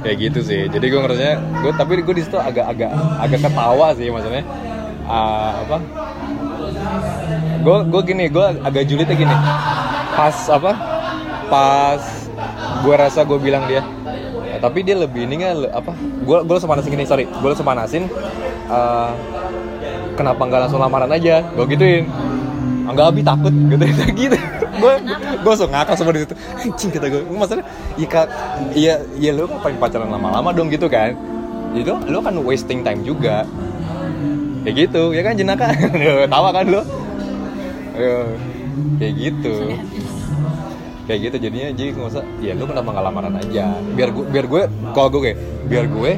Kayak gitu sih. Jadi gue ngerasanya, gue tapi gue di situ agak agak agak ketawa sih maksudnya. Ah, apa? Gue gue gini, gue agak julidnya gini. Pas apa? Pas gue rasa gue bilang dia. "Eh, tapi dia lebih ini nggak apa? Gue gue langsung panasin gini, sorry. Gue langsung panasin. ah, kenapa nggak langsung lamaran aja? Gue gituin. Enggak abi takut gitu gitu. Gue gue langsung ngakak seperti itu. Anjing kata gue. Maksudnya iya iya iya lu ngapain pacaran lama-lama dong gitu kan? Itu lu kan wasting time juga. Ya gitu, ya kan jenaka. Tawa kan? Ayo. kayak gitu. Kayak gitu jadinya jadi nggak usah. Ya lu kenapa nggak lamaran aja? Biar gue biar gue kalau gue kayak biar gue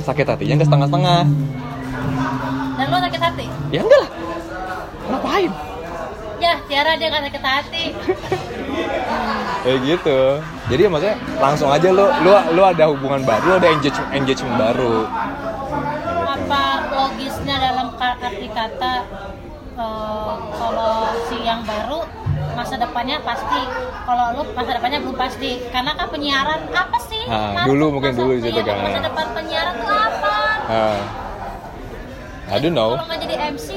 sakit hatinya nggak setengah-setengah. Dan lo sakit hati? Ya enggak lah. Ngapain? Ya Tiara dia nggak sakit hati. Kayak gitu. Jadi ya maksudnya langsung aja lu lu lu ada hubungan baru lu ada engagement engagement baru. Kayak apa logisnya arti kata eh, kalau si yang baru masa depannya pasti kalau lu masa depannya belum pasti. Karena kan penyiaran apa sih? Ah, Maruf, dulu mungkin masa- dulu iya, kan. masa depan penyiaran tuh apa? Ah. I don't know. Kalau nggak jadi MC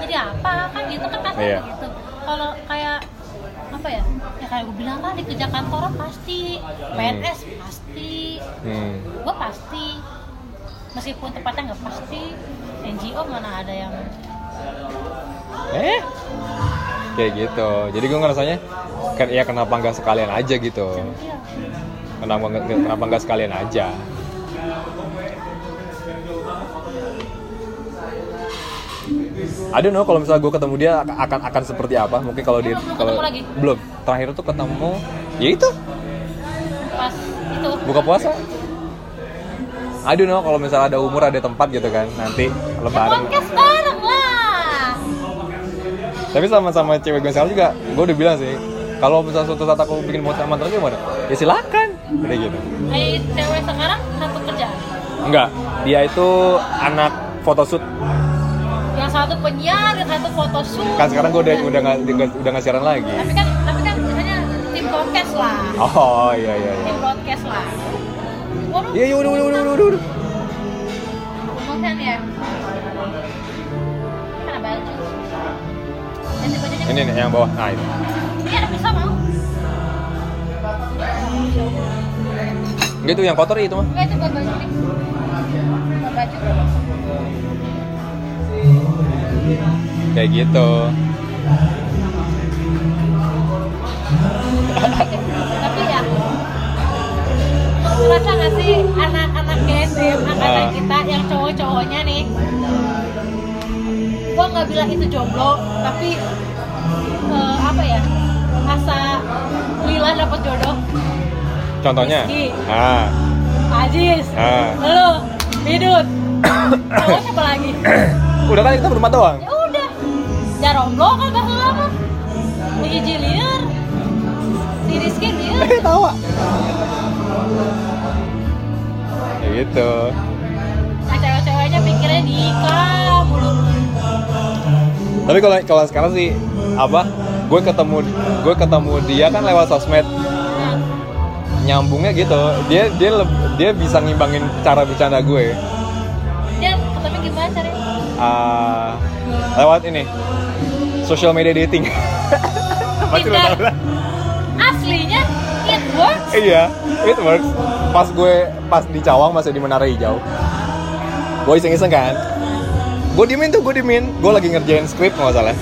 jadi apa? Kan gitu kan pasti Iya. gitu. Kalau kayak apa ya? Ya kayak gue bilang tadi kerja kantoran pasti. PNS pasti. Hmm. gue pasti. Meskipun tempatnya nggak pasti NGO mana ada yang eh? Kayak gitu. Jadi gue ngerasanya kan ya kenapa nggak sekalian aja gitu? Kenapa kenapa nggak sekalian aja? I don't know kalau misalnya gue ketemu dia akan akan seperti apa. Mungkin kalau dia kalau belum. Terakhir tuh ketemu ya itu. Pas itu. Buka puasa I don't know kalau misalnya ada umur ada tempat gitu kan nanti lebaran. Podcast bareng lah. Tapi sama-sama cewek gue sekarang juga gue udah bilang sih kalau misalnya suatu saat aku bikin podcast sama temen gimana? Ya silakan. Udah gitu. Eh cewek sekarang satu kerja? Enggak dia itu anak photoshoot. Yang satu penyiar yang satu foto shoot kan sekarang gue udah udah nggak udah nggak siaran lagi. Tapi kan tapi kan biasanya tim broadcast lah. Oh iya iya iya. Tim broadcast lah Waduh, iya iya ya Mana baju Ganti bajunya ini nih yang bawah. Nah ini. Ini ada pisau mau? Gitu yang kotor itu mah. Enggak itu buat baju. Nih Buat baju. Kayak gitu Kerasa gak sih anak-anak GSM Angkatan Ah. kita yang cowok-cowoknya nih? Gua nggak bilang itu jomblo Tapi eh, Apa ya Asa Lila dapet jodoh. Contohnya? Rizky. ah. Ajis. Ah. Lu Bidut. Cowok siapa lagi? udah kan kita berempat doang? Ya udah. Jaromblo kan gak lama. Si Iji liar. Si Rizky liar. Eh tawa kayak gitu. Nah cewek-ceweknya pikirnya nikah mulu tapi kalau kalau sekarang sih apa? Gue ketemu gue ketemu dia kan lewat sosmed. Nah, nyambungnya gitu. Dia dia dia bisa ngimbangin cara bercanda gue. Dia ketemu gimana caranya? Ah, lewat ini. Social media dating. Pasti lo Tinder. tau lah. Aslinya it works iya it works. Pas gue pas di Cawang masih di Menara Hijau. Gue iseng-iseng kan? Gue diemin tuh gue diemin. Gue lagi ngerjain skrip nggak salah.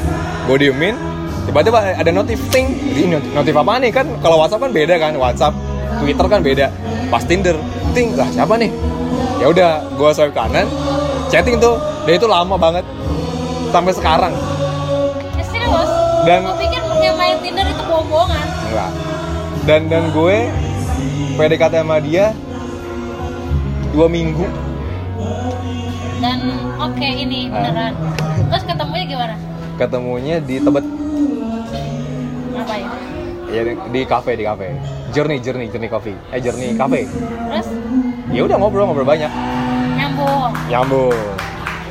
Gue diemin tiba-tiba ada notif ting ini not- notif apa nih? Kan kalau WhatsApp kan beda kan? WhatsApp Twitter kan beda. Pas Tinder ting lah siapa nih? Ya udah gue swipe kanan chatting tuh. Dan itu lama banget. Sampai sekarang. Serius? Dan- gue pikir yang main Tinder itu bohongan enggak. Dan dan gue PDKT sama dia dua minggu. Dan oke ini Ah. beneran. Terus ketemunya gimana? Ketemunya di Tebet. Ngapain ya? Di, di kafe di kafe. Journey Journey Journey Coffee. Eh Journey Cafe. Terus? Ya udah ngobrol ngobrol banyak. Nyambung. Nyambung.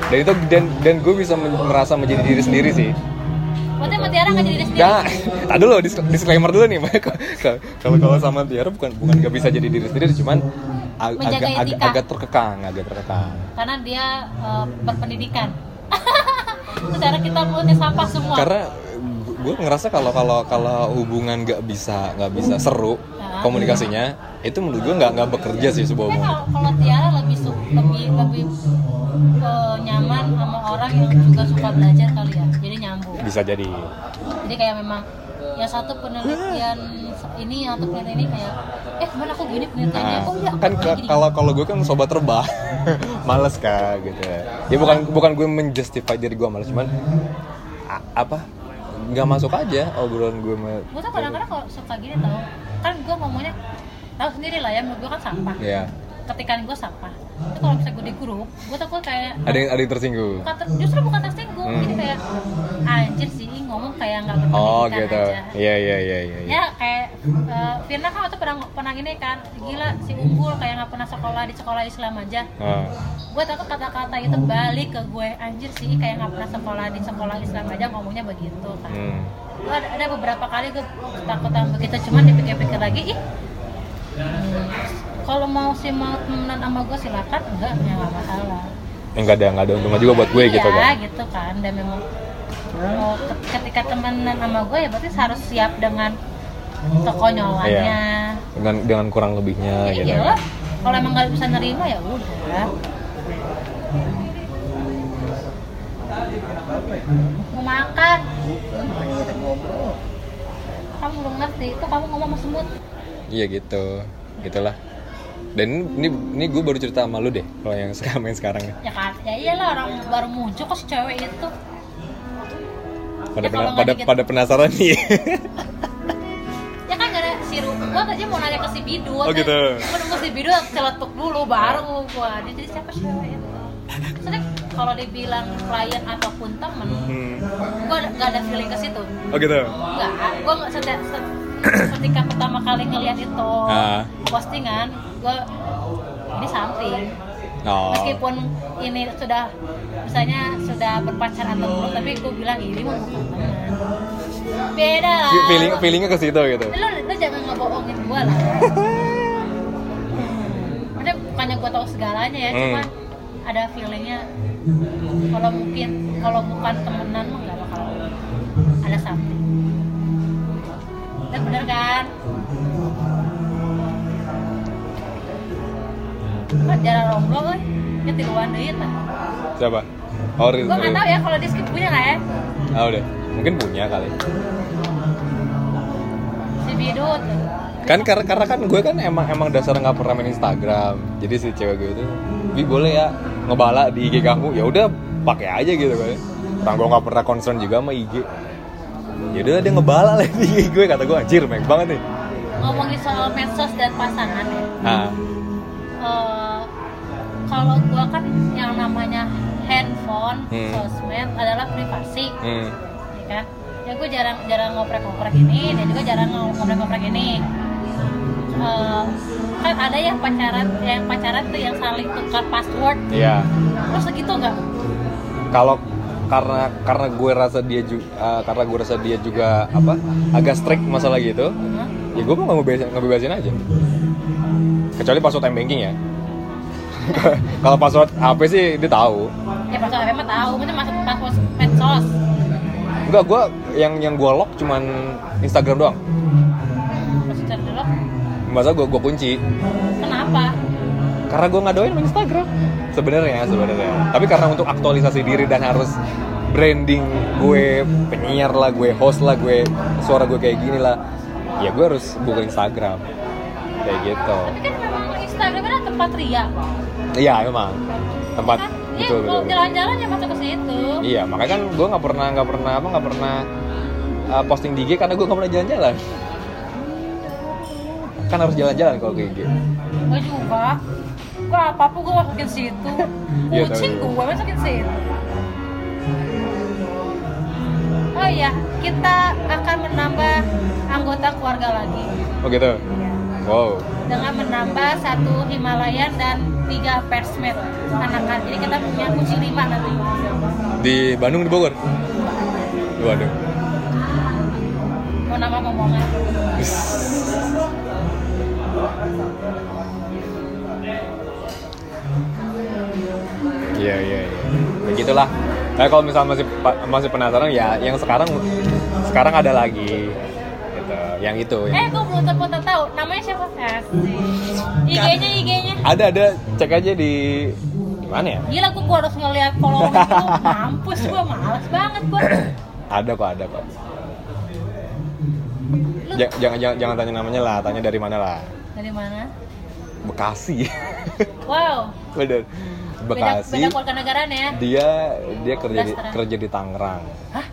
Dan itu dan dan gue bisa men- merasa menjadi diri sendiri sih berarti sama Tiara nggak jadi diri sendiri Gak, tak dulu dis- disclaimer dulu nih, Kalau- kalau sama Tiara bukan bukan gak bisa jadi diri sendiri, cuman ag- agak, agak agak terkekang, agak terkekang. karena dia eh, berpendidikan. Secara kita mulutnya sampah semua. Karena gue ngerasa kalau kalau kalau hubungan nggak bisa nggak bisa seru komunikasinya, itu menurut gue nggak nggak bekerja sih sebuah hubungan. kalau kalau Tiara lebih su lebih lebih eh, nyaman sama orang yang juga suka belajar kali ya jadi nyambung Bisa jadi. jadi kayak memang yang satu penelitian ini yang satu penelitian ini kayak eh ke mana aku gini penelitiannya Nah, oh iya aku kan kalau kalau gue kan sobat terbang, males kan gitu. Ya bukan bukan gue menjustify diri gue males, cuman a- apa? Nggak masuk aja obrolan gue sama gue tuh kadang-kadang kalau suka gini tau kan gue ngomongnya tahu sendiri lah ya menurut gue kan sampah. Ya ketikan gue sampah itu kalau misalnya gue di grup gue takut kayak ada yang ada yang tersinggung bukan ter- justru bukan tersinggung Hmm. jadi kayak anjir sih ngomong kayak nggak berpendidikan oh gitu aja iya iya iya iya iya. ya kayak eh, Firna kan waktu pernah pernah gini kan gila si unggul kayak nggak pernah sekolah di sekolah Islam aja Ah. gue takut kata-kata itu balik ke gue anjir sih kayak nggak pernah sekolah di sekolah Islam aja ngomongnya begitu kan Hmm. gue ada, ada beberapa kali gue ketakutan begitu cuman dipikir-pikir lagi ih hmm, kalau mau sih mau temenan sama gue silakan. Enggak ya nggak masalah. Eh, nggak ada nggak ada untungnya juga buat gue iya, gitu kan. gitu kan. Dan memang mau ke- ketika temenan sama gue ya berarti harus siap dengan kekonyolannya Iya. dengan dengan kurang lebihnya ya gitu. iyalah. Kalau emang nggak bisa nerima ya udah. Mau makan? Kamu belum ngerti. Itu kamu ngomong sama semut. Iya gitu. Gitulah dan ini ini gue baru cerita sama lu deh kalau yang sekarang yang sekarang. Ya kan? Ya iyalah orang baru muncul kok si cewek itu. Pada Ya, pena- pada dikit- pada penasaran nih. Ya kan gak ada si gua tadi mau nanya ke si Bidu Oh, gitu. gua nunggu si Bidu celetuk dulu baru gua. Dia jadi siapa cewek itu? Maksudnya kalau dibilang klien ataupun temen Hmm. gua gak ada feeling ke situ. Oh gitu? Enggak, gua nggak sedang ketika pertama kali ngeliat itu Ah. postingan, gua ini something. oh Meskipun ini sudah misalnya sudah berpacaran atau belum, tapi gua bilang ini teman. Beda lah. Fe- feeling feelingnya ke situ gitu Lu, lu jangan ngebohongin gua lah. Maksudnya bukannya gua tahu segalanya ya, Hmm. cuma ada feelingnya kalau mungkin kalau bukan temenan mah nggak bakal ada something. Dan bener kan? Kan jarang romblo euy. Ya tiluan deui tah. siapa oh Gua nggak tahu ya kalau di skip punya nggak ya? ah udah mungkin punya kali Si Bidut. kan karena karena kan gue kan emang emang dasar nggak pernah main Instagram jadi si cewek gue itu bi boleh ya ngebala di IG kamu ya udah pakai aja gitu kan orang gue nggak pernah concern juga sama IG ya udah dia ngebala lah di gue kata gue anjir mek banget nih Ngomongin soal medsos dan pasangan ya. nah Eh, kalau gua kan yang namanya handphone, Hmm. sosmed adalah privasi, hmm. ya kan? Ya gue jarang jarang ngoprek-ngoprek ini, dan juga jarang ngoprek-ngoprek ini. Eh, kan ada yang pacaran, yang pacaran tuh yang saling tukar password, Iya terus segitu nggak? kalau karena karena gue rasa dia juga karena gue rasa dia juga apa agak strict masalah gitu Hah? ya gue mau ngebebasin, ngebebasin aja kecuali password time banking ya kalau password HP sih dia tahu Ya password apa mah tahu, mungkin masuk password medsos. enggak gue yang yang gue lock cuman Instagram doang masa gue gue kunci kenapa? Karena gue nggak doain main Instagram sebenarnya sebenarnya tapi karena untuk aktualisasi diri dan harus branding gue penyiar lah gue host lah gue suara gue kayak gini lah ya gue harus buka Instagram kayak gitu Tapi kan memang Instagram adalah tempat ria. iya memang tempat Kan? Iya, betul betul jalan-jalan ya masuk ke situ. iya makanya kan gue nggak pernah nggak pernah apa nggak pernah uh, posting di IG karena gue nggak pernah jalan-jalan kan harus jalan-jalan kalau ke IG Gue juga. Gue apa-apa gue masukin situ. Iya, Kucing tahu. gue masukin situ. Oh iya, kita akan menambah anggota keluarga lagi oh gitu wow dengan menambah satu Himalayan dan tiga persmed anakan. Jadi kita punya kucing lima nanti. di Bandung di Bogor waduh Mau nama ngomongan. Iya iya iya. Begitulah. Nah, kalau misalnya masih masih penasaran ya yang sekarang sekarang ada lagi gitu. Yang itu. Eh, Yang... gue belum tempat tahu namanya siapa? Asik. IG-nya, IG-nya. Ada ada cek aja di mana ya? Gila gue gua harus ngeliat follower itu mampus gue males banget gue. Ada kok ada kok. Lu jangan jangan jangan tanya namanya lah, tanya dari mana lah. dari mana? Bekasi. Wow. Bener. Beda, Bekasi. beda negaraan ya. Dia dia kerja di kerja di Tangerang. Hah?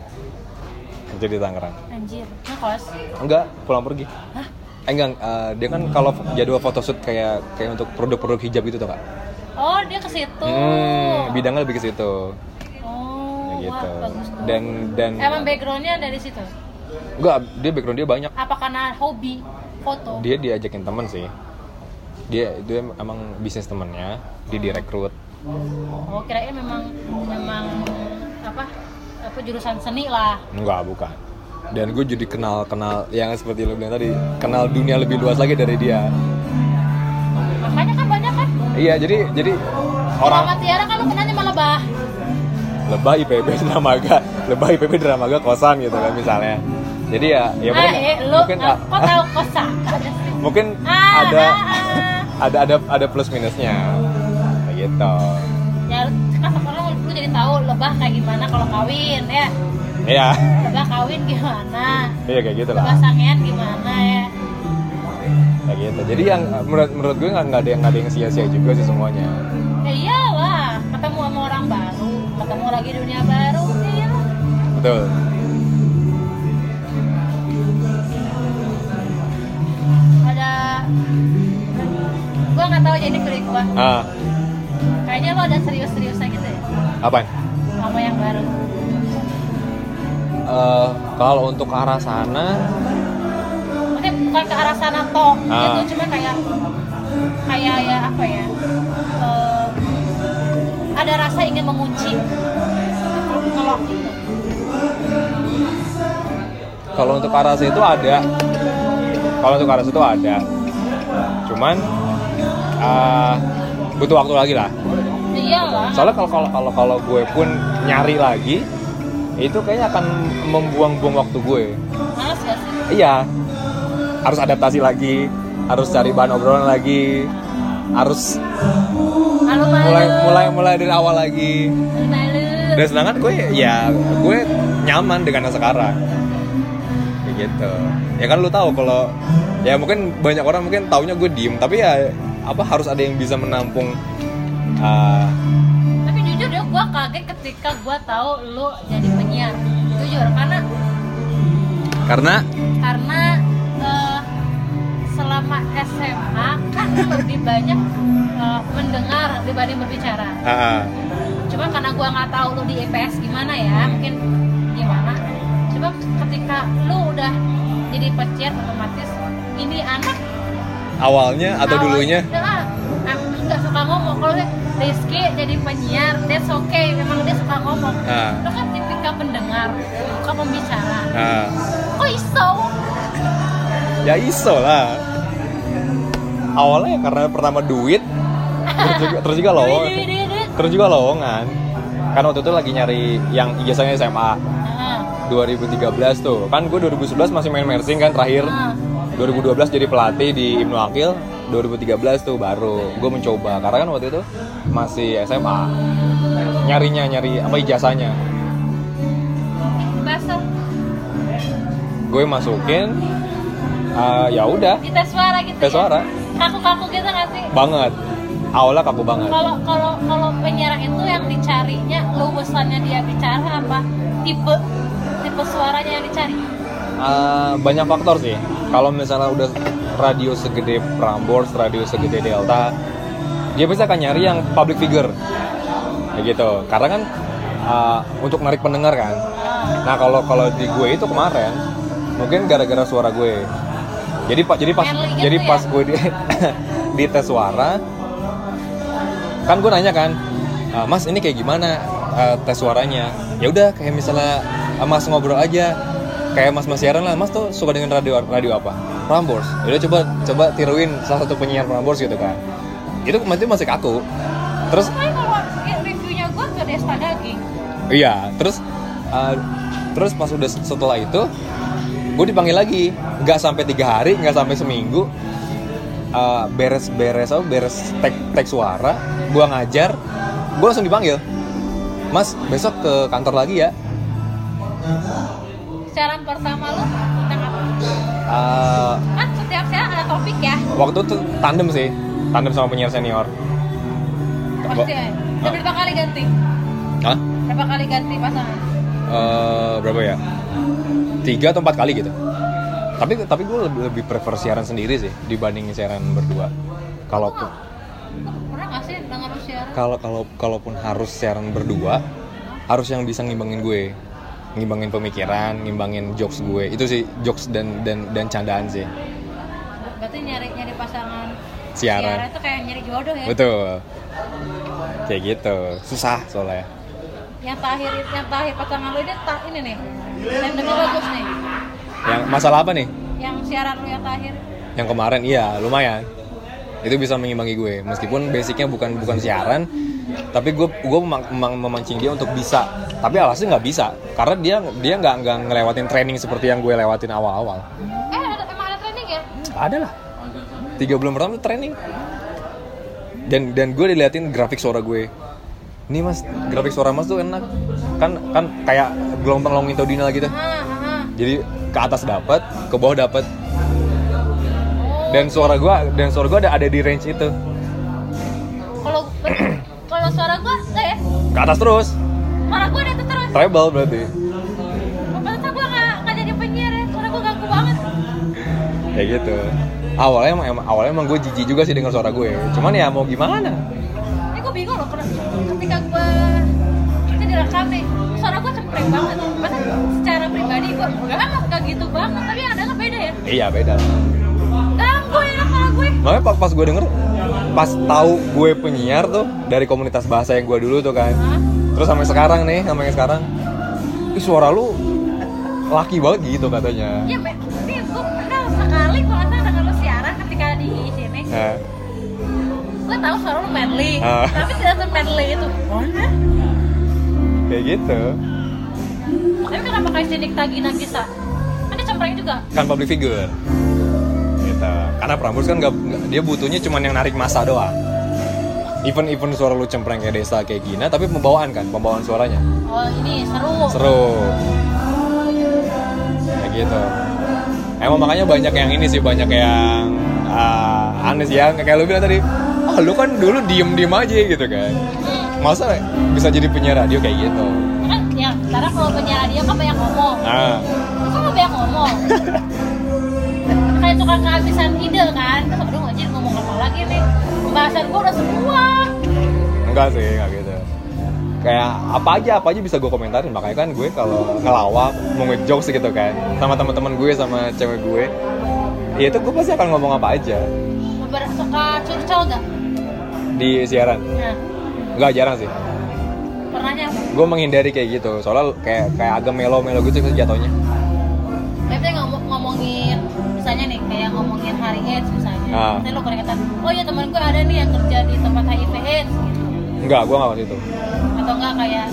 kerja di Tangerang Anjir, ngekos. enggak pulang pergi Hah? eh enggak eh, dia kan kalau jadwal photoshoot kayak kayak untuk produk-produk hijab gitu tuh kak Oh, dia ke situ. hmm, bidangnya lebih ke situ Oh, Kayak gitu wah, bagus dong. dan dan Emang backgroundnya dari situ? enggak dia background dia banyak Apa karena hobi foto? dia diajakin temen sih dia itu em- emang bisnis temennya dia direkrut Oh, kirain memang memang apa? Apa jurusan seni lah. enggak bukan dan gue jadi kenal kenal yang seperti lo bilang tadi kenal dunia lebih luas lagi dari dia Makanya kan banyak kan? iya jadi jadi Orang orang Tiara kan lu kenalnya malah bah. lebah IPB dramaga lebah IPB dramaga kosan gitu kan misalnya jadi ya ya mungkin eh, lu mungkin ah, kok tahu kosa? Ada sih. mungkin Ah, ada ah, ah. ada ada ada plus minusnya gitu Ya kan sekarang lu jadi tahu lebah kayak gimana kalau kawin ya. iya Lebah kawin gimana? iya kayak gitu Lebah lah sangean gimana ya? kayak gitu jadi yang menurut menurut gue nggak ada yang nggak ada yang sia-sia juga sih semuanya Ya iyalah, ketemu sama orang baru, ketemu lagi dunia baru, iya. betul Ada gua nggak tahu jadi pilih gua. ah Kayaknya lo ada serius-seriusnya gitu ya apa sama yang baru. Eh, kalau untuk ke arah sana Maksudnya bukan ke arah sana toh, Ah. gitu cuma kayak kayak ya apa ya? eh, ada rasa ingin mengunci ngelok gitu. kalau untuk arah situ ada kalau untuk arah situ ada cuman eh, butuh waktu lagi lah iyalah. soalnya kalau kalau kalau kalau gue pun nyari lagi itu kayaknya akan membuang-buang waktu gue Males gak sih? iya harus adaptasi lagi harus cari bahan obrolan lagi harus Malu-malu. mulai mulai mulai dari awal lagi Malu-malu. dan sedangkan gue ya gue nyaman dengan yang sekarang kayak gitu ya kan lu tahu kalau ya mungkin banyak orang mungkin taunya gue diem tapi ya apa harus ada yang bisa menampung uh, Tapi jujur ya, gue kaget ketika gue tahu lu jadi penyiar. Jujur, karena karena karena eh, selama SMA kan lebih banyak eh, mendengar dibanding berbicara. ah, Cuma karena gue nggak tahu lu di IPS gimana ya, mungkin gimana. Coba ketika lu udah jadi penyiar otomatis ini anak awalnya atau awalnya dulunya udah, ah, nggak suka ngomong kalau Rizky jadi penyiar that's okay memang dia suka ngomong. Ah. lo kan tipikal pendengar suka pembicara. Ah, kok iso? Ya iso lah. Awalnya ya karena pertama duit terus juga, terus juga lowongan. Duit, duit, terus juga lowongan. Kan waktu itu lagi nyari yang ijazahnya SMA Ah, 2013 tuh. Kan gue 2011 masih main mersing kan terakhir. Ah. 2012 jadi pelatih di Ibnu Akil. 2013 tuh baru gue mencoba. Karena kan waktu itu masih SMA nyarinya nyari apa ijazahnya? Basah gue masukin eh, ya udah. Tes suara gitu tes ya? suara. Kaku-kaku gitu nggak sih? Banget. Awalnya kaku banget. Kalau kalau kalau penyiar itu yang dicarinya lulusannya dia bicara apa? Tipe tipe suaranya yang dicari? Eh, banyak faktor sih. Kalau misalnya udah radio segede Prambors radio segede Delta dia bisa akan nyari yang public figure. Kayak gitu. Karena kan eh, untuk narik pendengar kan. Ah, nah kalau kalau di gue itu kemarin mungkin gara-gara suara gue. Jadi pak jadi pas gitu jadi ya? pas gue di, di tes suara kan gue nanya kan "Ah, mas ini kayak gimana eh, tes suaranya? Ya udah kayak misalnya ah, mas ngobrol aja. Kayak mas mas siaran lah mas tuh suka dengan radio radio apa? Prambors. Ya udah coba coba tiruin salah satu penyiar Prambors gitu kan itu masih masih kaku. Terus Tapi kalau reviewnya gue ke Desta Daging. Iya, terus uh, terus pas udah setelah itu gue dipanggil lagi, nggak sampai tiga hari, nggak sampai seminggu, Uh, beres-beres apa beres tek tek suara, gue ngajar, gue langsung dipanggil, Mas besok ke kantor lagi ya. Siaran pertama lu tentang apa? Uh, Kan setiap siaran ada topik ya. waktu itu tandem sih, tandem sama penyiar senior. Pasti ya. Udah berapa kali ganti? Hah? Berapa kali ganti pasangan? eh, berapa ya? Tiga atau empat kali gitu. Tapi tapi gue lebih lebih prefer siaran sendiri sih dibandingin siaran berdua. Kalau pernah nggak sih lu siaran? Kalau kalau kalaupun harus siaran berdua harus yang bisa ngimbangin gue. Ngimbangin pemikiran ngimbangin jokes gue. Itu sih jokes dan dan dan candaan sih. Berarti nyari nyari pasangan Siaran. itu kayak nyari jodoh ya. Betul. Kayak gitu. Susah soalnya. Yang terakhir yang terakhir pasangan lu ini tak ini nih. Yang lebih bagus nih. Yang masalah apa nih? Yang siaran lu yang terakhir. Yang kemarin iya lumayan. Itu bisa mengimbangi gue. Meskipun basicnya bukan bukan siaran tapi gue gue memang memancing dia untuk bisa. Tapi alasnya nggak bisa. Karena dia dia nggak nggak ngelewatin training seperti yang gue lewatin awal-awal. Eh ada, emang ada training ya? Ada lah tiga bulan pertama tuh training. Dan dan gue diliatin grafik suara gue. Ini mas grafik suara mas tuh enak. Kan kan kayak gelombang longitudinal gitu. Jadi ke atas dapat ke bawah dapat dan suara gue dan suara gue ada ada di range itu. Kalau kalau suara gua enggak ya ke atas terus. suara gua ada terus. Treble berarti. Pantesan gua nggak nggak jadi penyiar ya. Suara gua ganggu banget. Kayak gitu awalnya emang, emang awalnya emang gue jijik juga sih dengar suara gue. Cuman ya mau gimana? Ini gua bingung loh ketika gua kita direkam nih suara gua cempreng banget. Masa secara pribadi gua enggak nggak gitu banget tapi ada beda ya. Iya beda. Ganggu ya suara gue. Makanya pas, pas gue denger pas tahu gue penyiar tuh dari komunitas bahasa yang gue dulu tuh kan. Hah? terus sampai sekarang nih sampai yang sekarang ih suara lu laki banget gitu katanya. Iya. Ini gue pernah sekali gue Gue tahu suara lu manly, Ah. tapi tidak se-manly itu. Mana? kayak gitu Tapi kenapa kayak si Nikta Gina bisa? Kan dia cempreng juga. kan public figure gitu karena Prambors kan nggak- dia butuhnya cuman yang narik masa doang even even suara lu cempreng kayak desa kayak Gina tapi pembawaan kan pembawaan suaranya Oh ini seru. seru kayak gitu emang makanya banyak yang ini sih banyak yang ah, aneh sih yang kayak lu bilang tadi ah lu kan dulu diem diem aja gitu kan masa bisa jadi penyiar radio kayak gitu Kan ya, karena kalau penyiar dia kan banyak ngomong. nah Lu kan nggak banyak ngomong. kayak suka kehabisan ide kan. Terus aduh anjir ngomong apa lagi nih? Pembahasan gue udah semua. enggak sih enggak gitu kayak apa aja apa aja bisa gue komentarin makanya kan gue kalau ngelawak mau ngejokes gitu kan sama teman-teman gue sama cewek gue ya itu gue pasti akan ngomong apa aja suka curcol gak? di siaran Nah, enggak jarang sih pernahnya apa? gue menghindari kayak gitu soalnya kayak kayak agak melo-melo gitu jatuhnya Tapi ngomong ngomongin misalnya nih kayak ngomongin hari AIDS misalnya. Ah. Nanti lo keringetan, oh ya teman gue ada nih yang kerja di tempat HIV AIDS gitu. enggak gue nggak waktu itu Atau enggak kayak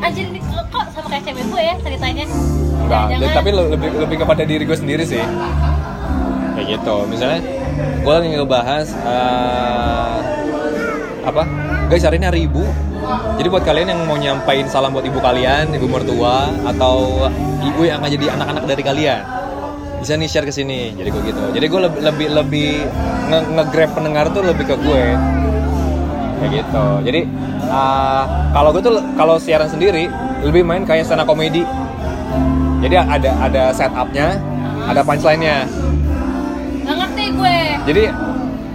anjir ini kok sama kayak cewek gue ya ceritanya. enggak tapi le- lebih lebih kepada diri gue sendiri sih kayak gitu. Misalnya gue lagi ngebahas eh, apa? Guys hari ini hari ibu. Jadi buat kalian yang mau nyampain salam buat ibu kalian ibu mertua atau ibu yang akan jadi anak-anak dari kalian bisa nih share ke sini. Jadi gue gitu. Jadi gue lebih lebih lebih nge- nge-grab pendengar tuh lebih ke gue. Kayak gitu. Jadi uh, kalau gue tuh kalau siaran sendiri lebih main kayak stand up komedi. Jadi ada ada setupnya ada punchline-nya. Jadi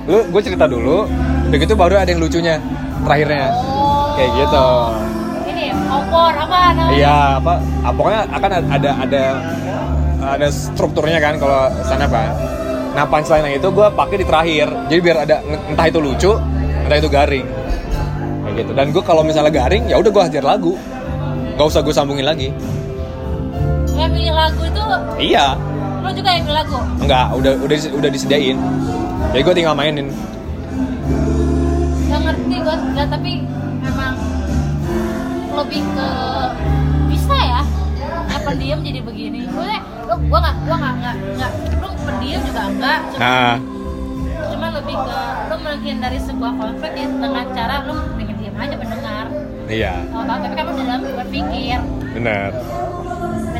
lu gue cerita dulu begitu baru ada yang lucunya terakhirnya. Oh. kayak gitu. Ini kompor apa namanya? iya apa ah, pokoknya akan ada ada ada strukturnya kan kalau stand up kan nah punchline itu gue pakai di terakhir. Jadi biar ada entah itu lucu entah itu garing. Kayak gitu. Dan gue kalau misalnya garing ya udah gue hajar lagu. Nggak usah gue sambungin lagi. Yang milih lagu itu iya lo juga yang milih lagu. enggak udah udah udah disediain jadi gue tinggal mainin Gak ngerti gue, nggak, tapi memang lebih ke bisa ya. Yang pendiam jadi begini. Gue, lo, gue nggak, gue nggak, nggak, nggak, lo pendiam juga enggak. Cuma, nah cuma lebih ke lo menghindari sebuah konflik ya dengan cara lo pengen diam aja mendengar. iya Oh, tapi kamu dalam berpikir. benar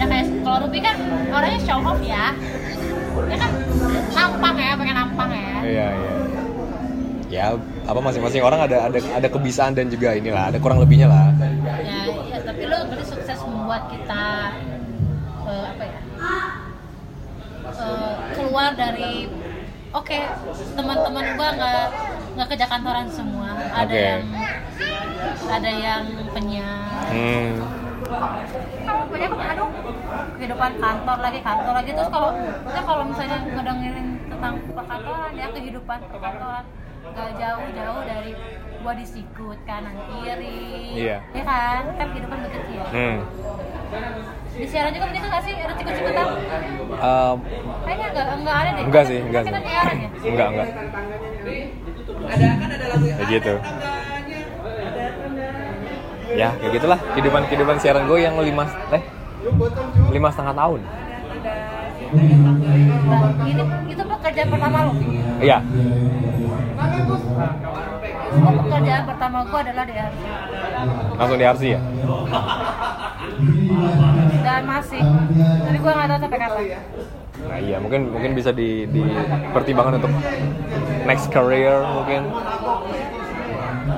Kayak kalau Ruby kan orangnya show off ya. Dia kan nampang ya, pengen nampang ya. iya iya ya apa masing-masing orang ada ada ada kebisaan dan juga inilah ada kurang lebihnya lah Ya, ya, tapi lo berarti sukses membuat kita eh, apa ya eh, keluar dari oke teman-teman gua nggak nggak kerja kantoran semua ada yang ada yang penyiar hmm. kamu punya aduh kehidupan kantor lagi kantor lagi. Terus kalau kita kalau misalnya ngedengerin tentang perkantoran ya kehidupan perkantoran. Gak jauh-jauh dari gua disikut kanan kiri. Iya. ya kan? Kan kehidupan begitu ya Hmm. di siaran juga begitu gak sih? Ada sikut-sikutan Um, kayaknya enggak enggak ada deh. Enggak sih, enggak kita sih. siaran ya? Enggak enggak kayak gitu ya kayak gitulah. Kehidupan kehidupan siaran gue yang lima eh lima setengah tahun. Nah, ini itu pekerjaan pertama lo? Iya. Oh, pekerjaan pertama gua adalah di RC langsung di RC ya? Dan masih. Tapi gua nggak tahu sampai kapan. Nah iya mungkin mungkin bisa di dipertimbangkan untuk next career mungkin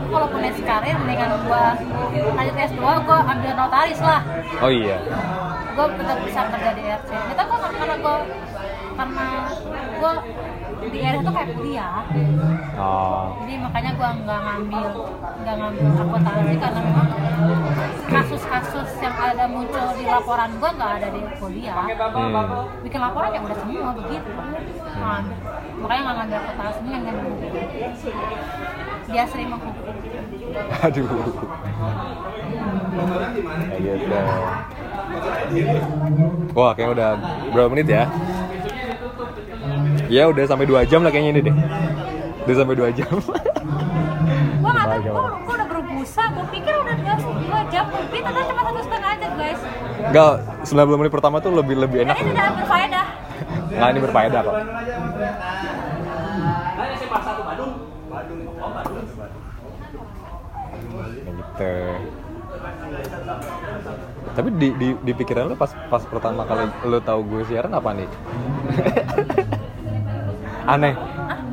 walaupun next karir mendingan gua lanjut S2 gua ambil notaris lah. Oh iya. Gua tetap bisa kerja di RC kita gua karena gua karena gua di RC tuh kayak kuliah. Oh. Jadi makanya gua nggak ngambil nggak ngambil akuntansi karena memang kasus-kasus yang ada muncul di laporan gua nggak ada di kuliah. Hmm. bikin laporan ya udah semua begitu. Ngambil makanya nggak ngambil akuntansi nggak ngambil dia sering menghukum. Aduh. Kayak gitu wah kayaknya udah berapa menit ya? Ya udah sampai dua jam lah kayaknya ini deh. Udah sampai dua jam. Gua nggak tahu gua, gua udah berbusa gua pikir udah dua, jam lebih ternyata cuma satu setengah aja guys. Enggak, 90 menit pertama tuh lebih lebih enak. Ini udah berfaedah. Nggak, ini berfaedah kok. Gitu. Tapi di, di, di pikiran lo pas pas pertama kali lo tahu gue siaran apa nih? aneh,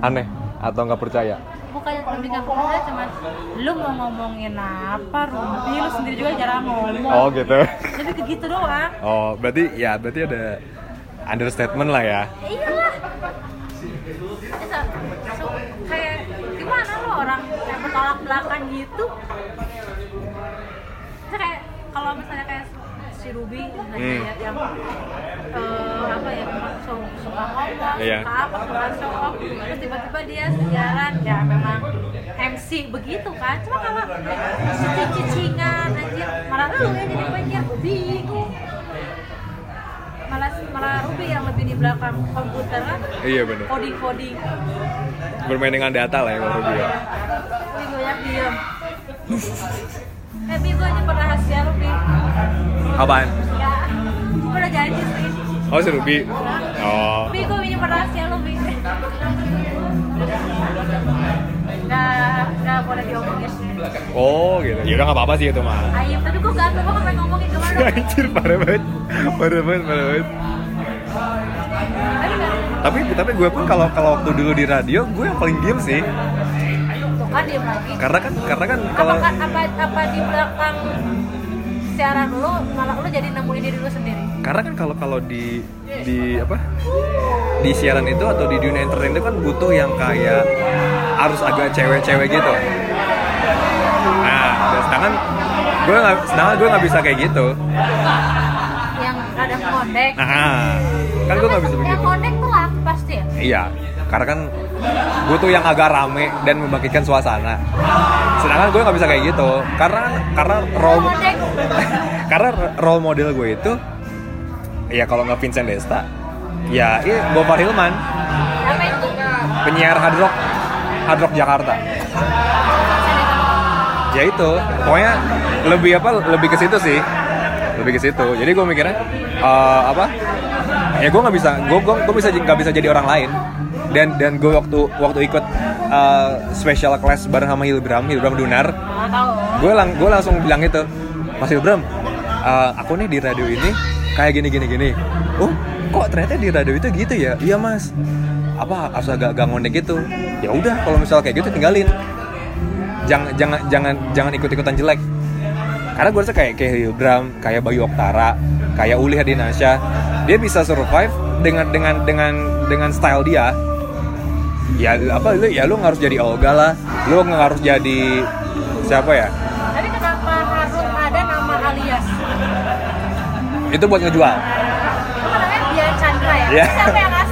aneh atau nggak percaya? bukannya lebih nggak percaya cuman lu mau ngomongin apa Ruby lu sendiri juga jarang ngomong Oh gitu. jadi ke gitu doang Oh berarti ya berarti ada understatement lah ya. Ya iyalah Bisa, so, kayak gimana lo orang kayak bertolak belakang gitu kalau misalnya kayak si Ruby Hmm. ya, yang eh, apa ya su- suka ngomong, Iya. suka apa, suka show off terus tiba-tiba dia siaran ya memang MC begitu kan cuma kalau cicing-cicingan anjir malah lu yang jadi penyiar bingung malah malah Ruby yang lebih di belakang komputer kan Iya benar. coding coding Bermain dengan data lah ya kalau Ruby ya. Ruby banyak diem eh Bi gue nyimpen rahasia Ruby Apaan? ya gue udah janji sih Oh si Ruby. Oh. Bi gue nyimpen rahasia gak boleh diomongin Oh gitu. Ya udah nggak apa-apa sih itu mah. Ayam, tapi gue gak gue pengen ngomongin ke mana Anjir parah banget. Parah banget, parah banget. Tapi Tapi tapi gue pun kalau kalau waktu dulu di radio gue yang paling diem sih. Kan diem lagi Karena kan karena kan kalau Apakah, apa, apa di belakang siaran lu malah lu jadi nemuin diri lu sendiri karena kan kalau kalau di di apa di siaran itu atau di dunia entertain itu kan butuh yang kayak harus agak cewek-cewek gitu. Nah, dan sedangkan gue nggak sedangkan gue nggak bisa kayak gitu. yang ada ngondek Nah, kan gue nggak bisa yang begitu. ngondek tuh lah pasti ya Iya, karena kan butuh yang agak rame dan membangkitkan suasana. Sedangkan gue nggak bisa kayak gitu, karena karena role karena role model gue itu ya kalau nggak Vincent Desta, ya ini Gopar Hilman, penyiar hard rock hard rock Jakarta. Ya itu, pokoknya lebih apa lebih ke situ sih, lebih ke situ. Jadi gue mikirnya eh, apa? Ya gue nggak bisa, gue gue bisa nggak bisa jadi orang lain. Dan dan gue waktu waktu ikut eh, special class bareng sama Hilbram, Hilbram Dunar, gue lang gue langsung bilang itu Mas Ilbram eh, aku nih di radio ini kayak gini gini gini oh kok ternyata di radio itu gitu ya iya mas apa harus agak ngondek gitu ya udah kalau misal kayak gitu tinggalin jangan jangan jangan jangan ikut ikutan jelek karena gue rasa kayak kayak Hilbram kayak Bayu Oktara kayak Uli Hadinasya dia bisa survive dengan dengan dengan dengan style dia ya apa lu ya lu nggak harus jadi Olga lah lu nggak harus jadi siapa ya Tapi kenapa harus ada nama alias? itu buat ngejual Itu namanya Bian Chandra ya? Iya. Siapa yang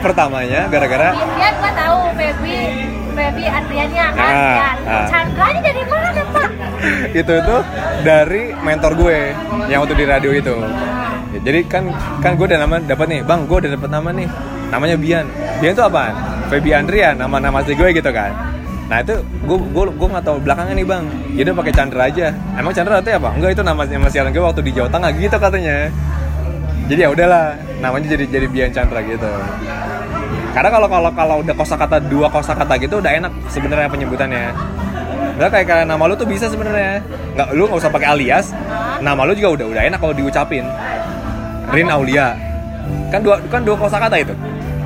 pertamanya gara-gara? Bian gua tahu Feby Feby Adriania kan? Ah, Bian. ah. Chandra ini dari mana pak? itu tuh dari mentor gue yang waktu di radio itu. Ya, jadi kan kan gue udah nama dapat nih bang gue udah dapat nama nih namanya Bian. Bian itu apaan? Feby Andrian nama nama asli gue gitu kan. Nah itu gue gue gue nggak tahu belakangan nih bang. Jadi pakai Chandra aja. Emang Chandra artinya apa? Enggak itu nama nama siaran gue waktu di Jawa Tengah gitu katanya jadi ya udahlah namanya jadi jadi Bian Chandra gitu karena kalau kalau kalau udah kosakata dua kosakata gitu udah enak sebenarnya penyebutannya Udah kayak kayak nama lu tuh bisa sebenarnya. Nggak lu nggak usah pakai alias. Nama lu juga udah udah enak kalau diucapin. Rin Aulia. Kan dua kan dua kosakata itu.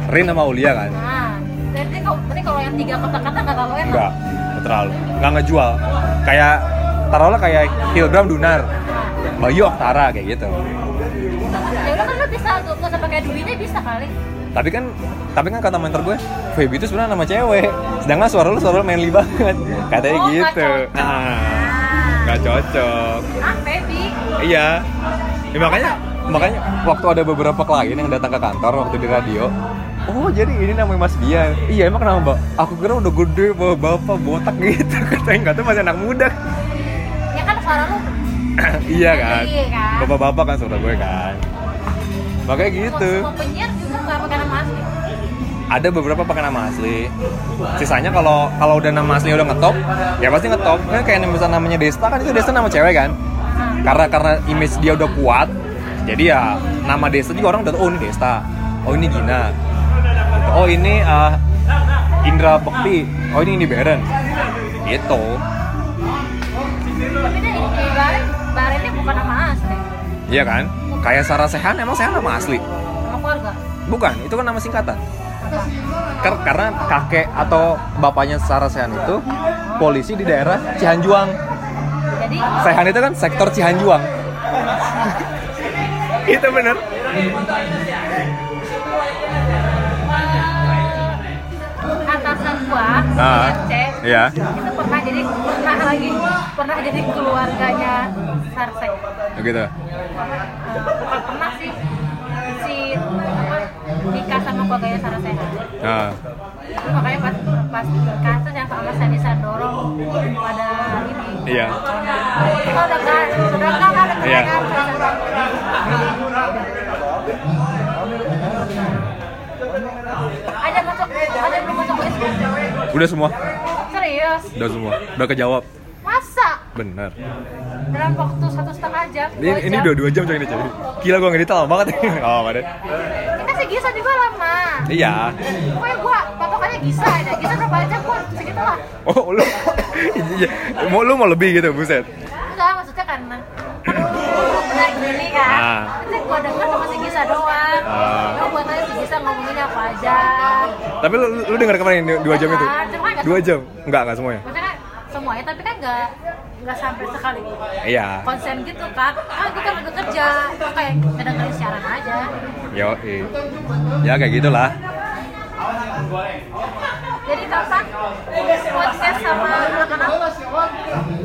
Rin sama Aulia kan. Nah, berarti kalau berarti kalau yang tiga kata-kata nggak terlalu enak. Enggak, nggak terlalu. Nggak ngejual. Kayak taruhlah kayak Hilbram Dunar. Bayu Oktara kayak gitu. Kan nggak usah pakai duitnya bisa kali. Tapi kan tapi kan kata mentor gue, Feby itu sebenarnya nama cewek. Sedangkan suara lu suara lu manly banget. Katanya Oh, nggak gitu. cocok. Nah, Ah. nggak cocok. Ah, Feby. Iya. Ya, makanya makanya waktu ada beberapa klien yang datang ke kantor waktu di radio. Oh jadi ini namanya Mas Bian. Iya emang kenapa mbak? Aku kira udah gede bawa bapak botak gitu katanya nggak tuh masih anak muda. Ya kan suara lu iya kan. Iya kan. Bapak-bapak kan suara gue kan. Makanya gitu. Semua penyiar juga nggak pakai nama asli. Ada beberapa pakai nama asli. Sisanya kalau kalau udah nama asli udah ngetop, ya pasti ngetop. Kan kayak misalnya namanya Desta kan itu Desta nama cewek kan. karena karena image dia udah kuat jadi ya nama Desta juga orang udah tahu, oh ini Desta oh ini Gina oh ini uh, Indra Bekti oh ini Indi Beren gitu Tapi ini Baren, Barennya bukan nama asli. iya kan kayak Sarah Sehan emang Sehan nama asli? Nama keluarga. bukan itu kan nama singkatan. Ker- karena kakek atau bapaknya Sarah Sehan itu polisi di daerah Cihanjuang. Jadi? Sehan itu kan sektor Cihanjuang. Itu bener. Atasan gua, Ah, IRC, iya. itu pernah jadi pernah lagi pernah jadi keluarganya Sarsai. gitu Eh, bukan pernah sih si apa nikah sama keluarganya Sarsai. nah, Itu makanya pas pas kasus yang sama Sandy Sandoro pada ini. iya Kita udah kan, sudah kan ada Iya. Ada masuk, ada belum masuk udah semua Serius? udah semua udah kejawab Masa? bener Dalam waktu satu setengah jam? ini, dua ini jam? udah dua jam coy ini coy gila gua ngedit lama banget oh deh Kita sih Gisa juga lama. iya Pokoknya gua patokannya Gisa aja. Gisa berapa jam gua segitu lah. oh lu iya mau lu mau lebih gitu buset Enggak, maksudnya karena kan pernah gini kan. Ah. Nanti gua denger sama si Gisa doang. Ah. Gua buat tanya si Gisa ngomongin apa aja. tapi lu, lu denger kemarin dua- dua jam itu nggak dua jam enggak enggak semuanya Maksudnya semuanya tapi kan nggak nggak sampai sekali iya. konsen gitu kan ah gue kan lagi kerja Gua kayak ngedengerin siaran aja. Yo ya kayak gitulah. Jadi kapan podcast sama anak-anak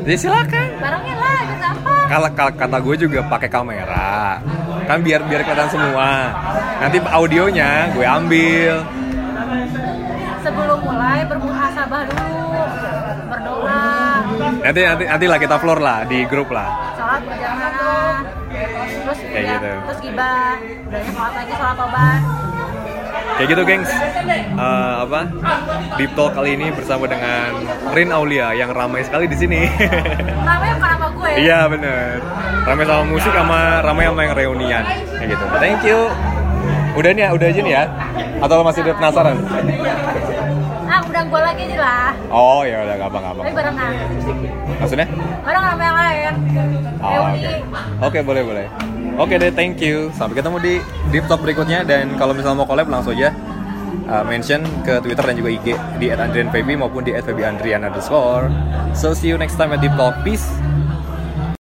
jadi silakan. Barengnya lah gitu apa? Kalau kata gue juga pakai kamera. Kan biar biar kelihatan semua. Nanti audionya gue ambil. Sebelum mulai bermuhasabah dulu nanti nanti nanti lah kita floor lah di grup lah. Sholat berjamaah. Terus Kayak gitu. terus gibah. Udahnya sholat lagi sholat tobat. Kayak gitu gengs. Eh, apa? Deep talk kali ini bersama dengan Rin Aulia yang ramai sekali di sini. Bukan nama gue. Iya bener. Ramai sama musik sama ramai sama yang reunian. Kayak gitu. Thank you. Udah nih ya? Udah aja nih ya? Atau masih ada penasaran udah gue lagi nih lah oh ya udah gampang gampang tapi barengan maksudnya bareng sama yang lain Oh, oke. Oke, boleh, boleh. Oke deh, thank you. Sampai ketemu di Deep Talk berikutnya dan kalau misalnya mau collab langsung aja uh, mention ke Twitter dan juga IG di @andrianfeby maupun di @febyandrian underscore. So see you next time at Deep Talk. Peace.